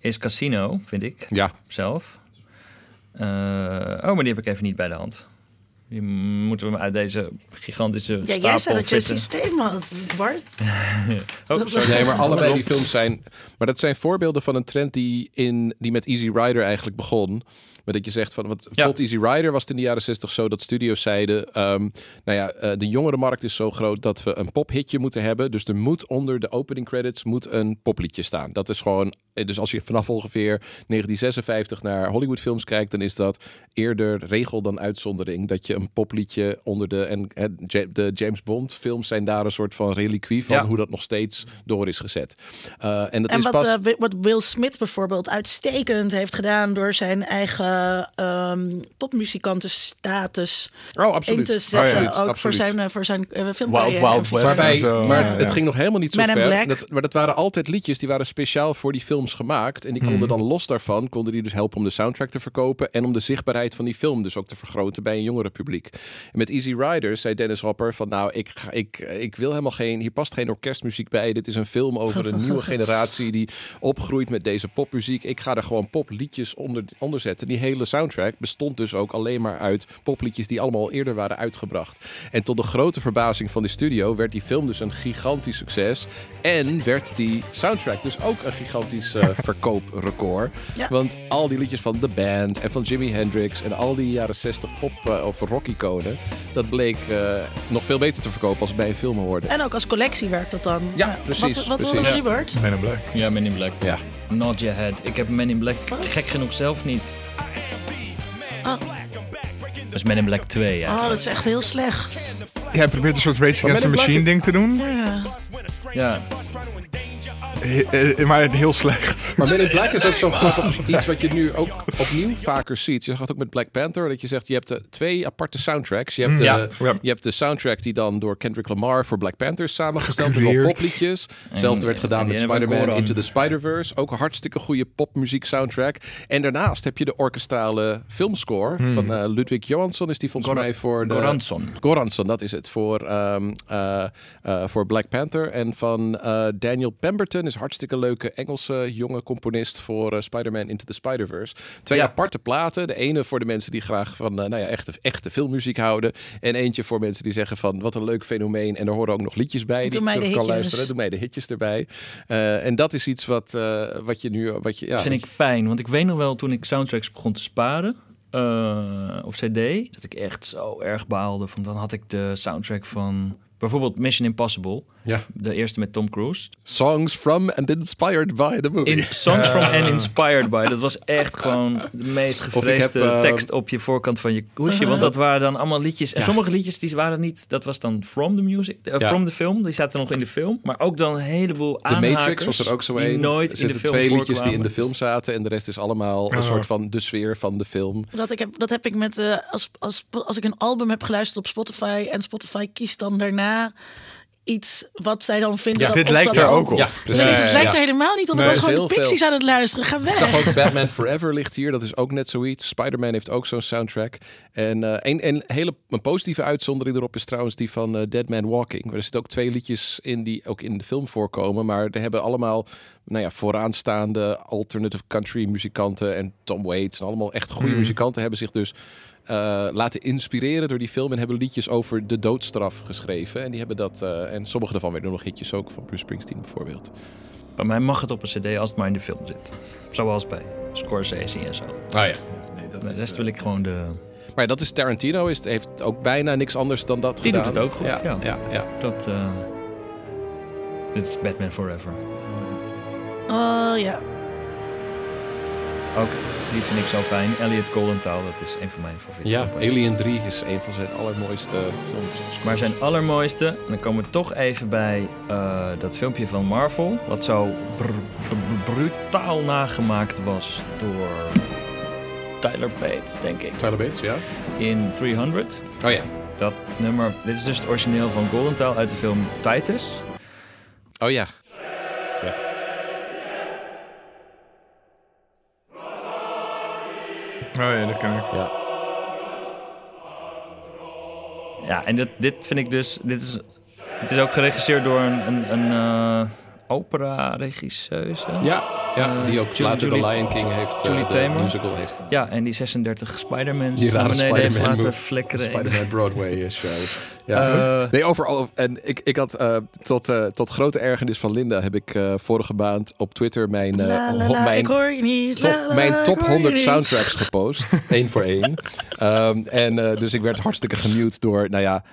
S4: is Casino, vind ik
S3: Ja,
S4: zelf. Eh, oh, maar die heb ik even niet bij de hand. Die moeten we uit deze gigantische
S1: ja,
S4: stapel
S1: jij zei dat je systeem had, Bart.
S4: Oh, sorry.
S3: nee, maar allebei die films zijn... Maar dat zijn voorbeelden van een trend die, in, die met Easy Rider eigenlijk begon. Maar dat je zegt van, want
S4: Ja.
S3: tot Easy Rider was het in de jaren 60 zo dat studio's zeiden, ehm, nou ja, eh, de jongere markt is zo groot dat we een pophitje moeten hebben. Dus er moet onder de opening credits moet een popliedje staan. Dat is gewoon, eh, dus als je vanaf ongeveer 1956 naar Hollywoodfilms kijkt, dan is dat eerder regel dan uitzondering dat je een popliedje onder de en de James Bond films zijn daar een soort van reliquie van
S4: Ja.
S3: hoe dat nog steeds door is gezet. Eh, en dat
S1: En
S3: is
S1: wat,
S3: pas
S1: Wi- wat Will Smith bijvoorbeeld uitstekend heeft gedaan door zijn eigen ehm popmuzikantenstatus
S3: oh,
S1: in
S3: absoluut.
S1: te zetten. Ook voor zijn, eh, voor zijn eh,
S2: Wild
S1: filmcarrière.
S2: Wild West zo.
S3: maar
S2: Ja.
S3: het ging nog helemaal niet zo
S1: Man
S3: ver.
S1: Black.
S3: Dat, maar dat waren altijd liedjes die waren speciaal voor die films gemaakt. En die konden dan los daarvan, konden die dus helpen om de soundtrack te verkopen. En om de zichtbaarheid van die film dus ook te vergroten bij een jongere publiek. En met Easy Riders zei Dennis Hopper van nou, ik, ga, ik, ik wil helemaal geen, hier past geen orkestmuziek bij. Dit is een film over een nieuwe generatie die opgroeit met deze popmuziek. Ik ga er gewoon popliedjes onder, onder zetten. Die hele soundtrack bestond dus ook alleen maar uit popliedjes die allemaal al eerder waren uitgebracht. En tot de grote verbazing van die studio werd die film dus een gigantisch succes. En werd die soundtrack dus ook een gigantisch eh, verkooprecord.
S1: Ja.
S3: Want al die liedjes van The Band en van Jimi Hendrix en al die jaren 60 pop eh, of rock-iconen, dat bleek eh, nog veel beter te verkopen als het bij een film hoorde.
S1: En ook als collectie werkt dat dan.
S3: Ja, precies,
S1: Wat, wat
S3: precies.
S1: Bart?
S2: Men in Black.
S4: Ja, Men in Black.
S3: Ja.
S4: Nod your head. Ik heb Men in Black gek genoeg zelf niet.
S1: Oh.
S4: Dat is Men in Black 2, ja.
S1: Oh, dat is echt heel slecht.
S2: Jij probeert een soort Rage Against the Machine ding te doen.
S1: Ja.
S4: Ja.
S2: he- eh, maar heel slecht.
S3: Maar Men in Black is ook zo grappig iets wat je nu ook opnieuw vaker ziet. Je zag het ook met Black Panther, dat je zegt je hebt eh, twee aparte soundtracks. Je hebt, de,
S4: Ja.
S2: Ja.
S3: je hebt de soundtrack die dan door Kendrick Lamar voor Black Panther is samengesteld. met wel popliedjes. Hetzelfde werd gedaan
S4: en
S3: met Spider-Man. Into the Spider-Verse. Ook een hartstikke goede popmuziek soundtrack. En daarnaast heb je de orkestrale filmscore van eh, Ludwig Johansson. Is die volgens mij voor de...
S4: Goransson.
S3: Goransson, dat is het voor, ehm, eh, eh, voor Black Panther. En van eh, Daniel Pemberton is hartstikke leuke Engelse jonge componist voor Spider-Man Into the Spider-Verse. Twee
S4: Ja.
S3: aparte platen. De ene voor de mensen die graag van nou ja, echte, echte filmmuziek houden. En eentje voor mensen die zeggen van wat een leuk fenomeen. En er horen ook nog liedjes bij die
S1: Doe mij
S3: ik
S1: de
S3: terug kan
S1: hitjes.
S3: luisteren. Doe mij de hitjes erbij. Eh, en dat is iets wat, eh, wat je nu... Wat je, ja,
S4: vind ik fijn, want ik weet nog wel toen ik soundtracks begon te sparen eh, op CD, dat ik echt zo erg baalde. Van dan had ik de soundtrack van bijvoorbeeld Mission Impossible,
S3: ja.
S4: de eerste met Tom Cruise.
S3: Songs from and inspired by the movie.
S4: In Songs from and Inspired by. Dat was echt gewoon de meest gevreesde
S3: heb, eh,
S4: tekst op je voorkant van je hoesje. Want dat waren dan allemaal liedjes. En sommige liedjes die waren niet... Dat was dan from the music, eh,
S3: Ja.
S4: from the film. Die zaten nog in de film. Maar ook dan een heleboel
S3: De
S4: aanhakers.
S3: Matrix was er ook zo
S4: die
S3: een.
S4: nooit
S3: er
S4: in de
S3: zitten
S4: film
S3: twee liedjes die in de film zaten en de rest is allemaal een soort van de sfeer van de film.
S1: Dat, ik heb, dat heb ik met eh, als, als, als ik een album heb geluisterd op Spotify en Spotify kiest dan daarna iets wat zij dan vinden.
S3: Ja,
S1: dat
S2: Dit
S1: op
S2: lijkt
S1: dat
S2: er ook op.
S3: Ja,
S2: Ja,
S1: het lijkt
S3: ja.
S1: er helemaal niet op. Ik was gewoon de
S3: veel.
S1: Pixies aan het luisteren. Ga
S3: Ik zag
S1: weg.
S3: ook Batman Forever ligt hier. Dat is ook net zoiets. Spider-Man heeft ook zo'n soundtrack. En eh, een, een hele een positieve uitzondering erop is trouwens die van eh, Dead Man Walking. Er zitten ook twee liedjes in die ook in de film voorkomen. Maar er hebben allemaal nou ja, vooraanstaande alternative country muzikanten en Tom Waits en allemaal echt goede muzikanten hebben zich dus laten inspireren door die film en hebben liedjes over de doodstraf geschreven. En die hebben dat eh, en sommige daarvan werden nog hitjes ook van Bruce Springsteen bijvoorbeeld.
S4: Bij mij mag het op een cd als het maar in de film zit. Zoals bij Scorsese en zo.
S3: Ah ja. Nee, dat
S4: De rest wil ik gewoon de...
S3: Maar ja, dat is Tarantino, is, heeft ook bijna niks anders dan dat
S4: Die doet
S3: gedaan.
S4: het ook goed, ja.
S3: ja, ja.
S4: Dat, eh, dit is Batman Forever.
S1: Oh ja.
S4: Ook, die vind ik zo fijn. Elliot Goldenthal, dat is een van mijn favorieten.
S3: Ja,
S4: componisten.
S3: Alien 3 is een van zijn allermooiste films.
S4: Maar zijn allermooiste, en dan komen we toch even bij eh, dat filmpje van Marvel, wat zo br- br- brutaal nagemaakt was door Tyler Bates, denk ik,
S3: Tyler Bates, ja?
S4: in 300.
S3: Oh ja.
S4: Dat nummer, dit is dus het origineel van Goldenthal uit de film Titus.
S3: Oh ja.
S2: Ja, dat kan ik.
S3: Ja.
S4: Ja, en dit, dit vind ik dus, dit is, het is ook geregisseerd door een, een, een eh, opera-regisseuse.
S3: Ja, ja
S4: Eh,
S3: die ook later
S4: Julie-
S3: The Lion King heeft, eh,
S4: Julie
S3: de musical heeft.
S4: Ja, en die 36 Spider-Mans
S3: Die rare
S4: heeft
S3: Spider-Man
S4: laten flikkeren.
S3: Spider-Man Broadway show. Ja.
S4: Eh,
S3: Nee, overal. En ik, ik had eh, tot, eh, tot grote ergernis van Linda heb ik eh, vorige maand op Twitter mijn, eh,
S1: La, la,
S3: ho-
S1: la,
S3: mijn
S1: ik hoor je niet.
S3: top,
S1: La, la,
S3: mijn
S1: ik
S3: top
S1: hoor je
S3: 100
S1: niet.
S3: soundtracks gepost. één voor één. Ehm, en eh, dus ik werd hartstikke gemute door, nou ja,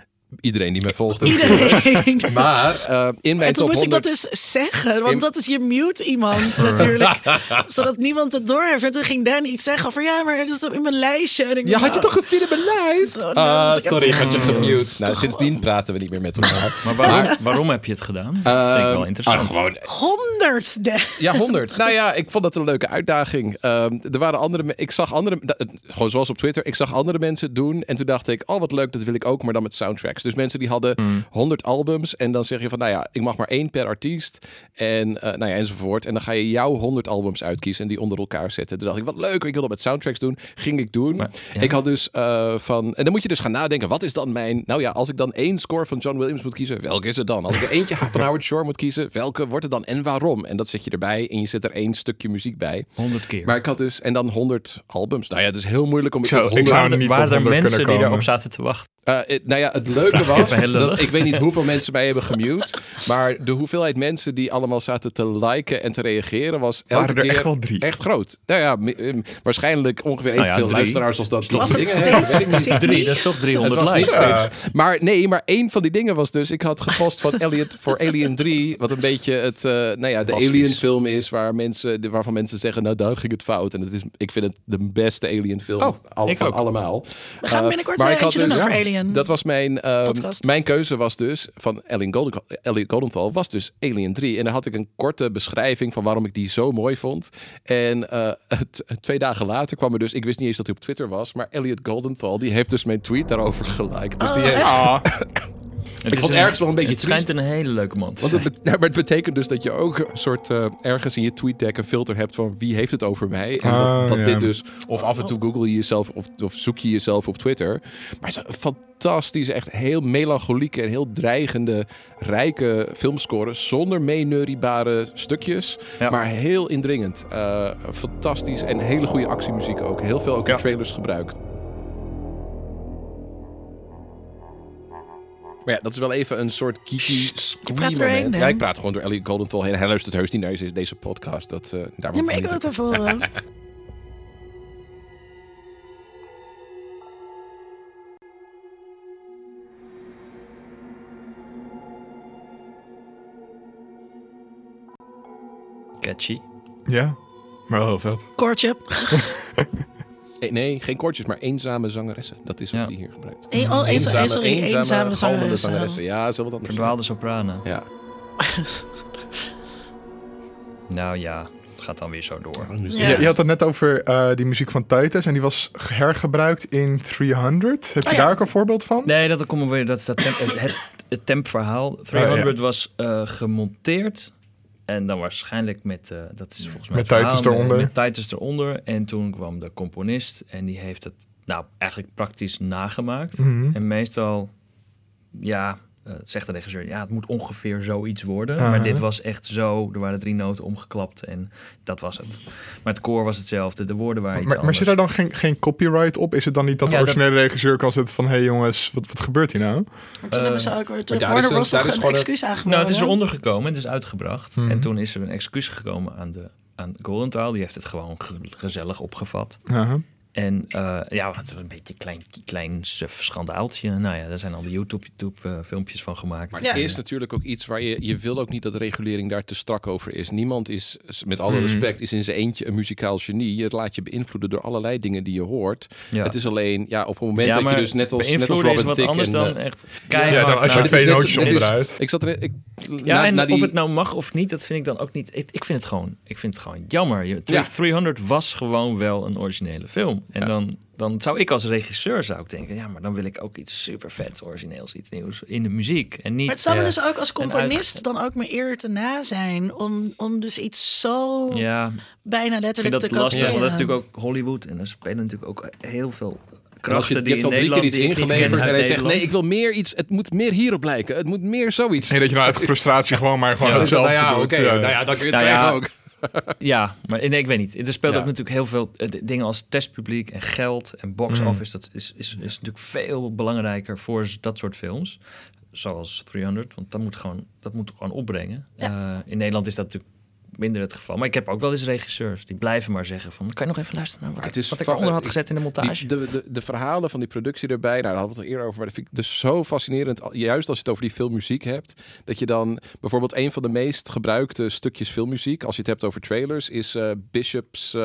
S3: iedereen die mij volgde.
S1: Iedereen.
S3: Maar eh, in mijn
S1: En toen
S3: top
S1: moest ik
S3: 100...
S1: dat dus zeggen, want
S3: In-
S1: dat is je mute iemand natuurlijk. zodat niemand het doorheeft. En toen ging Dan iets zeggen van ja, maar dat is in mijn lijstje. En ik
S3: Ja,
S1: dacht,
S3: had je toch gezien in mijn lijst?
S1: Oh.
S3: Ah, sorry, ik had je gemute. Nou, sindsdien praten we niet meer met elkaar.
S4: maar waarom, waarom heb je het gedaan? Dat vind ik wel
S3: Ehm,
S4: interessant.
S3: ah, gewoon,
S1: Honderd. Dan.
S3: ja, 100. nou ja, ik vond dat een leuke uitdaging. Ehm, er waren andere, ik zag andere, gewoon zoals op Twitter, ik zag andere mensen het doen en toen dacht ik, oh wat leuk, dat wil ik ook, maar dan met Dus mensen die hadden 100 albums en dan zeg je van, nou ja, ik mag maar één per artiest en eh, nou ja, enzovoort. En dan ga je jouw 100 albums uitkiezen en die onder elkaar zetten. Toen dacht ik, wat leuk, ik wil dat met soundtracks doen. Ging ik doen.
S4: Maar, ja.
S3: Ik had dus eh, van, en dan moet je dus gaan nadenken, wat is dan mijn, nou ja, als ik dan één score van John Williams moet kiezen, welke is het dan? Als ik er eentje van Howard Shore moet kiezen, welke wordt het dan en waarom? En dat zet je erbij en je zet er één stukje muziek bij.
S4: 100 keer.
S3: Maar ik had dus, en dan 100 albums. Nou ja, het is heel moeilijk om
S2: Zo, ik
S3: 100
S2: zou niet
S4: waren
S2: tot
S4: er
S2: 100
S4: mensen
S2: kunnen
S4: die
S2: komen.
S4: erop zaten te wachten?
S3: Eh, het- nou ja, het leuke was, dat, ik weet niet hoeveel mensen mij hebben gemute, maar de hoeveelheid mensen die allemaal zaten te liken en te reageren was elke
S2: Waren er
S3: keer
S2: echt wel drie?
S3: echt groot. Nou ja, eh, waarschijnlijk ongeveer
S4: Nou ja,
S3: evenveel
S4: drie.
S3: luisteraars als dat
S1: Was
S3: dingen hebben.
S1: steeds?
S4: Drie, dat is toch 300
S3: Het was niet
S4: likes?
S3: steeds. Maar nee, maar één van die dingen was dus... Ik had gepost van Elliot voor Alien 3... wat een beetje het, eh, nou ja, de. Alien film is... Waar mensen, waarvan mensen zeggen... nou, daar ging het fout. En het is, ik vind het de beste Alien film
S4: Oh,
S3: al-
S4: ik
S3: van
S4: ook.
S3: allemaal.
S1: We gaan binnenkort
S3: maar
S1: uh,
S3: ik had dus-
S1: over
S3: ja.
S1: Alien.
S3: Dat was mijn, ehm, mijn keuze was dus van Ellie, Golden, Ellie Goldenthal was dus Alien 3. En daar had ik een korte beschrijving van waarom ik die zo mooi vond. En eh, twee dagen later kwam er dus, ik wist niet eens dat hij op Twitter was, maar Elliot Goldenthal die heeft dus mijn tweet daarover geliked. Dus die
S1: Oh,
S3: heeft,
S4: Het
S3: ik
S4: is
S3: vond ergens wel een beetje
S4: Het schijnt
S3: triest.
S4: een hele leuke man te
S3: Want het,
S4: zijn.
S3: bet- ja, maar het betekent dus dat je ook een soort eh, ergens in je tweetdeck een filter hebt van wie heeft het over mij. En
S2: Ah,
S3: dat, dat
S2: ja.
S3: dit dus, of af en toe google je jezelf of, of zoek je jezelf op Twitter. Maar het is een fantastische, echt heel melancholieke en heel dreigende, rijke filmscore. Zonder meeneuriebare stukjes,
S4: Ja.
S3: maar heel indringend. Eh, fantastisch en hele goede actiemuziek ook. Heel veel ook in
S4: Ja.
S3: trailers gebruikt. Maar ja, dat is wel even een soort geeky moment. Ja, ik praat gewoon door Ellie Goldenthal heen. Hij luistert heus niet naar deze, podcast. Dat, eh daar
S1: ja, maar ik wil het ervoor.
S4: Catchy.
S2: ja, maar wel heel vet.
S1: Koortje.
S3: Eh, Nee, geen koortjes, maar eenzame zangeressen. Dat is wat
S4: Ja.
S3: hij hier gebruikt.
S1: Een, oh, een, sorry, sorry, eenzame
S3: galmende
S1: zangeressen.
S3: zangeressen. Ja, dat is wel wat anders.
S4: Verdwaalde sopranen.
S3: Ja.
S4: Nou ja, het gaat dan weer zo door.
S1: Ja.
S2: Je, je had het net over eh, die muziek van Titus en die was hergebruikt in 300. Heb je
S1: Oh ja.
S2: daar ook een voorbeeld van?
S4: Nee, dat we weer. Dat, dat temp, het, het, het tempverhaal. 300 was eh, gemonteerd. En dan waarschijnlijk met, eh, dat is volgens mij
S2: Met
S4: het verhaal,
S2: Titus eronder.
S4: Met, met Titus eronder. En toen kwam de componist en die heeft het nou eigenlijk praktisch nagemaakt.
S2: Mhm.
S4: En meestal, ja, eh, zegt de regisseur, ja, het moet ongeveer zoiets worden. Maar dit was echt zo, er waren drie noten omgeklapt en dat was het. Maar het koor was hetzelfde, de woorden waren iets
S2: Maar, zit daar dan geen, geen copyright op? Is het dan niet dat de
S4: Ja, dat-
S2: originele regisseur kan zitten van... hé hey jongens, wat, wat gebeurt hier nou?
S1: Maar toen hebben ze ook weer terug.
S3: daar is
S1: er
S3: een-
S1: was
S3: daar
S1: toch
S3: is
S1: een
S3: een-
S1: excuus aangeboden.
S4: Nou, het is eronder gekomen, het is uitgebracht.
S2: Mhm.
S4: En toen is er een excuus gekomen aan, de, aan Goldenthal. Die heeft het gewoon ge- gezellig opgevat.
S2: Aha.
S4: En eh, ja, het was een beetje een klein, klein suf schandaaltje. Nou ja, daar zijn al die YouTube, YouTube eh, filmpjes van gemaakt.
S3: Maar
S1: Ja.
S3: het is natuurlijk ook iets waar je... Je wil ook niet dat de regulering daar te strak over is. Niemand is, met alle
S2: Mhm.
S3: respect, is in zijn eentje een muzikaal genie. Je laat je beïnvloeden door allerlei dingen die je hoort.
S4: ja.
S3: Het is alleen, ja, op het moment
S4: ja,
S3: dat je dus net als, net als
S4: beïnvloeden
S3: Robin
S4: is wat
S3: Thicke
S4: anders
S3: en,
S4: dan
S3: eh,
S4: echt keihard.
S2: Ja, dan als je twee nootjes
S3: is-
S2: omdraait.
S3: Ik zat er... Ik,
S4: Ja,
S3: na-
S4: en
S3: na die-
S4: of het nou mag of niet, dat vind ik dan ook niet. Ik, ik vind het gewoon, ik vind het gewoon jammer. Je,
S3: Ja.
S4: 300 was gewoon wel een originele film. En
S3: Ja.
S4: dan, dan zou ik als regisseur zou ik denken, ja, maar dan wil ik ook iets super vets, origineels, iets nieuws in de muziek en niet.
S1: Maar het zou me
S4: Ja.
S1: dus ook als componist dan ook mijn eer te na zijn. Om, om dus iets zo
S4: Ja,
S1: bijna letterlijk
S4: dat
S1: te
S4: lastig, want dat is natuurlijk ook Hollywood en er spelen natuurlijk ook heel veel krachten
S3: je, je
S4: die
S3: hebt al drie keer iets ingeleverd en hij zegt. Nee, ik wil meer iets. Het moet meer hierop lijken. Het moet meer zoiets.
S2: Nee, dat je nou uit frustratie gewoon maar gewoon
S4: Ja,
S2: hetzelfde
S3: nou ja,
S2: doet. Ja.
S3: Nou ja, dan kun je het
S4: Nou
S3: krijgen ook.
S4: Ja, maar nee, ik weet niet. Er speelt
S3: Ja.
S4: ook natuurlijk heel veel eh, dingen als testpubliek en geld en box
S2: Mm.
S4: office. Dat is, is, is natuurlijk veel belangrijker voor dat soort films. Zoals 300, want dat moet gewoon, dat moet gewoon opbrengen.
S1: Ja.
S4: Eh, in Nederland is dat natuurlijk minder het geval. Maar ik heb ook wel eens regisseurs die blijven maar zeggen van... kan je nog even luisteren naar wat,
S3: Het
S4: ik-
S3: is
S4: wat ik eronder had gezet in de montage?
S3: Die, de, de, de verhalen van die productie erbij, nou, daar hadden we het al eerder over, maar dat vind ik dus zo fascinerend. Juist als je het over die filmmuziek hebt, dat je dan bijvoorbeeld een van de meest gebruikte stukjes filmmuziek, als je het hebt over trailers, is eh, Bishop's, eh,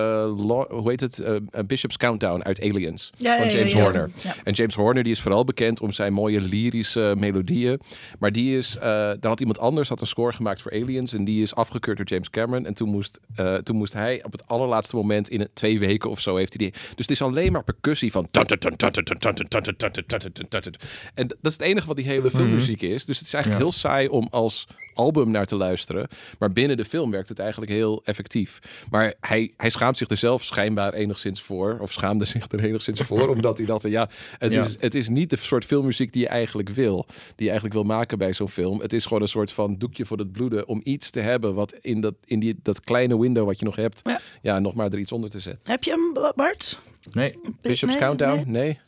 S3: Law- hoe heet het? Eh, Bishop's Countdown uit Aliens
S1: Ja,
S3: van
S1: ja, ja,
S3: James
S1: ja.
S3: Horner.
S1: Ja.
S3: En James Horner die is vooral bekend om zijn mooie lyrische melodieën. Maar die is, eh daar had iemand anders had een score gemaakt voor Aliens. En die is afgekeurd door James Cameron. En toen moest, eh, toen moest hij op het allerlaatste moment in twee weken of zo heeft hij die. Dus het is alleen maar percussie van. En dat is het enige wat die hele filmmuziek is. Dus het is eigenlijk
S4: Ja.
S3: heel saai om als album naar te luisteren. Maar binnen de film werkt het eigenlijk heel effectief. Maar hij, hij schaamt zich er zelf schijnbaar enigszins voor. Of schaamde zich er enigszins voor. omdat hij dat, ja, het,
S4: Ja.
S3: Is, het is niet de soort filmmuziek die je eigenlijk wil. Die je eigenlijk wil maken bij zo'n film. Het is gewoon een soort van doekje voor het bloeden. Om iets te hebben wat in dat, in die, dat kleine window wat je nog hebt.
S1: Ja.
S3: Ja, nog maar er iets onder te zetten.
S1: Heb je hem, Bart?
S4: Nee,
S3: Bishop's
S1: Nee,
S3: Countdown?
S1: nee.
S3: Nee.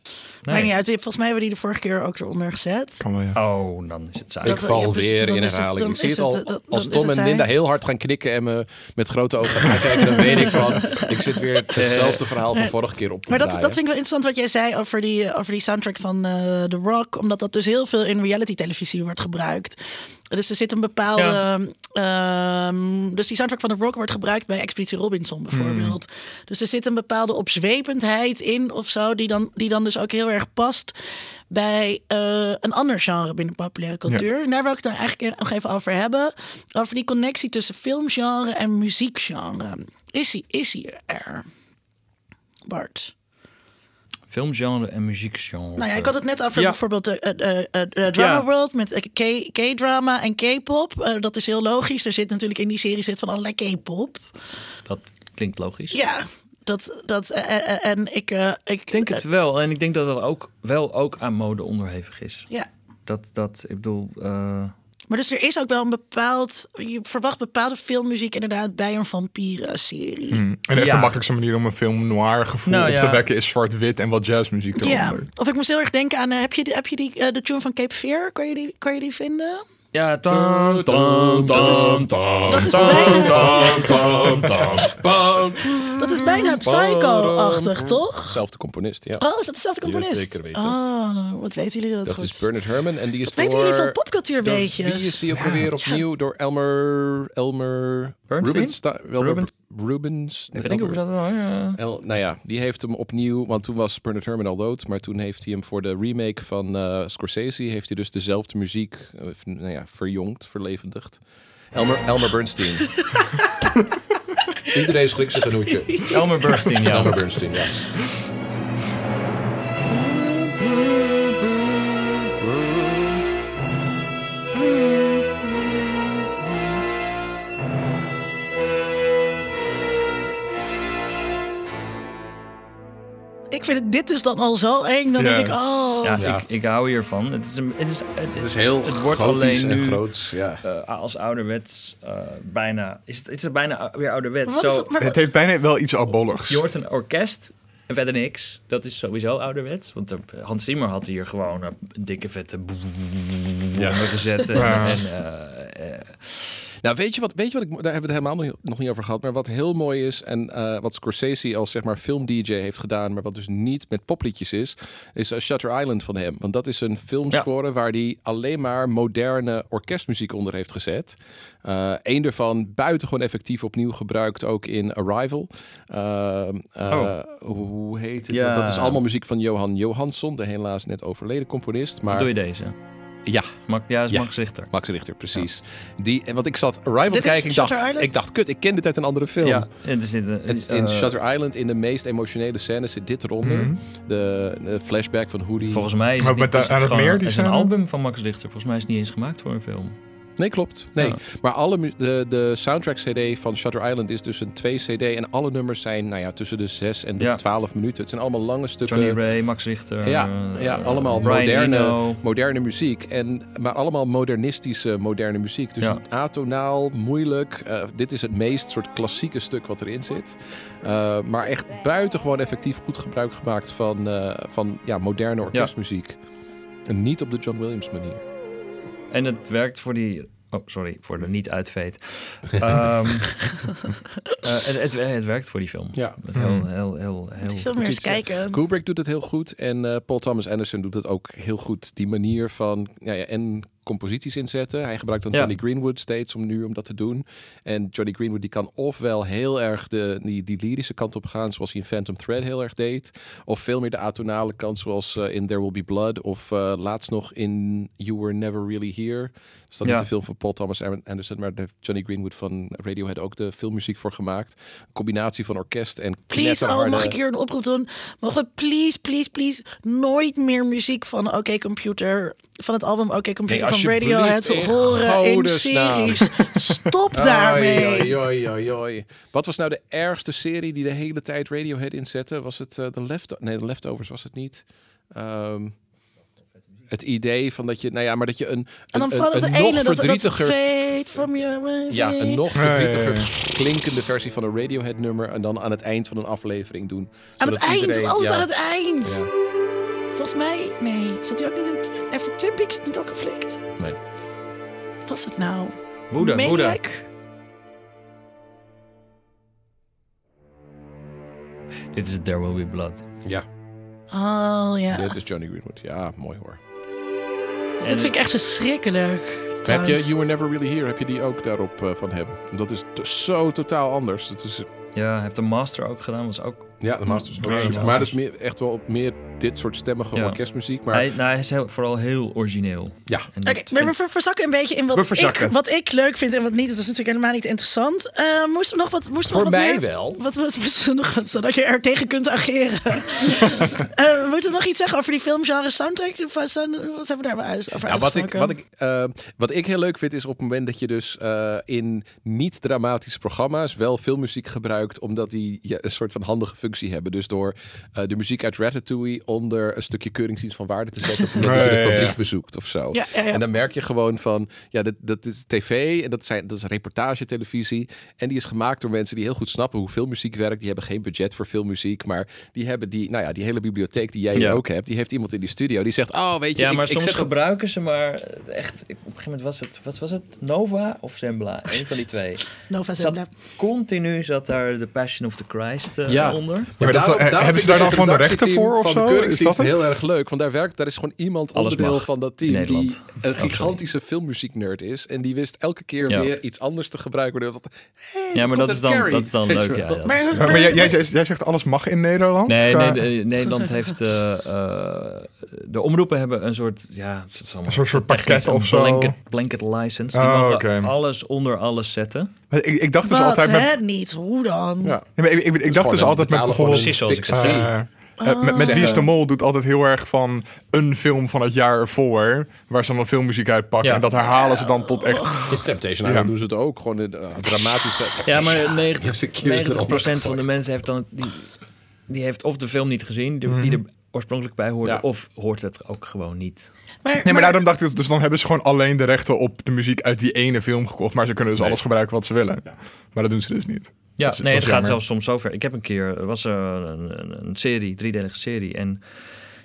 S1: Maakt niet uit. Volgens mij hebben we die de vorige keer ook eronder gezet.
S2: Kan wel, ja.
S4: Oh, dan is het saai.
S3: Ik val weer in herhaling. ik zie het al als Tom en Linda heel hard gaan knikken en me met grote ogen gaan kijken. Dan weet ik van, ik zit weer hetzelfde verhaal van vorige keer op te
S1: Maar dat, dat vind ik wel interessant wat jij zei over die, over die soundtrack van eh The Rock. Omdat dat dus heel veel in reality televisie wordt gebruikt. Dus er zit een bepaalde. ehm, dus die soundtrack van The Rock wordt gebruikt bij Expeditie Robinson bijvoorbeeld. Dus er zit een bepaalde opzwependheid in of zo, die dan, die dan dus ook heel erg past bij eh, een ander genre binnen populaire cultuur. En daar wil ik het eigenlijk nog even over hebben. Over die connectie tussen filmgenre en muziekgenre. Is die, is die er? Bart.
S4: Filmgenre en muziekgenre.
S1: Nou ja, ik had het net over
S4: Ja.
S1: bijvoorbeeld de eh, eh, eh, Drama
S4: Ja.
S1: World met K- K-drama en K-pop. Eh, dat is heel logisch. Er zit natuurlijk in die serie zit van allerlei K-pop.
S4: Dat klinkt logisch.
S1: Ja, dat, dat eh, eh, eh, en ik, ik,
S4: Ik denk het wel. En ik denk dat dat ook wel ook aan mode onderhevig is.
S1: ja.
S4: Dat, dat ik bedoel... eh,
S1: Maar dus er is ook wel een bepaald. Je verwacht bepaalde filmmuziek inderdaad bij een vampieren-serie.
S2: En echt
S4: Ja.
S2: de makkelijkste manier om een film noir gevoel
S4: Nou,
S2: op te
S4: ja.
S2: wekken is zwart-wit en wat jazzmuziek
S1: Ja,
S2: eronder.
S1: of ik moest heel erg denken aan. heb je, die- heb je die, de tune van Cape Fear? Kan je die, kan je die vinden?
S4: Ja, tam, tam,
S1: Dat is-
S4: tam, tam,
S1: dat is bijna-
S4: tam, tam, tam.
S1: Dat is bijna psycho-achtig, toch?
S3: Zelfde componist, ja.
S1: Oh, is dat dezelfde componist?
S3: zeker weten.
S1: Oh, wat weten jullie dat,
S3: Dat
S1: goed?
S3: is Bernard Herrmann en die is
S1: Wat weten
S3: door...
S1: jullie van popcultuurweetjes?
S3: Wie is die ook alweer opnieuw? Door Elmer... Elmer...
S4: Bernstein?
S3: Rubenstein?
S4: Ruben-
S3: Rubens...
S4: Even denken, hoe zat dat nou? Ja.
S3: El, nou ja, die heeft hem opnieuw, want toen was Bernard Herrmann al dood, maar toen heeft hij hem voor de remake van eh, Scorsese, heeft hij dus dezelfde muziek, eh, nou ja, verjongd, verlevendigd. Elmer, Elmer Bernstein. Iedereen schrikt zich een hoedje.
S4: Elmer Bernstein, ja.
S3: Elmer Bernstein, ja.
S1: Ik vind het, dit is dan al zo eng. Dan
S2: Ja.
S1: denk ik, oh.
S4: Ja,
S3: Ja.
S4: Ik, ik hou hiervan. Het is, een, het is, het,
S3: Het is heel
S4: het wordt alleen
S3: en
S4: nu
S3: groots, ja.
S4: eh, als ouderwets eh, bijna... Is het, het is bijna weer ouderwets. Zo,
S1: het- maar-
S2: Het heeft bijna wel iets abolligs.
S4: je hoort een orkest en verder niks. Dat is sowieso ouderwets. Want er- Hans Zimmer had hier gewoon een dikke vette... Ja. gezet. En,
S2: Ja.
S4: en, eh, eh,
S3: Nou, weet je wat, weet je wat ik, daar hebben we het helemaal nog- niet over gehad. Maar wat heel mooi is en eh, wat Scorsese als zeg maar film-dj heeft gedaan, maar wat dus niet met popliedjes is, is eh, Shutter Island van hem. Want dat is een filmscore waar hij alleen maar moderne orkestmuziek onder heeft gezet. Eén daarvan buitengewoon effectief opnieuw gebruikt ook in Arrival. Eh, eh,
S4: Oh.
S3: Hoe heet het?
S4: Ja.
S3: Dat is allemaal muziek van Johan Johansson, de helaas net overleden componist. Maar
S4: Doe je deze?
S3: Ja,
S4: Mak, ja, is
S3: Ja.
S4: Max Richter.
S3: Max Richter, precies. Die, en want ik zat Arrival te kijken, ik dacht,
S1: Shutter Island?
S3: ik dacht, kut, ik ken dit uit een andere film.
S4: Ja, zit een,
S3: Het,
S4: eh,
S3: in Shutter Island, in de meest emotionele scène, zit dit eronder.
S2: Mhm.
S3: de, de flashback van hoe die...
S4: Volgens mij is
S2: Maar
S4: het, niet-
S2: met
S4: is het
S2: het meer, die
S4: is een album van Max Richter. Volgens mij is het niet eens gemaakt voor een film.
S3: Nee, klopt. Nee.
S4: Ja.
S3: Maar alle de, de soundtrack CD van Shutter Island is dus een 2 CD. En alle nummers zijn nou ja, tussen de 6 en de
S4: Ja.
S3: 12 minuten. Het zijn allemaal lange stukken.
S4: Johnny Ray, Max Richter.
S3: Ja,
S4: eh,
S3: ja, allemaal moderne,
S4: Eno.
S3: moderne muziek. En, maar allemaal modernistische moderne muziek. Dus atonaal, moeilijk. Eh, dit is het meest soort klassieke stuk wat erin zit. Eh, maar echt buitengewoon effectief goed gebruik gemaakt van, van ja, moderne orkestmuziek. En niet op de John Williams manier.
S4: En het werkt voor die... Oh, sorry, voor de niet-uitveet. Ehm, eh, het, het, het werkt voor die film.
S3: Ja.
S4: Heel, heel, heel, heel...
S3: Precies, ja.
S1: kijken.
S3: Kubrick doet het heel goed en eh, Paul Thomas Anderson doet het ook heel goed. Die manier van ja, ja, en composities inzetten. Hij gebruikt dan
S4: Ja.
S3: Johnny Greenwood steeds om nu om dat te doen. En Johnny Greenwood die kan ofwel heel erg de, die, die lyrische kant op gaan, zoals hij in Phantom Thread heel erg deed. Of veel meer de atonale kant, zoals eh, in There Will Be Blood. Of eh, laatst nog in You Were Never Really Here. Dus dat
S4: Ja.
S3: niet de film van Paul Thomas Anderson, maar daar heeft Johnny Greenwood van Radiohead ook de filmmuziek voor gemaakt. Een combinatie van orkest en
S1: Please, oh, mag ik hier een oproep doen? Mogen we please, please, please nooit meer muziek van OK Computer, van het album OK Computer
S3: Nee,
S1: van Radiohead horen in series? Stop daarmee.
S3: Oei. Wat was nou de ergste serie die de hele tijd Radiohead inzette? Was het eh, de left Nee, de Leftovers was het niet. Ehm, het idee van dat je, nou ja, maar dat je een,
S1: En dan
S3: een, een,
S1: ene
S3: nog
S1: dat, dat
S3: verdrietiger, ja, een nog
S2: Ja, ja, ja.
S3: verdrietiger klinkende versie van een Radiohead nummer en dan aan het eind van een aflevering doen.
S1: Aan het eind,
S3: iedereen-
S1: altijd
S3: ja.
S1: aan het eind.
S3: Ja.
S1: Volgens mij, nee. Zat hij ook niet in, heeft de Twin Peaks het niet ook geflikt?
S3: Nee.
S1: Wat was het nou?
S4: Woede, woede. Dit is There Will Be Blood.
S3: Ja,
S1: Oh ja.
S3: dit is Johnny Greenwood. Ja, mooi hoor.
S1: Dit vind ik echt verschrikkelijk.
S3: Heb je You Were Never Really Here, heb je die ook daarop eh, van hem? Dat is zo totaal anders. Dat is,
S4: Ja, hij heeft de master ook gedaan. Was ook,
S3: ja, de Masters.
S4: Ja, de
S3: maar dat is meer, echt wel meer dit soort stemmige
S4: Ja.
S3: orkestmuziek. Maar
S4: hij, nou, hij is heel, vooral heel origineel.
S3: ja,
S1: maar
S4: vind-
S1: we ver- verzakken een beetje in
S4: We
S1: wat ik,
S4: verzakken.
S1: wat ik leuk vind en wat niet. Dat is natuurlijk helemaal niet interessant. Eh moest er nog wat, moest er
S3: voor
S1: nog wat
S3: mij
S1: meer,
S3: wel.
S1: Wat, wat moest er nog wat, zodat je er tegen kunt ageren. Eh, we moeten nog iets zeggen over die filmgenre soundtrack? Of, eh, Wat hebben we daar uit, over
S3: Ja, wat, ik, wat, ik, wat ik heel leuk vind is op het moment dat je dus eh, in niet-dramatische programma's wel filmmuziek gebruikt, omdat die ja, een soort van handige functie hebben. Dus door eh, de muziek uit Ratatouille onder een stukje keuringsdienst van waarde te zetten je
S2: Ja,
S3: de fabriek bezoekt of zo.
S1: Ja, ja, ja.
S3: En dan merk je gewoon van, ja, dat, dat is tv en dat, zijn, dat is reportagetelevisie. En die is gemaakt door mensen die heel goed snappen hoe filmmuziek werkt. Die hebben geen budget voor filmmuziek, maar die hebben die, nou ja, die hele bibliotheek die jij
S4: Ja.
S3: ook hebt, die heeft iemand in die studio die zegt, oh, weet je,
S4: Ja,
S3: ik,
S4: maar
S3: ik
S4: soms
S3: zet dat-
S4: gebruiken ze maar echt... ik- Op een gegeven moment was het... Wat was het? Nova of Zembla? Een van die twee.
S1: Nova Zembla.
S4: continu zat daar de Passion of the Christ eh,
S3: Ja.
S4: onder.
S2: maar dat is-
S3: daarom-
S2: eh,
S3: daarom
S2: hebben ze daar
S3: ik
S2: dan gewoon de rechten voor of zo?
S3: Keuringsdienst
S2: Is dat het?
S3: heel erg leuk, want daar werkt, daar is gewoon iemand
S4: Alles
S3: onderdeel van dat team die een gigantische filmmuzieknerd is en die wist elke keer
S4: Ja.
S3: weer iets anders te gebruiken. waardoor dat- hey,
S4: Ja, maar dat is dan,
S3: Carrie.
S4: dat is dan leuk. Ja,
S1: Maar-
S4: is-
S2: Ja, maar jij, jij, jij zegt alles mag in Nederland?
S4: Nee,
S2: Qua-
S4: nee, de- Nederland heeft... eh, eh, de omroepen hebben een soort... Ja, het
S2: Een soort- soort pakket of zo.
S4: Blanket, blanket license. Die
S2: Oh,
S4: mogen
S2: oké.
S4: alles onder alles zetten.
S2: ik, ik dacht dus
S1: Wat,
S2: altijd met...
S1: hè? Niet. Hoe dan?
S3: Ja.
S2: Ja, maar ik, ik, ik dacht dus altijd met bijvoorbeeld...
S4: Precies zoals ik het zeg.
S2: Eh, met met
S3: Oh.
S2: De Mol doet altijd heel erg van een film van het jaar ervoor, waar ze dan filmmuziek uitpakken.
S4: Ja.
S2: En dat herhalen ze dan tot echt...
S3: In Temptation
S2: Ja.
S3: Doen ze het ook. Gewoon een eh, dramatische...
S4: Ja, maar
S3: Music
S4: 90,
S3: cues eronder
S4: 90% van de mensen heeft dan... Die, die heeft of de film niet gezien, die, die er oorspronkelijk bij hoorde...
S3: Ja.
S4: of hoort het ook gewoon niet.
S1: Maar,
S2: Nee, maar daarom dacht ik, dus dan hebben ze gewoon alleen de rechten op de muziek uit die ene film gekocht. Maar ze kunnen dus
S3: Nee.
S2: alles gebruiken wat ze willen. Maar dat doen ze dus niet.
S4: Ja,
S2: Dat
S4: nee,
S2: dat
S4: het gaat zelfs soms zover. Ik heb een keer, er was er een, een, een serie, driedelige serie. En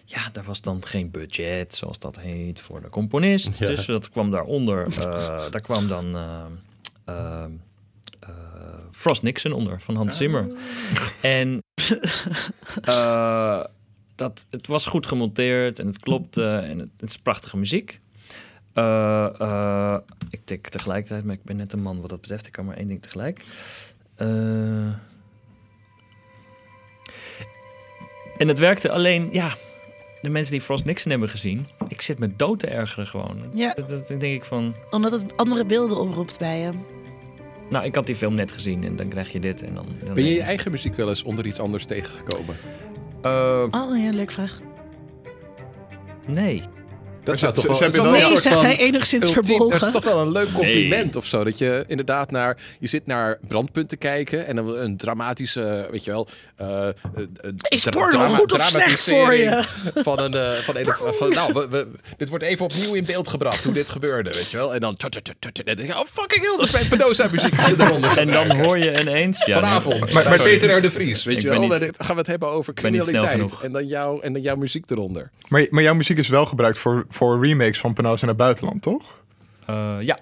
S4: ja, daar was dan geen budget, zoals dat heet, voor de componist.
S3: Ja.
S4: Dus dat kwam daaronder. eh daar kwam dan eh, eh, eh, Frost Nixon onder, van Hans Zimmer. En eh, dat, het was goed gemonteerd en het klopte en het, het is prachtige muziek. Eh, eh, ik tik tegelijkertijd, maar ik ben net een man wat dat betreft. Ik kan maar één ding tegelijk. Eh, en het werkte alleen, ja, de mensen die Frost Nixon hebben gezien. Ik zit me dood te ergeren gewoon.
S1: Ja.
S4: Dat, dat denk ik van,
S1: Omdat het andere beelden oproept bij je.
S4: nou, ik had die film net gezien en dan krijg je dit en dan... dan
S3: Ben je je eigen muziek wel eens onder iets anders tegengekomen?
S4: Eh,
S1: Oh ja, leuke vraag.
S4: nee.
S3: Dat zou toch wel,
S2: ze
S3: wel een
S1: Nee, zegt
S3: van
S1: hij enigszins
S3: ultiem-
S1: verbolgen.
S3: Dat is toch wel een leuk compliment
S4: Nee.
S3: of zo. Dat je inderdaad naar... Je zit naar brandpunten kijken en dan een dramatische, weet je wel... eh,
S1: Is porno goed of slecht voor je?
S3: Van een... eh, van een van, nou, we, we- dit wordt even opnieuw in beeld gebracht hoe dit gebeurde, weet je wel. En dan... tut, tut, tut, tut, en dan denk je, Oh, fucking hell, dat is mijn Penosa muziek.
S4: En dan hoor je ineens... Ja,
S3: Vanavond. Maar,
S4: sorry.
S3: Peter R. de Vries, weet
S4: Ik
S3: je wel.
S4: niet-
S3: Dan gaan we het hebben over criminaliteit. En dan, jou, en dan jouw muziek eronder.
S2: Maar, maar jouw muziek is wel gebruikt voor, voor remakes van Penosa in het buitenland, toch?
S4: Eh, ja.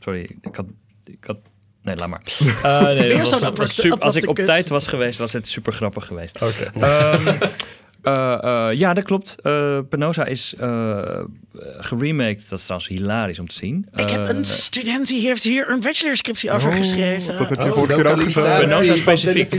S4: Sorry, ik had... Ik had nee, laat maar. Eh, nee, dat was,
S1: zo'n
S4: was
S1: aparte-
S4: super, als ik op tijd was geweest, was het super grappig geweest.
S2: Oké.
S4: Ehm, eh, eh, ja, dat klopt. Eh Penosa is eh geremaked. Dat is trouwens hilarisch om te zien.
S1: Ik heb een student die heeft hier een bachelorscriptie over geschreven.
S2: Oh, Dat heb je
S3: Oh,
S2: vorige keer ook gezegd.
S4: Penosa specifiek.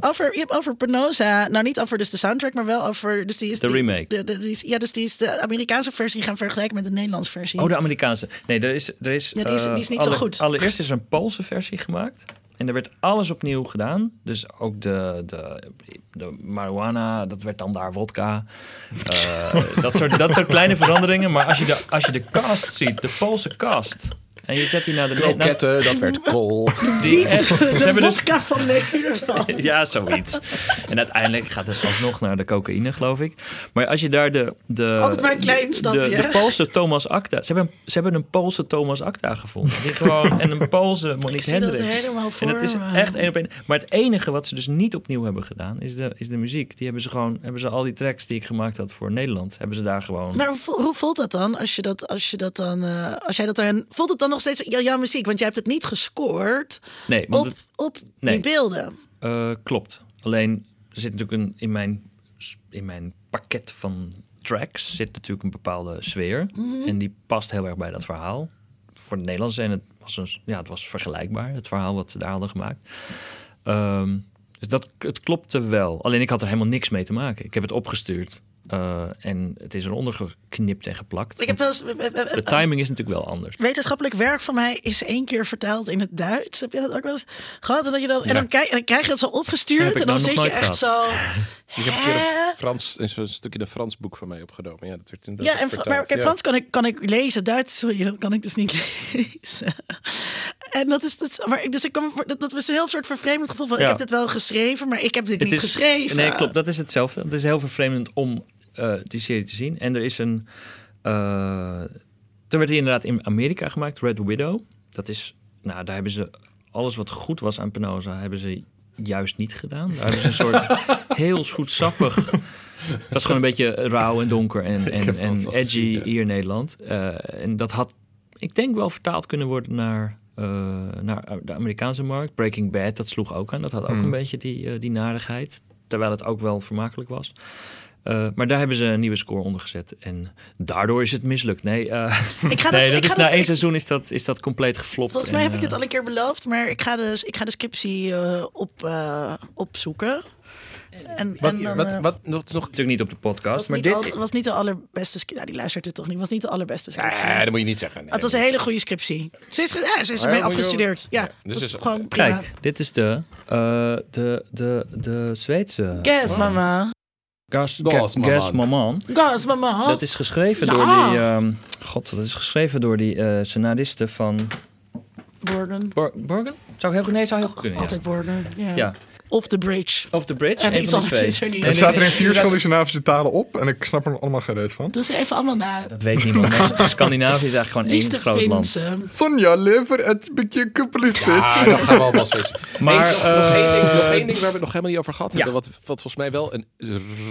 S1: Over, je hebt over Penosa, nou niet over dus de soundtrack, maar wel over... Dus die is
S4: De
S1: die-
S4: remake.
S1: De, de- die is- ja, dus die is de Amerikaanse versie gaan vergelijken met de Nederlandse versie.
S4: Oh, de Amerikaanse. Nee, er is, er is,
S1: Ja, die is- die is niet zo goed.
S4: Allereerst is er een Poolse versie gemaakt. En er werd alles opnieuw gedaan. Dus ook de, de, de marijuana, dat werd dan daar vodka. Eh, dat, soort, dat soort kleine veranderingen. Maar als je de, als je de cast ziet, de Poolse cast... En je zet die naar de... naast-
S3: Kroketten, dat werd kool.
S4: die echt,
S1: de
S4: ze hebben dus
S1: van Nederland.
S4: ja, zoiets. En uiteindelijk gaat het alsnog naar de cocaïne, geloof ik. Maar als je daar de... de
S1: Altijd maar een klein
S4: de,
S1: stapje.
S4: de Poolse Thomas Acta... Ze hebben, ze hebben een Poolse Thomas Acta gevonden. Die gewoon, en een Poolse
S1: Ik
S4: Monique
S1: zie dat
S4: Hendricks.
S1: helemaal voor
S4: En het is echt één op één. Maar het enige wat ze dus niet opnieuw hebben gedaan... is de, is de muziek. Die hebben ze gewoon... hebben ze al die tracks die ik gemaakt had voor Nederland... hebben ze daar gewoon...
S1: Maar hoe, voel- hoe voelt dat dan als je dat, als je dat dan, eh, als jij dat dan, voelt het dan nog steeds jou- jouw muziek? Want jij hebt het niet gescoord
S4: nee,
S1: op,
S4: het-
S1: op
S4: nee.
S1: die beelden.
S4: Eh, klopt. Alleen er zit natuurlijk een, in, mijn, in mijn pakket van tracks zit natuurlijk een bepaalde sfeer.
S1: Mhm.
S4: En die past heel erg bij dat verhaal. voor het Nederlands. En het was, een, ja, het was vergelijkbaar, het verhaal wat ze daar hadden gemaakt. Ehm, dus dat, het klopte wel. Alleen ik had er helemaal niks mee te maken. Ik heb het opgestuurd. Eh, en het is eronder geknipt en geplakt.
S1: Ik heb wel eens,
S4: De timing is natuurlijk wel anders.
S1: wetenschappelijk werk van mij is één keer vertaald in het Duits. Heb je dat ook wel eens gehad? En, dat je dan, en, dan, krijg, en dan krijg je dat zo opgestuurd. En dan
S4: nou
S1: zit je echt zo...
S3: Ik heb een keer een, Frans, een stukje een Frans boek van mij opgenomen. Ja, dat werd inderdaad
S1: Ja, en,
S3: vertaald.
S1: maar kijk,
S3: Ja.
S1: Frans kan ik, kan ik lezen, Duits, sorry, dat kan ik dus niet lezen. En dat is, dat, maar, dus ik kom, dat, dat was een heel soort vervreemdend gevoel van,
S4: Ja.
S1: ik heb dit wel geschreven, maar ik heb dit
S4: Het
S1: niet
S4: is-
S1: geschreven.
S4: Nee, klopt. Dat is hetzelfde. Het is heel vervreemdend om eh, die serie te zien. En er is een... eh toen werd die inderdaad in Amerika gemaakt, Red Widow. Dat is... Nou, daar hebben ze... Alles wat goed was aan Penosa, hebben ze juist niet gedaan. Daar hebben ze een soort heel zoetsappig... Het was gewoon een beetje rauw en donker en, en, en edgy
S3: ja.
S4: hier in Nederland. Eh, en dat had, ik denk, wel vertaald kunnen worden naar, naar de Amerikaanse markt. Breaking Bad, dat sloeg ook aan. Dat had ook
S2: Hmm.
S4: een beetje die, die narigheid. Terwijl het ook wel vermakelijk was. Eh, maar daar hebben ze een nieuwe score onder gezet. En daardoor is het mislukt. Nee, eh,
S1: Ik ga
S4: nee
S1: dat,
S4: dat
S1: ik
S4: is
S1: ga
S4: na
S1: dat-
S4: één
S1: ik-
S4: seizoen is dat, is dat compleet geflopt.
S1: Volgens mij
S4: En,
S1: heb ik het
S4: eh,
S1: al een keer beloofd, maar ik ga, dus, ik ga de scriptie eh, op, eh, opzoeken. En,
S3: Wat,
S1: en dan,
S3: wat, wat, wat nog...
S4: Natuurlijk niet op de podcast,
S1: was
S4: maar
S1: niet,
S4: dit...
S1: al, was niet de allerbeste scriptie. Ja, die luistert het toch niet. Was niet de allerbeste scriptie.
S3: Ja, dat moet je niet zeggen. Nee,
S1: het was een hele goede scriptie. Ze is, ja, ze is ermee
S3: je-
S1: afgestudeerd. Ja,
S3: Ja, dus
S1: dus
S3: is-
S1: gewoon prima.
S4: Kijk, dit is de, eh, de, de, de Zweedse...
S1: Guess, mama.
S4: Gas,
S3: Gas,
S4: Ga-
S3: Maman.
S4: Gas Maman.
S1: Mama.
S4: Dat is geschreven
S1: Ja.
S4: door die... ehm, God, dat is geschreven door die eh scenaristen van...
S1: Borden.
S4: Bor Borgen? Zou heel goed... Nee, zou heel goed kunnen, ja.
S1: Altijd Borden. Ja.
S4: Ja.
S1: Off the bridge.
S4: Of the Bridge,
S1: En iets anders is er niet.
S2: Staat er in vier Scandinavische talen op en ik snap er allemaal geen reet van.
S1: Doe ze even allemaal na.
S4: Dat weet niemand. Scandinavië is eigenlijk gewoon één groot land.
S2: Sonja, lever het beetje kuppelig
S3: Ja, dan gaan we allemaal switchen.
S4: Maar,
S3: Maar, nog, nog één ding, nog
S4: eh,
S3: één ding waar we het nog helemaal niet over gehad hebben. Wat, wat volgens mij wel een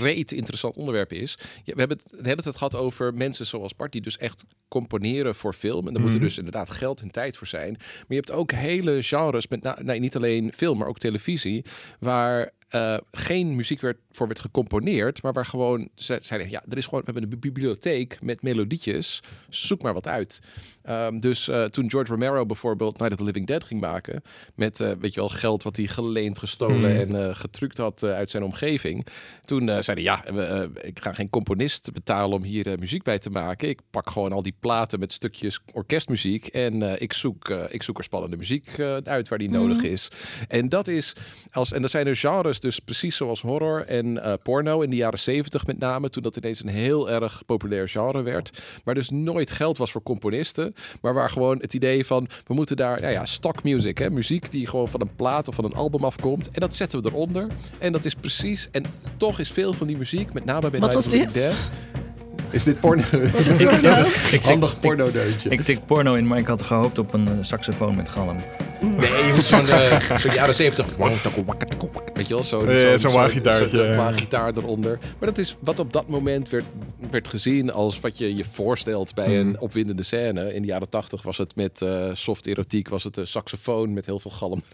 S3: reet interessant onderwerp is. We hebben het de hele tijd gehad over mensen zoals Bart... die dus echt componeren voor film. En daar moet er dus inderdaad geld en tijd voor zijn. Maar je hebt ook hele genres, met nee, niet alleen film, maar ook televisie... waar eh, geen muziek werd, voor werd gecomponeerd... maar waar gewoon ze zeiden... ja, er is gewoon, we hebben een bibliotheek met melodietjes. Zoek maar wat uit. Ehm, dus eh, toen George Romero bijvoorbeeld Night of the Living Dead ging maken... met, eh, weet je wel, geld wat hij geleend, gestolen en eh, getrukt had uit zijn omgeving... toen zeiden ja, we, eh, ik ga geen componist betalen om hier muziek bij te maken. Ik pak gewoon al die platen met stukjes orkestmuziek... en ik, zoek, ik zoek er spannende muziek uit waar die nodig is. En dat is... Als, en er zijn er genres dus precies zoals horror en porno in de jaren zeventig met name... toen dat ineens een heel erg populair genre werd... waar dus nooit geld was voor componisten... maar waar gewoon het idee van... we moeten daar, nou ja, stock music, hè, muziek die gewoon van een plaat of van een album afkomt... en dat zetten we eronder. En dat is precies... en toch is veel van die muziek, met name bij
S1: Wat
S3: Night
S1: was
S3: of the
S1: dit?
S3: Is dit porno?
S1: Het porno?
S3: Handig porno-deuntje.
S4: Ik tik porno in, maar ik had gehoopt op een eh, saxofoon met galm.
S3: Nee, je moet zo'n eh, zo'n jaren 70. Weet je wel, zo'n
S2: Ja,
S3: zo'n
S2: ja.
S3: waaggitaar eronder. Maar dat is wat op dat moment werd, werd gezien als wat je je voorstelt bij een opwindende scène. In de jaren 80 was het met eh, soft erotiek, was het een saxofoon met heel veel galm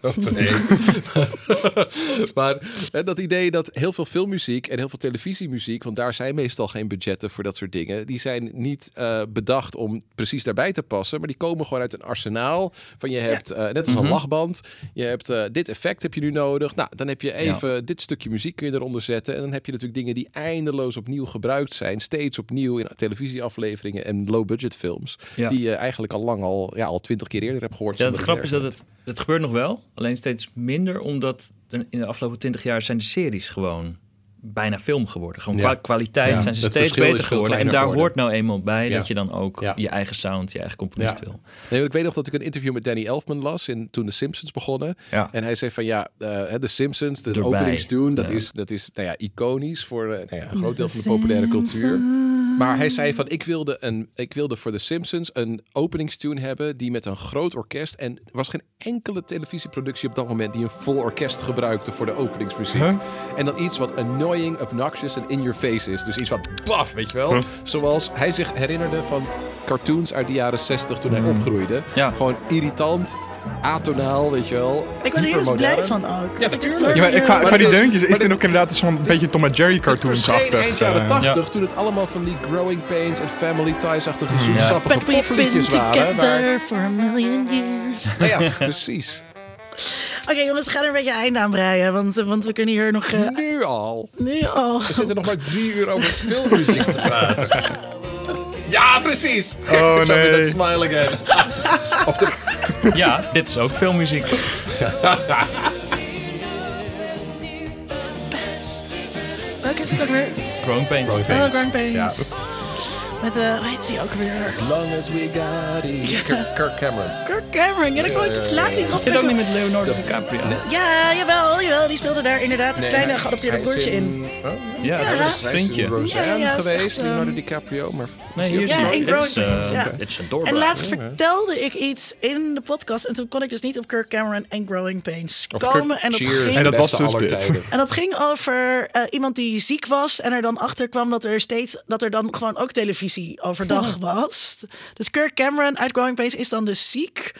S3: maar hè, dat idee dat heel veel filmmuziek en heel veel televisiemuziek, want daar zijn meestal geen budgetten voor dat soort dingen, die zijn niet eh, bedacht om precies daarbij te passen, maar die komen gewoon uit een arsenaal van je hebt, eh, net als een lachband, je hebt eh, dit effect heb je nu nodig. Nou, dan heb je even dit stukje muziek kun je eronder zetten en dan heb je natuurlijk dingen die eindeloos opnieuw gebruikt zijn, steeds opnieuw in televisieafleveringen en low-budget films,
S4: Ja.
S3: die je eigenlijk al lang al, ja, al twintig keer eerder hebt gehoord.
S4: Ja, het grap is dat het, het gebeurt nog wel, alleen steeds minder, omdat in de afgelopen twintig jaar zijn de series gewoon bijna film geworden. Gewoon
S3: Ja.
S4: qua kwaliteit
S3: Ja,
S4: zijn ze
S3: het
S4: steeds beter geworden. En daar
S3: geworden.
S4: hoort nou eenmaal bij
S3: Ja.
S4: dat je dan ook
S3: Ja.
S4: je eigen sound, je eigen componist
S3: Ja.
S4: wil.
S3: Nee, ik weet nog dat ik een interview met Danny Elfman las in, toen de Simpsons begonnen.
S4: Ja.
S3: En hij zei van ja, eh, de Simpsons, de
S4: Erbij.
S3: openingstune, dat
S4: Ja.
S3: is, dat is nou ja, iconisch voor eh, nou ja, een groot deel van de populaire cultuur. Maar hij zei van ik wilde, een, ik wilde voor de Simpsons een openingstune hebben die met een groot orkest. En er was geen enkele televisieproductie op dat moment die een vol orkest gebruikte voor de openingsmuziek.
S2: Huh?
S3: En dan iets wat annoying, obnoxious en in your face is. Dus iets wat baf, weet je wel. Zoals hij zich herinnerde van cartoons uit de jaren 60 toen hij opgroeide.
S4: Ja.
S3: Gewoon irritant, atonaal, weet je wel.
S1: Ik word er heel blij van ook.
S3: Ja,
S1: Dat ik
S3: natuurlijk.
S2: Ja, maar
S1: weer-
S2: qua, qua die deuntjes is dit ook inderdaad zo'n beetje Tom en Jerry
S3: Het verscheen
S2: cartoons-achtig.
S3: eind jaren
S2: eh.
S3: 80, toen het allemaal van die Growing Pains en Family Ties-achtige zoetsappige
S1: But we've been
S3: popliedjes waren. Waar,
S1: for a million years.
S3: nou ja, precies.
S1: Oké jongens, we gaan er een beetje einde aan breien. Want, want we kunnen hier nog... eh,
S3: Nu al.
S1: nu al...
S3: We zitten nog maar drie uur over filmmuziek te praten. Ja, precies.
S2: Oh,
S3: Show me
S2: nee.
S3: that smile again. Of de,
S4: Ja, dit is ook filmmuziek.
S1: Welke is het ook weer?
S4: Growing Pains.
S3: Growing
S1: Oh,
S3: Pains.
S1: Pains. Met, eh hoe heet die ook weer?
S3: As long as we got it. Kirk, Kirk Cameron.
S1: Kirk Cameron. Ja, dat kon ik dus laat niet
S4: Zit ook niet met Leonardo DiCaprio.
S1: Ja, jawel, jawel. Die speelde daar inderdaad
S3: Nee,
S1: kleine
S3: hij-
S1: geadopteerde broertje in.
S3: Oh,
S4: Ja,
S1: Ja.
S4: dat is een vriendje.
S3: Roseanne geweest,
S1: echt,
S3: Leonardo
S1: ehm,
S3: DiCaprio. Maar
S4: Nee, hier is
S1: Ja, in Growing Pains,
S4: een doorbraak.
S1: En laatst vertelde ik iets in de podcast. En toen kon ik dus niet op Kirk Cameron en Growing Pains
S3: Of
S1: komen.
S3: Kirk-
S1: en dat
S3: Cheers,
S1: ging
S2: En
S3: de
S2: dat was dus dit.
S1: En dat ging over eh, iemand die ziek was en er dan achter kwam dat er steeds dat er dan gewoon ook televisie overdag was. Dus Kirk Cameron uit Growing Pains is dan dus ziek.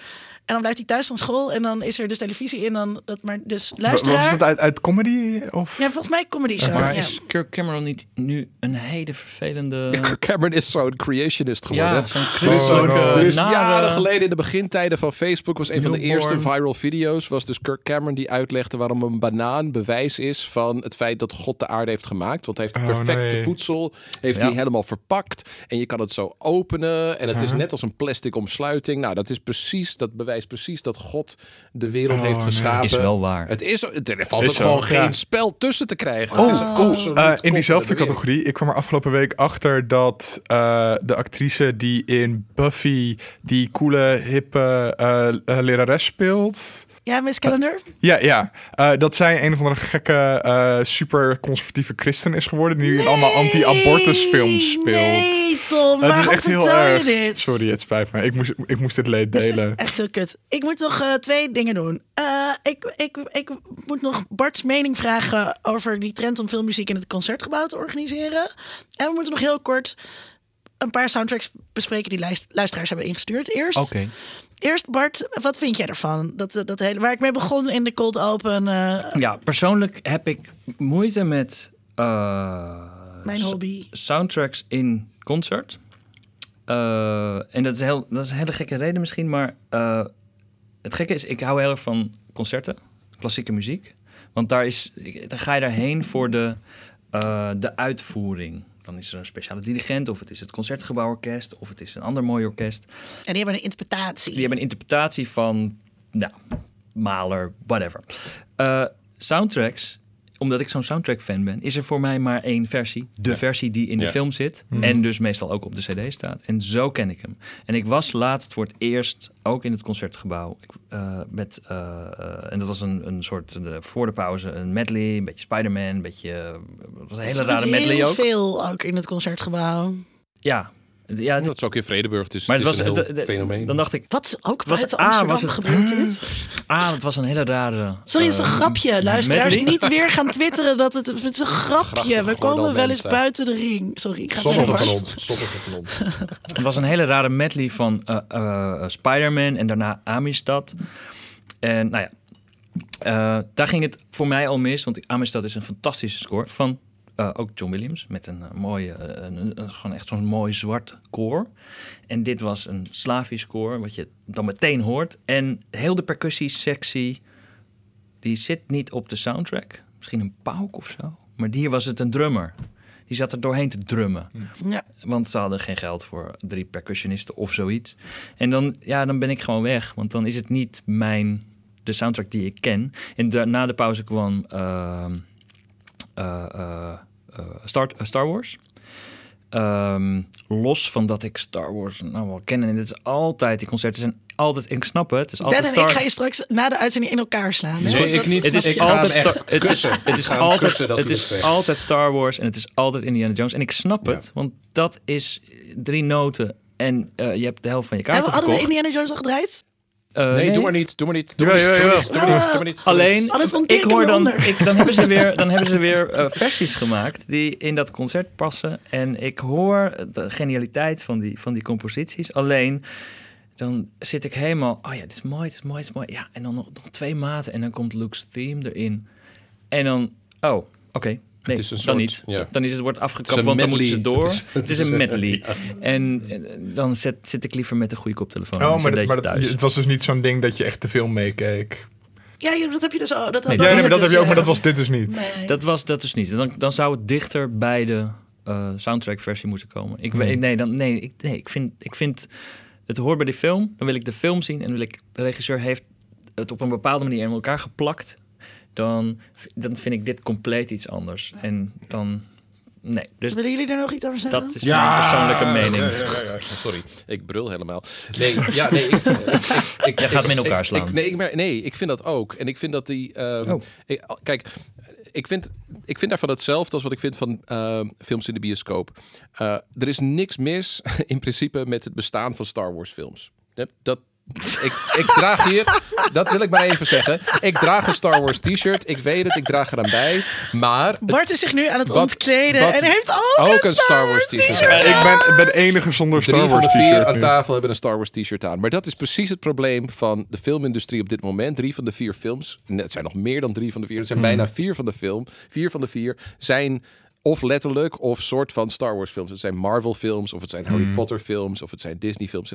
S1: En dan blijft hij thuis van school en dan is er dus televisie in dan dat maar dus
S2: Wa- Was
S1: luisteraar.
S2: het uit, uit comedy? Of?
S1: Ja, volgens mij comedy show.
S4: Maar
S1: ja.
S4: is Kirk Cameron niet nu een hele vervelende...
S3: Kirk Cameron is zo'n creationist geworden.
S4: Ja, zo'n
S2: Oh,
S4: christelijke,
S3: is
S4: nare-
S3: jaren geleden in de begintijden van Facebook was een van de eerste viral video's was dus Kirk Cameron die uitlegde waarom een banaan bewijs is van het feit dat God de aarde heeft gemaakt. Want hij heeft
S2: Oh,
S3: perfecte
S2: nee.
S3: voedsel, heeft
S4: Ja.
S3: hij helemaal verpakt en je kan het zo openen en het is net als een plastic omsluiting. Nou, dat is precies dat bewijst precies dat God de wereld
S2: Oh,
S3: heeft
S2: nee.
S3: geschapen.
S4: Is wel waar.
S3: Het is er valt
S2: Is
S3: ook gewoon geen
S2: ja.
S3: spel tussen te krijgen.
S2: Oh,
S3: is
S2: oh,
S3: absoluut
S2: eh, in diezelfde categorie. Ik kwam er afgelopen week achter dat eh, de actrice die in Buffy die coole, hippe eh, lerares speelt.
S1: Ja, Miss Calendar.
S2: Ja, ja. Eh, dat zij een of andere gekke, eh, super conservatieve christen is geworden. Die nu in allemaal anti-abortus films speelt.
S1: Nee, Tom,
S2: het is
S1: waarom
S2: echt heel
S1: vertel je
S2: erg.
S1: dit?
S2: Sorry, het spijt me. Ik moest, ik moest dit leed delen.
S1: echt heel kut. Ik moet nog eh, twee dingen doen. Eh, ik, ik, ik moet nog Bart's mening vragen over die trend om filmmuziek in het concertgebouw te organiseren. En we moeten nog heel kort een paar soundtracks bespreken die luist- luisteraars hebben ingestuurd. Eerst,
S4: Oké.
S1: Eerst Bart, wat vind jij ervan? Dat, eh, dat hele, waar ik mee begon in de cold open, eh,
S4: Ja, persoonlijk heb ik moeite met eh,
S1: mijn hobby.
S4: soundtracks in concert. En dat is, heel, dat is een hele gekke reden misschien, maar het gekke is, ik hou heel erg van concerten, klassieke muziek. Want daar, is, dan ga je daarheen voor de, de uitvoering. Dan is er een speciale dirigent, of het is het Concertgebouworkest, of het is een ander mooi orkest.
S1: En die hebben een interpretatie.
S4: Die hebben een interpretatie van, nou, Mahler, whatever. Eh, soundtracks, omdat ik zo'n soundtrack-fan ben, is er voor mij maar één versie. De versie die in de
S3: Ja.
S4: film zit. En dus meestal ook op de CD staat. En zo ken ik hem. En ik was laatst voor het eerst ook in het concertgebouw. Ik, eh, met, eh, eh, en dat was een, een soort, voor de pauze, een medley, een beetje Spider-Man, een beetje. was een hele rare medley
S1: heel
S4: ook.
S1: veel ook in het concertgebouw.
S4: Ja. Ja,
S3: Dat is ook in Vredeburg, dus
S4: maar
S3: het,
S4: het
S3: is
S4: was
S3: een heel fenomeen.
S4: Dan dacht ik,
S1: Wat? Ook
S4: Was het-
S1: Amsterdam
S4: was het-
S1: gebeurt dit?
S4: ah, het was een hele rare.
S1: Sorry, het is een
S4: eh,
S1: grapje. Luisteraars,
S4: medley?
S1: niet weer gaan twitteren dat het... Het is een grapje. We komen wel eens buiten de ring. Sorry, ik ga
S3: Sommige
S1: verder.
S3: van ons.
S4: Het was een hele rare medley van eh, eh, Spider-Man en daarna Amistad. En nou ja, eh, daar ging het voor mij al mis, want Amistad is een fantastische score van eh, ook John Williams met een eh, mooie, eh, een, een- gewoon echt zo'n mooi zwart koor. En dit was een Slavisch koor, wat je dan meteen hoort. En heel de percussiesectie, die zit niet op de soundtrack. Misschien een pauk of zo. Maar hier was het een drummer. Die zat er doorheen te drummen.
S1: Ja.
S4: Want ze hadden geen geld voor drie percussionisten of zoiets. En dan, ja, dan ben ik gewoon weg. Want dan is het niet mijn, de soundtrack die ik ken. En da- na de pauze kwam ehm, eh, eh, eh, Star, eh, Star Wars. Ehm, los van dat ik Star Wars nou wel ken. En het is altijd, die concerten zijn altijd, ik snap het. Het is altijd
S1: Dan en
S4: Star
S1: ik ga je straks na de uitzending in elkaar slaan.
S3: Nee, ik niet.
S4: Het is
S3: Ik
S4: altijd,
S3: echt
S4: Star- het is, het is altijd, het is altijd Star Wars en het is altijd Indiana Jones. En ik snap het, want dat is drie noten en eh, je hebt de helft van je
S1: Hebben
S4: kaarten
S1: we- hadden we
S4: verkocht.
S1: Indiana Jones al gedraaid?
S4: Eh,
S3: Nee, doe maar niet. Doe maar niet. Doe maar niet.
S2: ja.
S3: Doe maar niet. Doe maar niet. Doe maar niet.
S4: Alleen,
S1: monteer
S4: ik hoor dan, ik, dan hebben ze weer, dan hebben ze weer eh, versies gemaakt die in dat concert passen. En ik hoor de genialiteit van die, van die composities. Alleen, dan zit ik helemaal, oh ja, dit is mooi, dit is mooi, dit is mooi. Ja, en dan nog, nog twee maten en dan komt Luke's theme erin. En dan, oh, oké. Nee,
S3: is een
S4: dan
S3: soort-
S4: niet.
S3: ja.
S4: Dan is het wordt
S3: Het is
S4: afgekapt, want dan moeten ze door.
S3: Het
S4: Het
S3: is-
S4: is, een medley. En, eh, dan zit, zit ik liever met een goede koptelefoon.
S2: Oh, maar, dat- maar dat- het was dus niet zo'n ding dat je echt de film meekeek.
S1: Ja, joh, dat heb je dus. Dat,
S4: Nee,
S2: Ja, nee, maar dat heb je ook,
S1: dus,
S2: maar dat
S1: ja.
S2: was dit dus niet.
S1: Nee.
S4: Dat was dat dus niet. Dan, dan zou het dichter bij de eh, soundtrack-versie moeten komen. Ik, weet-
S2: Hmm.
S4: nee, dan, nee, ik, nee ik, vind, ik vind het hoort bij de film. Dan wil ik de film zien en wil ik de regisseur heeft het op een bepaalde manier in elkaar geplakt. Dan, dan vind ik dit compleet iets anders. En dan nee, dus
S1: Willen jullie daar nog iets over zeggen?
S4: dat is mijn persoonlijke mening.
S3: Sorry, ik brul helemaal. Nee, ja, nee. Ik, ik, ik,
S4: Jij gaat in elkaar slaan.
S3: ik- nee, ik, maar, nee, ik vind dat ook. En ik vind dat die. ehm,
S4: Oh.
S3: ik- kijk, ik vind, ik vind daarvan hetzelfde als wat ik vind van ehm, films in de bioscoop. Eh, er is niks mis in principe met het bestaan van Star Wars films. Dat, dat, ik, ik draag hier, dat wil ik maar even zeggen. Ik draag een Star Wars t-shirt. Ik weet het, ik draag eraan bij. Maar
S1: Bart is zich nu aan het
S3: Wat-
S1: ontkleden
S3: wat-
S1: en heeft ook,
S3: ook een Star Wars t-shirt. aan.
S2: Ik ben, ben de enige zonder Star
S3: Drie van
S2: Wars
S3: de vier
S2: t-shirt
S3: aan tafel hebben een Star Wars t-shirt aan. Maar dat is precies het probleem van de filmindustrie op dit moment. Drie van de vier films, het zijn nog meer dan drie van de vier. Het zijn bijna vier van de film. Vier van de vier zijn of letterlijk of soort van Star Wars films. Het zijn Marvel films of het zijn Harry Potter films of het zijn Disney films.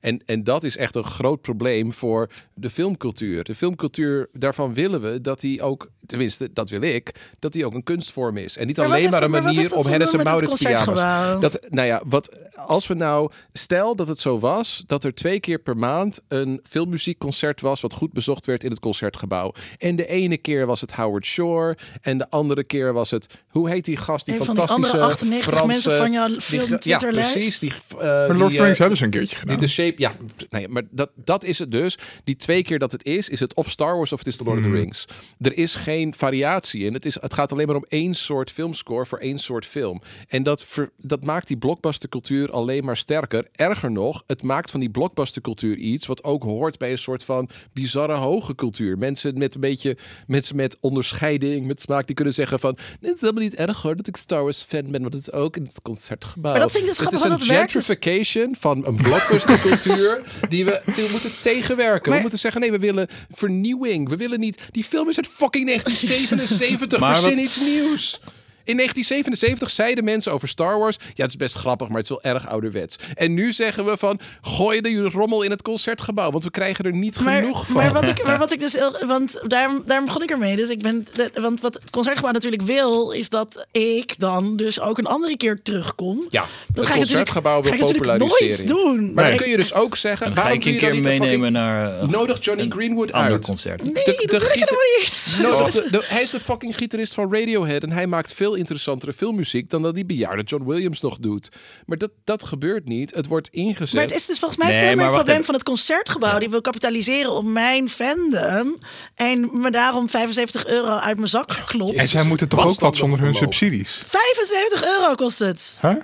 S3: En, en dat is echt een groot probleem voor de filmcultuur. De filmcultuur, daarvan willen we dat die ook, tenminste dat wil ik, dat die ook een kunstvorm is. En niet
S1: Maar
S3: alleen maar een manier om
S1: te
S3: Hennis en Maurits pyjama's. Dat, nou ja, wat, als we nou, stel dat het zo was dat er twee keer per maand een filmmuziekconcert was wat goed bezocht werd in het concertgebouw. En de ene keer was het Howard Shore en de andere keer was het, hoe heet die gast, die
S1: Een van die
S3: fantastische
S1: andere 98
S3: Franse,
S1: mensen van jouw
S3: die-
S1: film
S3: Ja,
S1: Twitterlijst.
S3: precies. Die,
S2: Maar
S3: die,
S2: Lord of the Rings
S3: eh,
S2: hebben ze een keertje
S3: die
S2: gedaan.
S3: de shape, ja, nee, maar dat, dat is het dus. Die twee keer dat het is, is het of Star Wars of het is The Lord of the Rings. Er is geen variatie in. Het, is, het gaat alleen maar om één soort filmscore voor één soort film. En dat, ver- dat maakt die blockbustercultuur alleen maar sterker. Erger nog, het maakt van die blockbustercultuur iets wat ook hoort bij een soort van bizarre hoge cultuur. Mensen met een beetje, mensen met onderscheiding, met smaak, die kunnen zeggen van, dit is helemaal niet erg hoor dat ik Star Wars fan ben, want het is ook in het concertgebouw.
S1: Maar dat vind ik dus
S3: het is een
S1: dat werkt dus-
S3: gentrification van een blockbustercultuur die we, die we moeten tegenwerken. we moeten zeggen, nee, we willen vernieuwing. We willen niet... Die film is uit fucking 1977.
S4: Maar
S3: Verzin iets nieuws. In 1977 zeiden mensen over Star Wars... Ja, het is best grappig, maar het is wel erg ouderwets. En nu zeggen we van... Gooi de rommel in het concertgebouw. Want we krijgen er niet
S1: Maar,
S3: genoeg van.
S1: maar wat ik, maar wat ik dus, heel- want daarom, daarom begon ik ermee. Dus ik ben, want wat het concertgebouw natuurlijk wil, is dat ik dan dus ook een andere keer terugkom.
S3: ja,
S1: Dat
S3: het
S1: ga ik natuurlijk,
S3: concertgebouw wil populariseren.
S1: nooit doen.
S3: Maar dan kun je dus ook zeggen...
S4: Dan ga
S3: waarom
S4: een
S3: je dan niet
S4: meenemen
S3: fucking-
S4: naar eh,
S3: Nodig Johnny
S4: een
S3: Greenwood
S4: ander
S3: uit.
S4: concert.
S1: Nee,
S3: de-
S1: dat
S3: de
S1: wil ik helemaal niet.
S3: De- hij is de fucking gitarist van Radiohead en hij maakt veel interessantere filmmuziek dan dat die bejaarde John Williams nog doet. Maar dat, dat gebeurt niet. Het wordt ingezet.
S1: Maar het is dus volgens mij
S4: Nee,
S1: veel meer
S4: wacht
S1: probleem
S4: even.
S1: van het concertgebouw. Die wil kapitaliseren op mijn fandom. En me daarom 75 euro uit mijn zak geklopt.
S2: En zij moeten toch ook wat zonder hun subsidies?
S1: 75 euro kost het.
S2: Huh?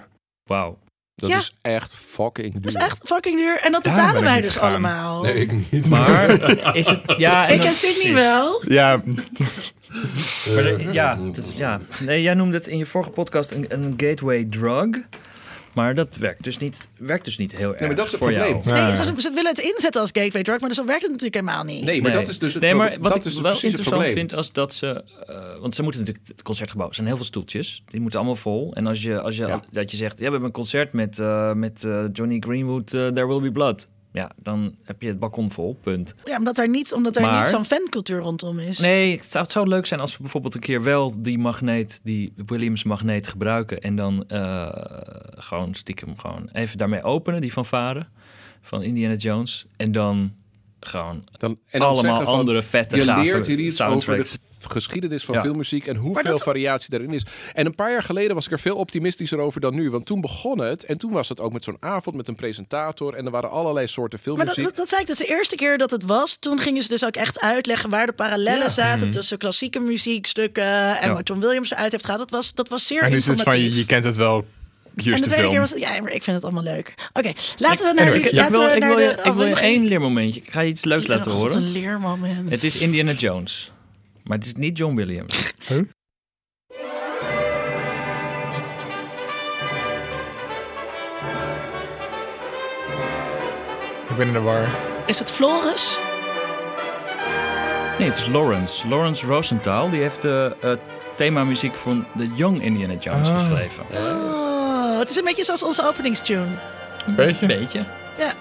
S4: Wauw.
S3: dat
S1: Ja.
S3: is echt fucking duur.
S1: Dat is echt fucking duur. En dat betalen wij dus allemaal.
S3: Nee, ik niet.
S4: Maar is het... Ja, en
S1: ik en Sydney wel.
S2: Ja,
S4: Maar de- ja, dat, ja. Nee, jij noemde het in je vorige podcast een, een gateway drug. Maar dat werkt dus niet, werkt dus niet heel erg
S3: maar dat is het probleem.
S1: Nee, ze, ze willen het inzetten als gateway drug, maar zo werkt het natuurlijk helemaal niet.
S3: Nee, maar
S4: Nee.
S3: dat is dus het
S4: Nee, maar wat
S3: dat
S4: ik
S3: is
S4: wel
S3: precies het
S4: interessant vind, als dat ze... eh, want ze moeten natuurlijk... Het concertgebouw er zijn heel veel stoeltjes. Die moeten allemaal vol. En als je, als je,
S3: Ja.
S4: dat je zegt... Ja, we hebben een concert met, eh, met eh, Johnny Greenwood, eh, There Will Be Blood. Ja, dan heb je het balkon vol, punt.
S1: Ja, omdat er niet, omdat er
S4: Maar-
S1: niet zo'n fancultuur rondom is.
S4: Nee, het zou, het zou leuk zijn als we bijvoorbeeld een keer wel die magneet, die Williams magneet gebruiken. En dan eh, gewoon stiekem gewoon even daarmee openen, die fanfare van Indiana Jones. En dan gewoon
S3: Dan, en dan
S4: allemaal
S3: zeggen van,
S4: andere vette
S3: Je leert hier iets over de geschiedenis van
S4: Ja.
S3: filmmuziek en hoeveel
S1: dat-
S3: variatie daarin is. En een paar jaar geleden was ik er veel optimistischer over dan nu. Want toen begon het en toen was het ook met zo'n avond met een presentator. En er waren allerlei soorten
S1: Maar dat,
S3: filmmuziek.
S1: dat, dat zei ik dus de eerste keer dat het was. Toen gingen ze dus ook echt uitleggen waar de parallellen zaten tussen klassieke muziekstukken en
S4: Mhm. Ja.
S1: wat John Williams eruit heeft gehad. Dat was, dat was zeer
S2: en nu is het van, je,
S1: informatief.
S2: je kent het wel. Hier
S1: en de
S2: de
S1: tweede
S2: film.
S1: keer was het, ja, maar ik vind het allemaal leuk. Oké, laten we naar
S2: anyway,
S1: die,
S2: ja,
S4: Ik
S1: laten
S4: wil,
S1: we naar
S4: je- ik wil je
S1: aflevering-
S4: één leermomentje. Ik ga je iets leuks laten
S1: God,
S4: horen.
S1: een leermoment.
S4: Het is Indiana Jones. Maar het is niet John Williams.
S2: ik ben in de war.
S1: Is het Floris?
S4: Nee, het is Lawrence. Lawrence Rosenthal. Die heeft de uh, themamuziek van de Young Indiana Jones
S2: Ah.
S4: geschreven.
S1: Oh, het is een beetje zoals onze openingstune.
S2: Weet je?
S4: Beetje.
S1: Ja.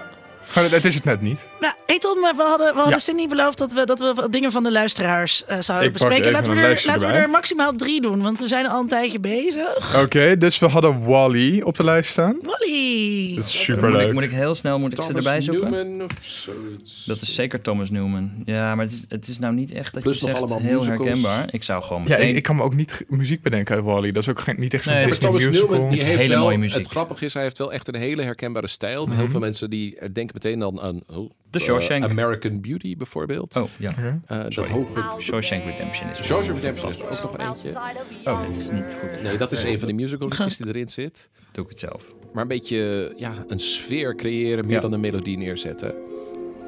S2: Het is het net niet.
S1: Nou, hey Tom, we hadden, we hadden
S2: Ja.
S1: Cindy beloofd dat we, dat we wat dingen van de luisteraars eh, zouden
S2: Ik
S1: bespreken. Laten, we er, laten we er maximaal drie doen, want we zijn al een tijdje bezig.
S2: Oké, dus we hadden Wally op de lijst staan.
S1: Wally!
S2: Dat is
S4: Moet
S2: super
S4: ik,
S2: leuk.
S4: moet ik heel snel moet ik ze
S3: Thomas
S4: erbij zoeken?
S3: Newman of zoiets.
S4: Dat is zeker Thomas Newman. Ja, maar het is, het is nou niet echt dat
S3: Plus
S4: je
S3: nog
S4: zegt
S3: allemaal
S4: heel
S3: musicals.
S4: herkenbaar. Ik zou gewoon
S2: Ja,
S4: meteen...
S2: ik, ik kan me ook niet muziek bedenken uit Wally. Dat is ook geen, niet echt zo'n
S4: Nee,
S3: Thomas
S2: musical.
S3: Newman, die heeft
S4: hele
S3: wel,
S4: mooie muziek.
S3: Het grappige is, hij heeft wel echt een hele herkenbare stijl.
S2: Mhm.
S3: Heel veel mensen die eh, denken meteen dan aan oh,
S4: The
S3: eh,
S4: Shawshank.
S3: American Beauty bijvoorbeeld.
S4: Oh, ja.
S3: Eh, dat hoge...
S4: Shawshank Redemption is
S3: Shawshank Redemption is er ook nog eentje.
S4: Oh, dit is niet goed.
S3: Nee, dat is een van de musical liedjes die erin zit.
S4: Doe ik het zelf.
S3: Maar een beetje ja, een sfeer creëren, meer
S4: Ja.
S3: dan een melodie neerzetten.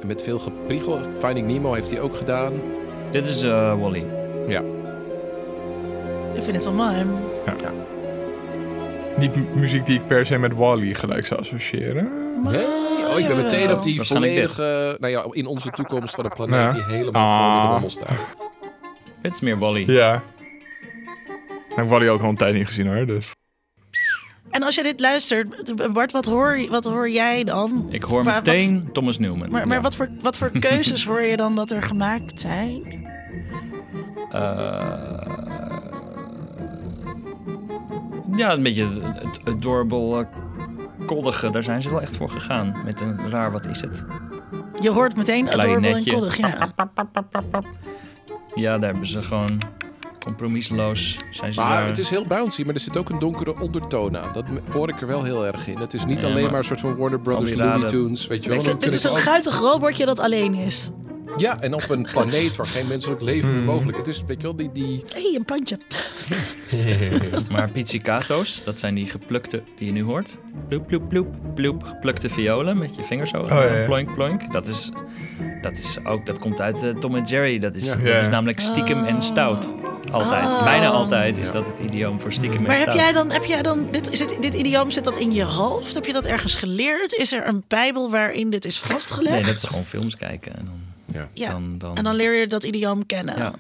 S3: En met veel gepriegel. Finding Nemo heeft hij ook gedaan.
S4: Dit is eh, Wally.
S3: Ja.
S1: Ik vind het wel mooi.
S2: Niet muziek die ik per se met Wally gelijk zou associëren.
S3: Nee? Oh, ik ben meteen op die volledige... Nou ja, in onze toekomst van een planeet
S2: Ja.
S3: die helemaal vol in de
S2: Ah.
S3: rommel staat.
S4: Het is meer Wally.
S2: Ja. Ik heb Wally ook al een tijd niet gezien hoor, dus...
S1: En als je dit luistert, Bart, wat hoor, wat hoor jij dan?
S4: Ik hoor
S1: Maar wat-
S4: meteen Thomas Newman.
S1: Maar, maar
S4: Ja.
S1: wat, voor, wat voor keuzes hoor je dan dat er gemaakt zijn?
S4: Eh, ja, een beetje het, adorable, koddige. Daar zijn ze wel echt voor gegaan. Met een raar, wat is het?
S1: Je hoort meteen adorable en koddig, ja.
S4: Ja, daar hebben ze gewoon compromisloos zijn ze
S3: Maar
S4: daar.
S3: het is heel bouncy, maar er zit ook een donkere ondertoon aan. Dat hoor ik er wel heel erg in. Het is niet
S4: Ja,
S3: alleen
S4: maar-
S3: maar, een soort van Warner Brothers Looney Tunes, weet je wel.
S1: Dit is,
S3: Dat
S1: dit is een guitig robotje dat alleen is.
S3: Ja, en op een planeet waar geen menselijk leven meer mogelijk is. Het is, weet je wel, die... die...
S1: Hé, hey, een plantje.
S4: Maar pizzicato's, dat zijn die geplukte die je nu hoort. Bloep, bloep, bloep, bloep. Geplukte violen met je vingers zo.
S2: ja, ja.
S4: Ploink, ploink. Dat is, dat is ook, dat komt uit eh, Tom en Jerry. Dat is,
S3: Ja.
S4: dat
S2: Ja.
S4: is namelijk stiekem en stout. Altijd.
S1: Oh.
S4: Bijna altijd is dat het idioom voor stiekem en
S1: Maar heb
S4: stout.
S1: jij dan, heb jij dan dit, is het, dit idioom, zit dat in je hoofd? Heb je dat ergens geleerd? Is er een bijbel waarin dit is vastgelegd?
S4: Nee, dat is gewoon films kijken. En dan,
S3: Ja.
S1: Ja,
S4: dan, dan,
S1: en dan leer je dat idioom kennen.
S4: Ja.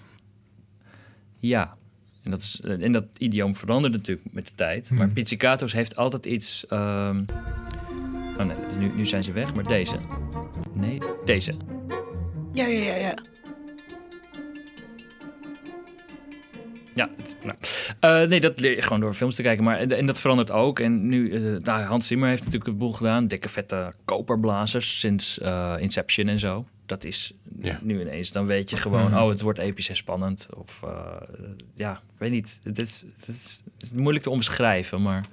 S4: Ja. En dat, is, en dat idioom verandert natuurlijk met de tijd. Maar Pizzicato's heeft altijd iets... ehm, Oh nee, het is nu, nu zijn ze weg, maar deze. Nee, deze.
S1: ja, ja, ja. ja.
S4: Ja, het- nou. Eh, nee, dat leer je gewoon door films te kijken. Maar, en, en dat verandert ook. En nu, eh, nou, Hans Zimmer heeft natuurlijk een boel gedaan. Dikke vette koperblazers sinds eh, Inception en zo. Dat is
S3: Ja.
S4: nu ineens, dan weet je gewoon, oh, het wordt episch en spannend. Of eh, ja, ik weet niet. Het is, het, is, het is moeilijk te omschrijven, maar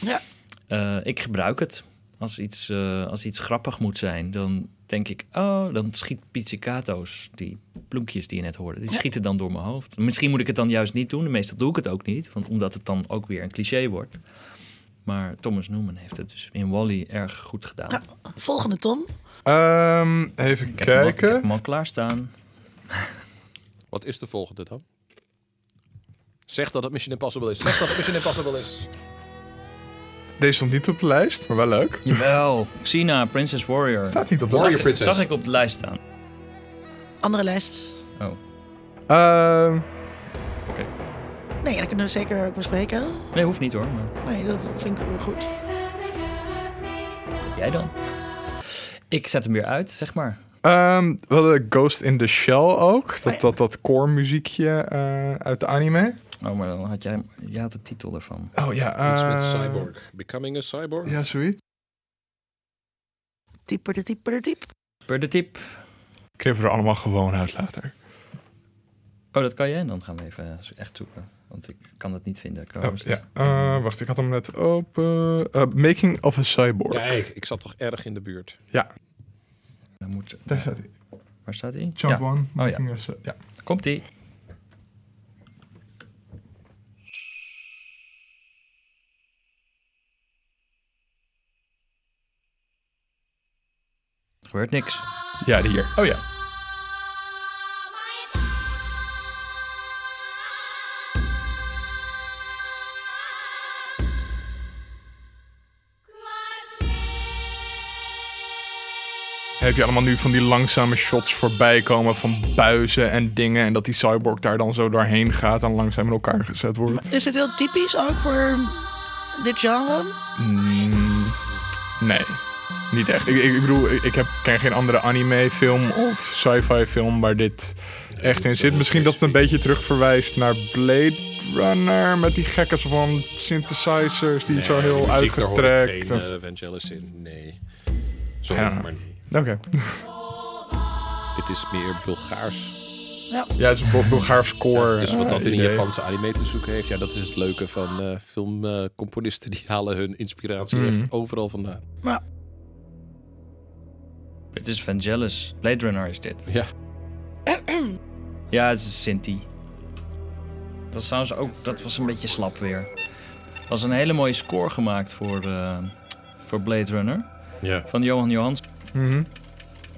S1: Ja.
S4: eh, ik gebruik het. Als iets, eh, als iets grappig moet zijn, dan denk ik, oh, dan schiet pizzicato's, die bloempjes die je net hoorde, die
S1: Ja.
S4: schieten dan door mijn hoofd. Misschien moet ik het dan juist niet doen. Meestal doe ik het ook niet, want omdat het dan ook weer een cliché wordt. Maar Thomas Newman heeft het dus in Wally erg goed gedaan.
S1: Ja, volgende Tom.
S2: Ehm, even
S4: Ik heb hem al- ik heb
S2: kijken.
S4: hem al klaarstaan.
S3: Wat is de volgende dan? Zeg dat het Mission Impossible is. Zeg dat het Mission Impossible is.
S2: Deze stond niet op de lijst, maar wel leuk.
S4: Jawel, Xena, Princess Warrior.
S2: Staat niet op de
S3: Warrior
S2: lijst.
S3: Princess.
S4: Zag ik op de lijst staan.
S1: Andere lijst.
S4: Oh,
S2: Ehm,
S4: oké.
S1: Nee, dat kunnen we zeker ook bespreken.
S4: Nee, hoeft niet hoor. Maar
S1: Nee, dat vind ik wel goed.
S4: jij dan? Ik zet hem weer uit, zeg maar.
S2: ehm, we hadden Ghost in the Shell ook. Dat,
S1: ja.
S2: dat, dat core muziekje eh, uit de anime.
S4: Oh, maar dan had jij... Jij had de titel ervan.
S2: Oh ja.
S3: Iets met
S2: eh,
S3: Cyborg. Becoming a Cyborg?
S2: Ja, zoiets.
S1: Typer de typer de typ.
S4: Per de tip.
S2: Knippen we er allemaal gewoon uit later.
S4: Oh, dat kan je? Dan gaan we even echt zoeken. Want ik kan het niet vinden.
S2: Oh, ja. Eh, wacht, ik had hem net open. Eh, Making of a Cyborg.
S3: Kijk, ik zat toch erg in de buurt.
S4: Dan moet,
S2: Daar staat hij.
S4: waar staat hij?
S2: Jump
S4: Ja,
S2: One.
S4: ja.
S2: Making a Cy- ja.
S4: komt hij. Gebeurt niks.
S2: ja, die hier.
S4: Oh ja.
S2: Heb je allemaal nu van die langzame shots voorbij komen van buizen en dingen. En dat die cyborg daar dan zo doorheen gaat en langzaam in elkaar gezet wordt.
S1: Is het heel typisch ook voor dit genre?
S2: Mm, nee, niet echt. Ik, ik, ik bedoel, ik, heb, ken geen andere anime-film of sci-fi film waar dit echt in zit. Misschien dat het een beetje terugverwijst naar Blade Runner met die gekke soort van synthesizers die zo heel uitgetrekt.
S3: Geen uh, Vangelis in, nee. Sorry,
S2: Ja.
S3: maar nee.
S2: Oké.
S3: Het is meer Bulgaars.
S2: Ja, het is een Bul- Bulgaars score.
S3: dus wat
S2: eh,
S3: dat in een. Japanse anime te zoeken heeft, ja, dat is het leuke van eh, filmcomponisten. die halen hun inspiratie
S2: Mhm.
S3: echt overal vandaan.
S4: Het is Vangelis. Blade Runner is dit.
S3: Ja.
S4: Ja, het is een Sinti. Dat, is trouwens ook, dat was een beetje slap weer. Er was een hele mooie score gemaakt voor, eh, voor Blade Runner.
S3: Ja.
S4: Van Johan Johans.
S2: Mhm.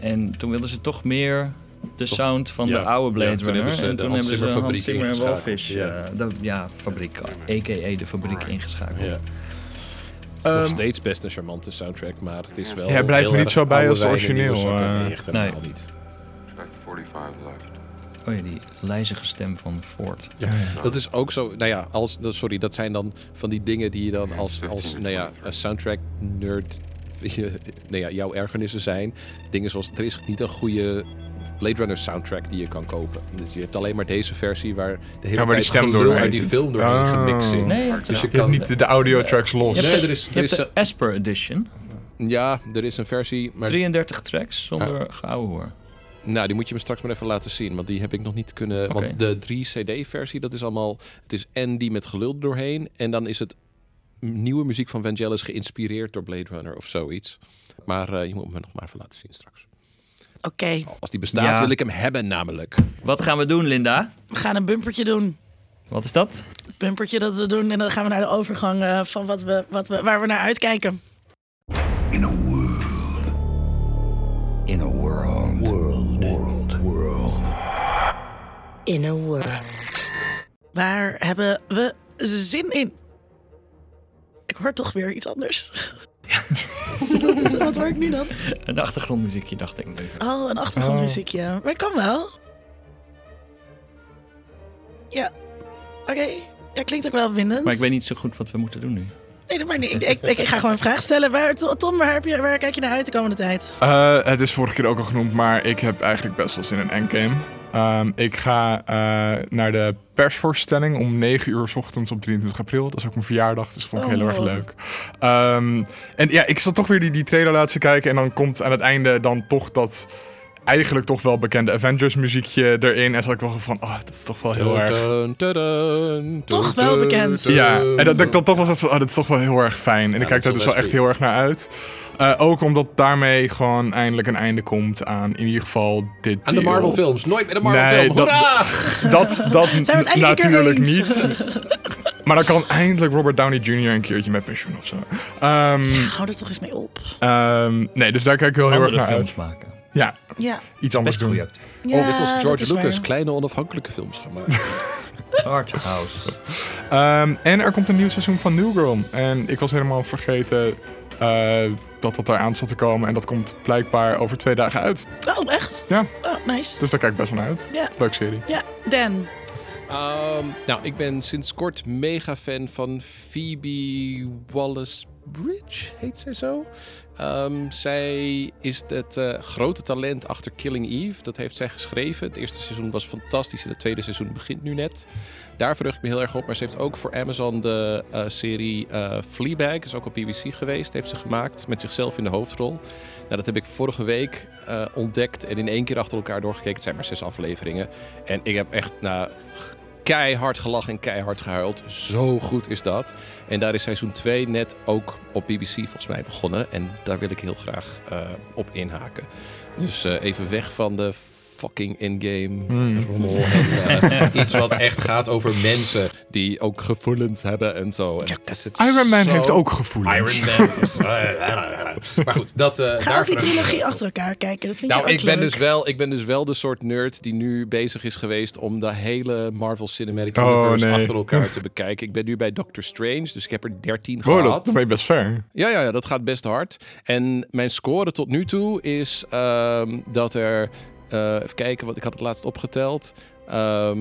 S4: En toen wilden ze toch meer de sound van
S3: Ja.
S4: de oude Blade
S3: Ja, toen
S4: Runner.
S3: hebben ze
S4: en
S3: de
S4: toen hebben ze
S3: Zimmer
S4: Hans Zimmer en. Walfish.
S3: Ja.
S4: Ja. de, ja, fabriek. A.k.a. de fabriek ingeschakeld.
S3: Ja.
S4: Ehm,
S3: Nog steeds best een charmante soundtrack, maar het is wel.
S2: Ja, blijft
S3: heel
S2: me niet zo bij als het origineel, eh.
S3: Nee, echt helemaal
S4: Nee.
S3: niet.
S5: Track 45 left.
S4: oh ja, die lijzige stem van Ford.
S3: Ja, dat is ook zo. Nou ja, als, sorry, dat zijn dan van die dingen die je dan als, als nou ja, soundtrack nerd. Nou ja, jouw ergernissen zijn. Dingen zoals er is niet een goede Blade Runner soundtrack die je kan kopen. Dus je hebt alleen maar deze versie waar de hele
S2: die
S3: tijd
S2: stem doorheen
S3: uit die film doorheen
S2: Ah.
S3: gemixt zit.
S4: Nee,
S3: Dus je
S2: Je hebt niet de, audio tracks los.
S4: Je
S3: Nee,
S4: hebt,
S3: er is-
S4: je
S3: er
S4: hebt
S3: is,
S4: de Asper Edition.
S3: ja, er is een versie, maar
S4: 33 tracks zonder geouwehoer.
S3: Nou, die moet je me straks maar even laten zien. Want die heb ik nog niet kunnen. Want de 3-CD-versie, dat is allemaal. Het is en die met gelul doorheen. En dan is het nieuwe muziek van Vangelis geïnspireerd door Blade Runner of zoiets. Maar eh, je moet me nog maar even laten zien straks.
S1: Oké,
S3: Als die bestaat,
S4: Ja.
S3: wil ik hem hebben, namelijk.
S4: Wat gaan we doen, Linda?
S1: we gaan een bumpertje doen.
S4: Wat is dat?
S1: Het bumpertje dat we doen en dan gaan we naar de overgang eh, van wat we, wat we, waar we naar uitkijken.
S6: In a world. In a world. World. World. World.
S7: In a world.
S1: Waar hebben we zin in? Ik hoor toch weer iets anders. wat, is- wat hoor ik nu dan?
S4: Een achtergrondmuziekje, dacht ik.
S1: Oh, een achtergrondmuziekje. Maar kan wel. Ja. Oké. Ja, klinkt ook wel winnend.
S4: Maar ik weet niet zo goed wat we moeten doen nu.
S1: Nee, dat maakt niet. Ik, ik, ik, ik ga gewoon een vraag stellen. Waar, Tom, waar, heb je, waar kijk je naar uit de komende tijd?
S2: Eh, het is vorige keer ook al genoemd, maar ik heb eigenlijk best wel zin in een endgame. Ehm, ik ga eh, naar de persvoorstelling om 9 uur 's ochtends op 23 april. Dat is ook mijn verjaardag, dus dat vond ik heel
S1: Oh.
S2: erg leuk. Ehm, en ja, ik zat toch weer die, die trailer laten kijken. En dan komt aan het einde dan toch dat eigenlijk toch wel bekende Avengers muziekje erin. En zat ik wel van, oh, dat is toch wel heel erg...
S3: Dun, dun, dun,
S1: Toch
S3: dun,
S1: wel bekend.
S2: Ja, en dat, dat ik dan toch was dat, van, oh, dat is toch wel heel erg fijn. En ik kijk daar dus
S3: wel
S2: wel echt heel erg naar uit. Eh, ook omdat daarmee gewoon eindelijk een einde komt aan in ieder geval dit
S3: Aan de. Marvel films. Nooit meer de Marvel
S2: Nee,
S3: film.
S2: dat-
S3: Hoera!
S2: Dat,
S1: het
S2: natuurlijk niet. Maar dan kan eindelijk Robert Downey Jr. een keertje met pensioen of zo. Ehm,
S1: Hou er toch eens mee op.
S2: ehm, nee, dus daar kijk ik heel, heel erg naar
S4: films
S2: uit.
S4: maken.
S2: Ja,
S1: Ja.
S2: iets anders doen.
S1: ja
S3: oh, als
S1: dat
S3: George Lucas.
S1: waar.
S3: Kleine onafhankelijke films gemaakt.
S4: Arthouse.
S2: Ehm, en er komt een nieuw seizoen van New Girl. En ik was helemaal vergeten dat dat eraan zat te komen. En dat komt blijkbaar over twee dagen uit.
S1: Oh, echt?
S2: Ja.
S1: Oh, nice.
S2: Dus daar kijk ik best wel naar uit.
S1: Ja.
S2: Leuk serie.
S1: Ja, Dan.
S3: Ehm, nou, ik ben sinds kort mega fan van Phoebe Wallace-Bridge, heet zij zo. Ehm, zij is het eh, grote talent achter Killing Eve. Dat heeft zij geschreven. Het eerste seizoen was fantastisch en het tweede seizoen begint nu net. Daar verheug ik me heel erg op. Maar ze heeft ook voor Amazon de eh, serie eh, Fleabag, is ook op BBC geweest, heeft ze gemaakt. Met zichzelf in de hoofdrol. Nou, dat heb ik vorige week ontdekt en in één keer achter elkaar doorgekeken. Het zijn maar zes afleveringen. En ik heb echt nou, keihard gelachen en keihard gehuild. Zo goed is dat. En daar is seizoen 2 net ook op BBC volgens mij begonnen. En daar wil ik heel graag eh, op inhaken. Dus eh, even weg van de fucking in-game
S2: Hmm.
S3: rommel. En, eh, iets wat echt gaat over mensen die ook gevoelens hebben en zo. En is
S2: Iron Man
S3: zo-
S2: heeft ook gevoelens.
S3: Iron Man is... maar goed, dat... eh,
S1: Ga
S3: daar
S1: ook die trilogie achter elkaar kijken. Dat vind
S3: Nou,
S1: je ook
S3: ik ben,
S1: leuk.
S3: dus wel, ik ben dus wel de soort nerd die nu bezig is geweest om de hele Marvel Cinematic
S2: Oh,
S3: Universe
S2: nee.
S3: achter elkaar te bekijken. Ik ben nu bij Doctor Strange, dus ik heb er 13
S2: Oh,
S3: gehad.
S2: dat, ben je best ver.
S3: Ja, ja, ja, dat gaat best hard. En mijn score tot nu toe is ehm, dat er... eh, even kijken, wat ik had het laatst opgeteld. Ehm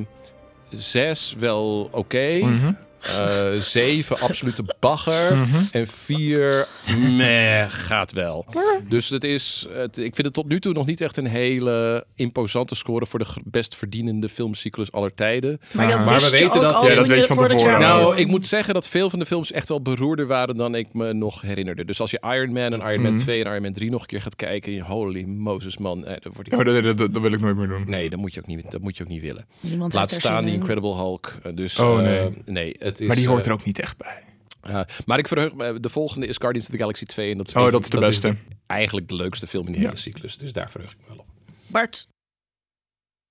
S3: zes wel oké.
S2: Mhm.
S3: Eh, zeven absolute bagger.
S2: Mhm.
S3: En vier meh, gaat wel. Dus het is, het, ik vind het tot nu toe nog niet echt een hele imposante score voor de best verdienende filmcyclus aller tijden.
S1: Maar, dat
S3: Maar we weten
S1: ook
S3: dat-
S1: al
S3: ja,
S2: dat weet
S1: je
S2: van tevoren.
S3: Nou, ik moet zeggen dat veel van de films echt wel beroerder waren dan ik me nog herinnerde. Dus als je Iron Man en Iron Man
S2: Mhm.
S3: 2 en Iron Man 3 nog een keer gaat kijken, holy Moses man, eh, dan word ik...
S2: Ja, dat, dat, dat, dat wil ik nooit meer doen.
S3: Nee, dat moet je ook niet, dat moet je ook niet willen.
S1: Niemand
S3: Laat staan die
S1: in.
S3: Incredible Hulk. eh, Dus
S2: Oh,
S3: eh,
S2: nee.
S3: nee, het is.
S2: maar die hoort
S3: eh,
S2: er ook niet echt bij.
S3: maar ik verheug me. De volgende is Guardians of the Galaxy 2 en dat is,
S2: Oh, dat is de beste.
S3: eigenlijk de leukste film in de
S2: Ja.
S3: hele cyclus. Dus daar verheug ik me wel op.
S1: Bart,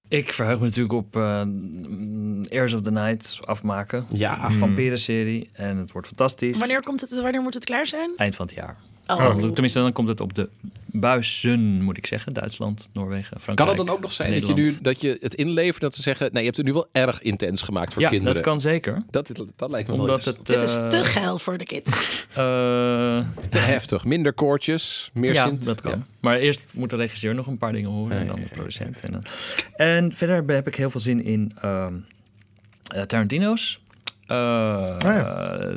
S4: Ik verheug me natuurlijk op eh, mm, Heirs of the Night afmaken.
S3: Ja.
S4: Een vampierenserie. En het wordt fantastisch.
S1: wanneer, komt het, wanneer moet het klaar zijn?
S4: Eind van het jaar.
S1: Oh.
S4: Tenminste, dan komt het op de buizen, moet ik zeggen. Duitsland, Noorwegen,
S3: Kan
S4: Frankrijk.
S3: het dan ook nog zijn dat je nu dat je het inlevert dat ze zeggen, nee, je hebt het nu wel erg intens gemaakt voor
S4: Ja,
S3: kinderen.
S4: dat kan zeker.
S3: Dat, dat lijkt me wel
S4: Omdat het...
S1: Dit is
S4: eh,
S1: te geil voor de kids.
S4: eh,
S3: te heftig. Minder koortjes, meer
S4: ja,
S3: Sint.
S4: dat kan.
S3: Ja.
S4: Maar eerst moet de regisseur nog een paar dingen horen. en dan de producent. En, dan. en verder heb ik heel veel zin in ehm, eh, Tarantino's. Eh,
S2: ja.
S4: de-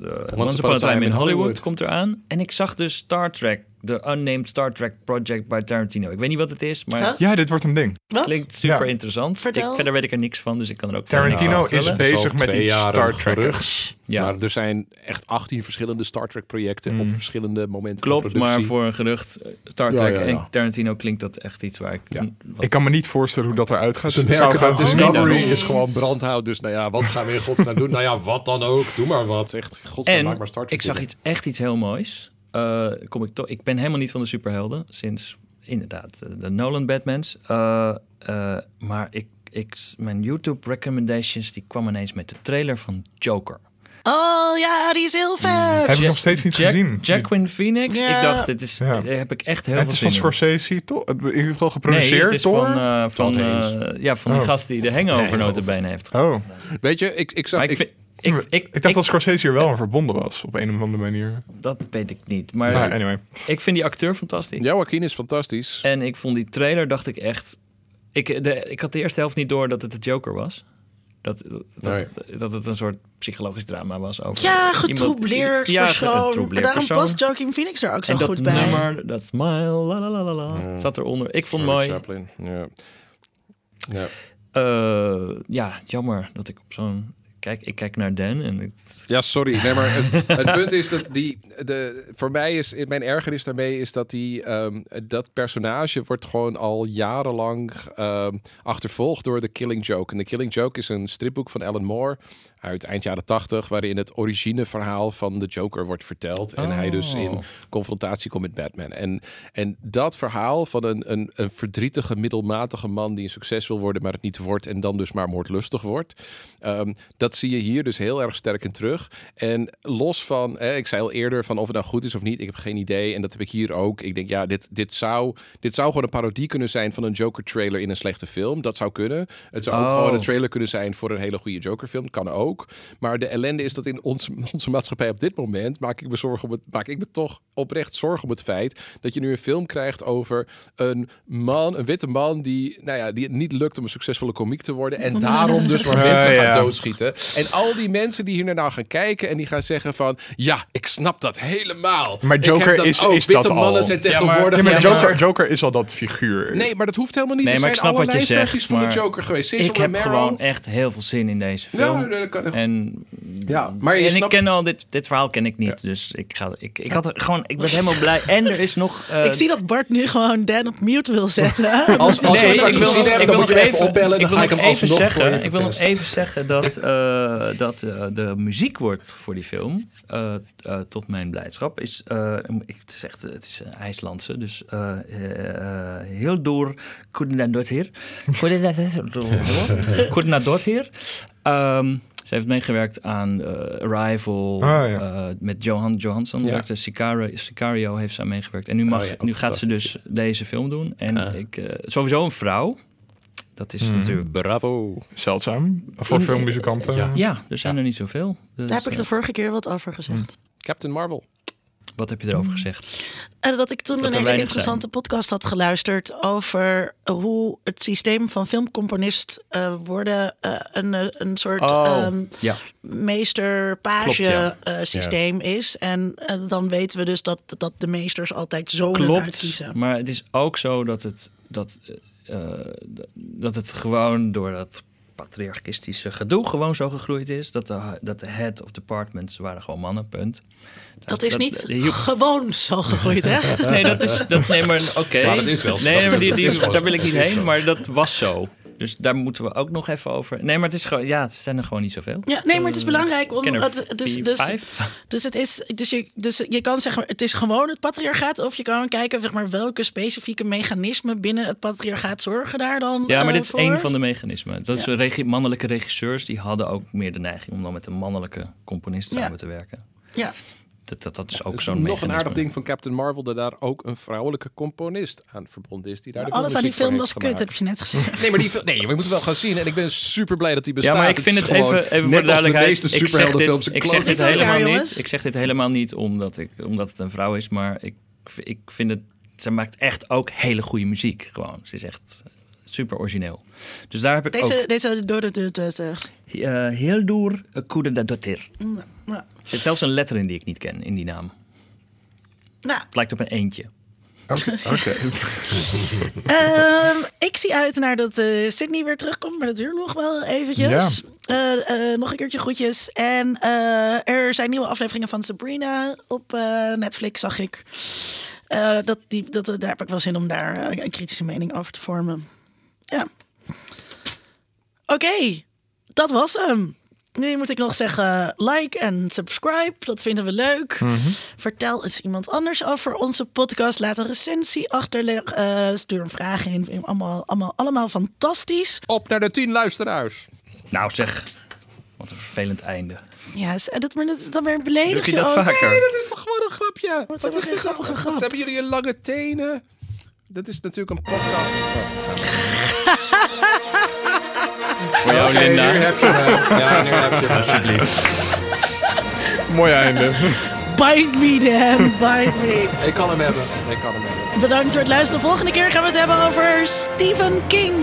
S4: de- Once Upon a Time in Hollywood komt eraan. En ik zag dus Star Trek, de Unnamed Star Trek Project bij Tarantino. Ik weet niet wat het is, maar
S1: Huh?
S2: Ja, dit wordt een ding.
S1: Wat?
S4: klinkt super
S2: Ja.
S4: interessant.
S1: Vertel.
S4: Ik, verder weet ik er niks van, dus ik kan er ook
S2: Tarantino is bezig met iets Star Trekkers.
S4: Ja.
S3: Maar er zijn echt 18 verschillende Star Trek projecten
S2: Mm.
S3: op verschillende momenten.
S4: Klopt, maar voor een gerucht, eh, Star Trek
S3: ja, ja.
S4: en Tarantino klinkt dat echt iets waar ik...
S3: Ja.
S4: wat-
S2: Ik kan me niet voorstellen hoe dat eruit gaat.
S3: Ze
S2: zou
S3: merken dat. Discovery is gewoon brandhout. Dus nou ja, wat gaan we in godsnaam doen? Nou ja, wat dan ook. Doe maar wat. Echt, godsnaam, maak
S4: En
S3: maar Star Trek.
S4: ik zag iets, echt iets heel moois. Eh, kom ik, toch, ik ben helemaal niet van de superhelden. Sinds inderdaad eh, de Nolan Batmans. Eh, eh, maar ik, ik, mijn YouTube recommendations die kwam ineens met de trailer van Joker.
S1: Oh ja, die is heel vet.
S2: Heb ik nog steeds niet
S4: Jack,
S2: gezien.
S4: Jacqueline Phoenix.
S1: Ja.
S4: Ik dacht, dit is,
S2: Ja.
S4: heb ik echt heel
S2: het
S4: veel
S2: is
S4: zin
S2: van. Scorsese, toch? In ieder geval
S4: Nee,
S2: geproduceerd
S4: het is
S2: door...
S4: van, eh, van, ja, van die
S2: Oh.
S4: gast die de hangover notabene heeft.
S2: Oh,
S3: Weet je, ik, ik zag...
S4: Maar ik,
S3: ik-
S4: vind- ik, ik,
S2: ik dacht
S4: ik-
S2: dat Scorsese hier wel aan verbonden was, op een of andere manier.
S4: dat weet ik niet. Maar
S2: Maar anyway.
S4: ik vind die acteur fantastisch.
S3: Joaquin is fantastisch.
S4: En ik vond die trailer, dacht ik echt... Ik, de, ik had de eerste helft niet door dat het de Joker was. Dat, dat,
S3: Nee.
S4: dat het een soort psychologisch drama was over
S1: Ja, getroubleerd
S4: Ja,
S1: persoon.
S4: getroubleerd
S1: Daarom
S4: persoon.
S1: past Joaquin Phoenix er ook zo
S4: En dat
S1: goed bij.
S4: nummer, dat smile, la la la la la, zat eronder. Ik vond het
S3: Charlie
S4: mooi.
S3: Chaplin. Ja. Ja.
S4: Eh, ja, jammer dat ik op zo'n... Kijk, ik kijk naar Dan en het...
S3: Ja, sorry. Nee, maar het, het punt is dat die. De, voor mij is. Mijn ergernis daarmee is dat die. ehm, dat personage wordt gewoon al jarenlang. ehm, achtervolgd door de Killing Joke. En de Killing Joke is een stripboek van Alan Moore. Uit eind jaren tachtig. waarin het origineverhaal van de Joker wordt verteld. En hij dus
S4: Oh.
S3: in confrontatie komt met Batman. En, en dat verhaal van een, een, een verdrietige, middelmatige man. die een succes wil worden, maar het niet wordt. en dan dus maar moordlustig wordt. Ehm, dat zie je hier dus heel erg sterk in terug. En los van, ik zei al eerder van of het nou goed is of niet, ik heb geen idee. En dat heb ik hier ook. Ik denk, ja, dit, dit, zou, dit zou gewoon een parodie kunnen zijn van een Joker-trailer in een slechte film. Dat zou kunnen. Het zou ook
S4: Oh.
S3: gewoon een trailer kunnen zijn voor een hele goede Joker-film. Kan ook. Maar de ellende is dat in onze, onze maatschappij op dit moment maak ik me zorgen om het, maak ik me toch oprecht zorgen om het feit dat je nu een film krijgt over een man, een witte man die, nou ja, die het niet lukt om een succesvolle komiek te worden en daarom dus maar mensen
S2: ja.
S3: gaat doodschieten. En al die mensen die hier naar nou gaan kijken en die gaan zeggen van, ja, ik snap dat helemaal.
S2: Maar Joker is-
S3: ook.
S2: is
S3: witte
S2: dat
S3: mannen
S2: al.
S3: zijn
S4: Ja, maar-
S3: tegenwoordig.
S2: Ja, maar
S4: Ja,
S2: Joker,
S4: maar-
S2: Joker is al dat figuur.
S3: Nee, maar dat hoeft helemaal niet.
S4: Nee,
S3: er
S4: maar ik
S3: zijn
S4: snap wat je zegt,
S3: van de Joker geweest.
S4: Ik heb
S3: Romero.
S4: gewoon echt heel veel zin in deze film.
S3: Ja,
S4: En,
S3: Ja, maar je
S4: en
S3: snapt-
S4: ik ken al, dit, dit verhaal ken ik niet. Dus ik, ga, ik, ik, had er gewoon, ik was helemaal blij. En er is nog... eh,
S1: ik zie dat Bart nu gewoon Dan op mute wil zetten.
S3: Als, als
S4: Nee,
S3: we
S4: ik
S3: straks
S4: wil,
S3: een
S4: nog,
S3: zin hebben,
S4: ik
S3: dan
S4: wil
S3: moet
S4: nog
S3: je
S4: even,
S3: opbellen.
S4: ik
S3: Dan
S4: wil
S3: ga ik
S4: nog
S3: hem
S4: even zeggen, ik wil nog even zeggen dat, eh, dat eh, de muziek wordt voor die film, eh, eh, tot mijn blijdschap, is, eh, ik het is echt, het is een IJslandse, dus eh, eh, heel door Koordinator Koordinator Ehm Ze heeft meegewerkt aan eh, Arrival.
S2: Ah, ja.
S4: eh, met Johan Johansson.
S3: Ja.
S4: werkte Sicario, Sicario heeft ze aan meegewerkt. En nu, mag,
S3: Oh ja, ook
S4: nu gaat ze dus deze film doen. En
S3: Ah.
S4: ik, eh, sowieso een vrouw. Dat is
S2: Mhm.
S4: natuurlijk...
S3: Bravo.
S2: Zeldzaam. Voor filmmuzikanten.
S3: Ja.
S4: Ja, er zijn er niet zoveel. Dus,
S1: Daar heb ik de vorige keer wat over gezegd.
S3: Captain Marvel.
S4: Wat heb je erover gezegd?
S1: En dat ik toen
S4: Dat
S1: een hele interessante podcast had geluisterd over hoe het systeem van filmcomponist eh, worden eh, een, eh, een soort
S4: Oh,
S1: ehm,
S4: ja.
S1: meester-page
S4: ja.
S1: eh, systeem is. En eh, dan weten we dus dat, dat de meesters altijd zonen
S4: Klopt.
S1: uitkiezen.
S4: Maar het is ook zo dat het, dat, eh, eh, dat het gewoon door dat patriarchistische gedoe gewoon zo gegroeid is. Dat de, dat de head of departments waren gewoon mannen, punt.
S1: Dat is niet gewoon zo gegroeid, hè?
S4: Nee, dat is. Dat, nee, maar oké.
S3: Maar dat is wel zo.
S4: Nee, maar die, die,
S3: Dat is wel
S4: daar wil ik niet heen,
S3: zo.
S4: maar dat was zo. Dus daar moeten we ook nog even over. Nee, maar het is gewoon. Ja, het zijn er gewoon niet zoveel.
S1: Ja, nee, maar het is
S4: Eh,
S1: belangrijk om. eh, Dus, dus, dus, het is, dus, je, dus je kan zeggen, het is gewoon het patriarchaat. Of je kan kijken zeg maar, welke specifieke mechanismen binnen het patriarchaat zorgen daar dan
S4: Ja, maar
S1: eh,
S4: dit is één van de mechanismen. Dat is regi- mannelijke regisseurs die hadden ook meer de neiging om dan met een mannelijke componist
S1: Ja.
S4: samen te werken.
S1: Ja,
S4: Dat, dat, dat is ook
S3: Dat
S4: zo'n
S3: nog een aardig ding van Captain Marvel... dat daar ook een vrouwelijke componist aan verbonden is. Die daar de
S1: alles aan die film was kut, heb je net gezegd.
S3: Nee, maar die, nee, maar je moet het wel gaan zien. En ik ben super blij dat die bestaat.
S4: Ja, maar ik vind
S3: is
S4: het even,
S3: gewoon
S4: even voor
S3: net
S4: de
S3: als de
S4: duidelijkheid.
S3: meeste
S4: ik zeg
S3: superheldenfilms
S4: dit, ik zeg dit helemaal
S1: jongens.
S4: niet. Ik zeg dit helemaal niet omdat, ik, omdat het een vrouw is, maar ik, ik vind het. Ze maakt echt ook hele goede muziek. Gewoon. Ze is echt super origineel. Dus daar heb ik
S1: Deze,
S4: ook.
S1: deze door de, de, de, de-
S4: eh, heel door Koede da Dotter.
S1: Nou,
S4: Er zit zelfs een letter in die ik niet ken, in die naam.
S1: nou,
S4: Het lijkt op een eentje.
S2: Oké.
S1: ehm, ik zie uit naar dat eh, Sydney weer terugkomt, maar dat duurt nog wel eventjes. Eh, eh, nog een keertje groetjes. En eh, er zijn nieuwe afleveringen van Sabrina op eh, Netflix, zag ik. Eh, dat, die, dat, daar heb ik wel zin om daar een kritische mening over te vormen. Ja. Oké, dat was hem. Nu moet ik nog zeggen, like en subscribe. Dat vinden we leuk. Vertel eens iemand anders over onze podcast. Laat een recensie achter. eh, stuur een vraag in. Allemaal, allemaal, allemaal fantastisch.
S3: Op naar de tien luisteraars.
S4: Nou zeg, wat een vervelend einde.
S1: Ja, is- dat, maar dat is dan weer beledigd.
S4: Doe je dat vaker?
S3: Nee, dat is toch gewoon een grapje?
S1: Wat
S3: Wat
S1: is
S3: dit
S1: grappige
S3: Wat
S1: grap?
S3: hebben jullie een lange tenen? Dat is natuurlijk een podcast.
S4: Voor jou,
S3: Oké,
S4: Linda.
S3: nu heb je hem. Ja, nu heb je hem.
S4: Alsjeblieft.
S2: Mooi einde.
S1: Bite me, Dan. Bite me.
S3: Ik kan hem hebben. Ik kan hem hebben.
S1: Bedankt voor het luisteren. Volgende keer gaan we het hebben over Stephen King.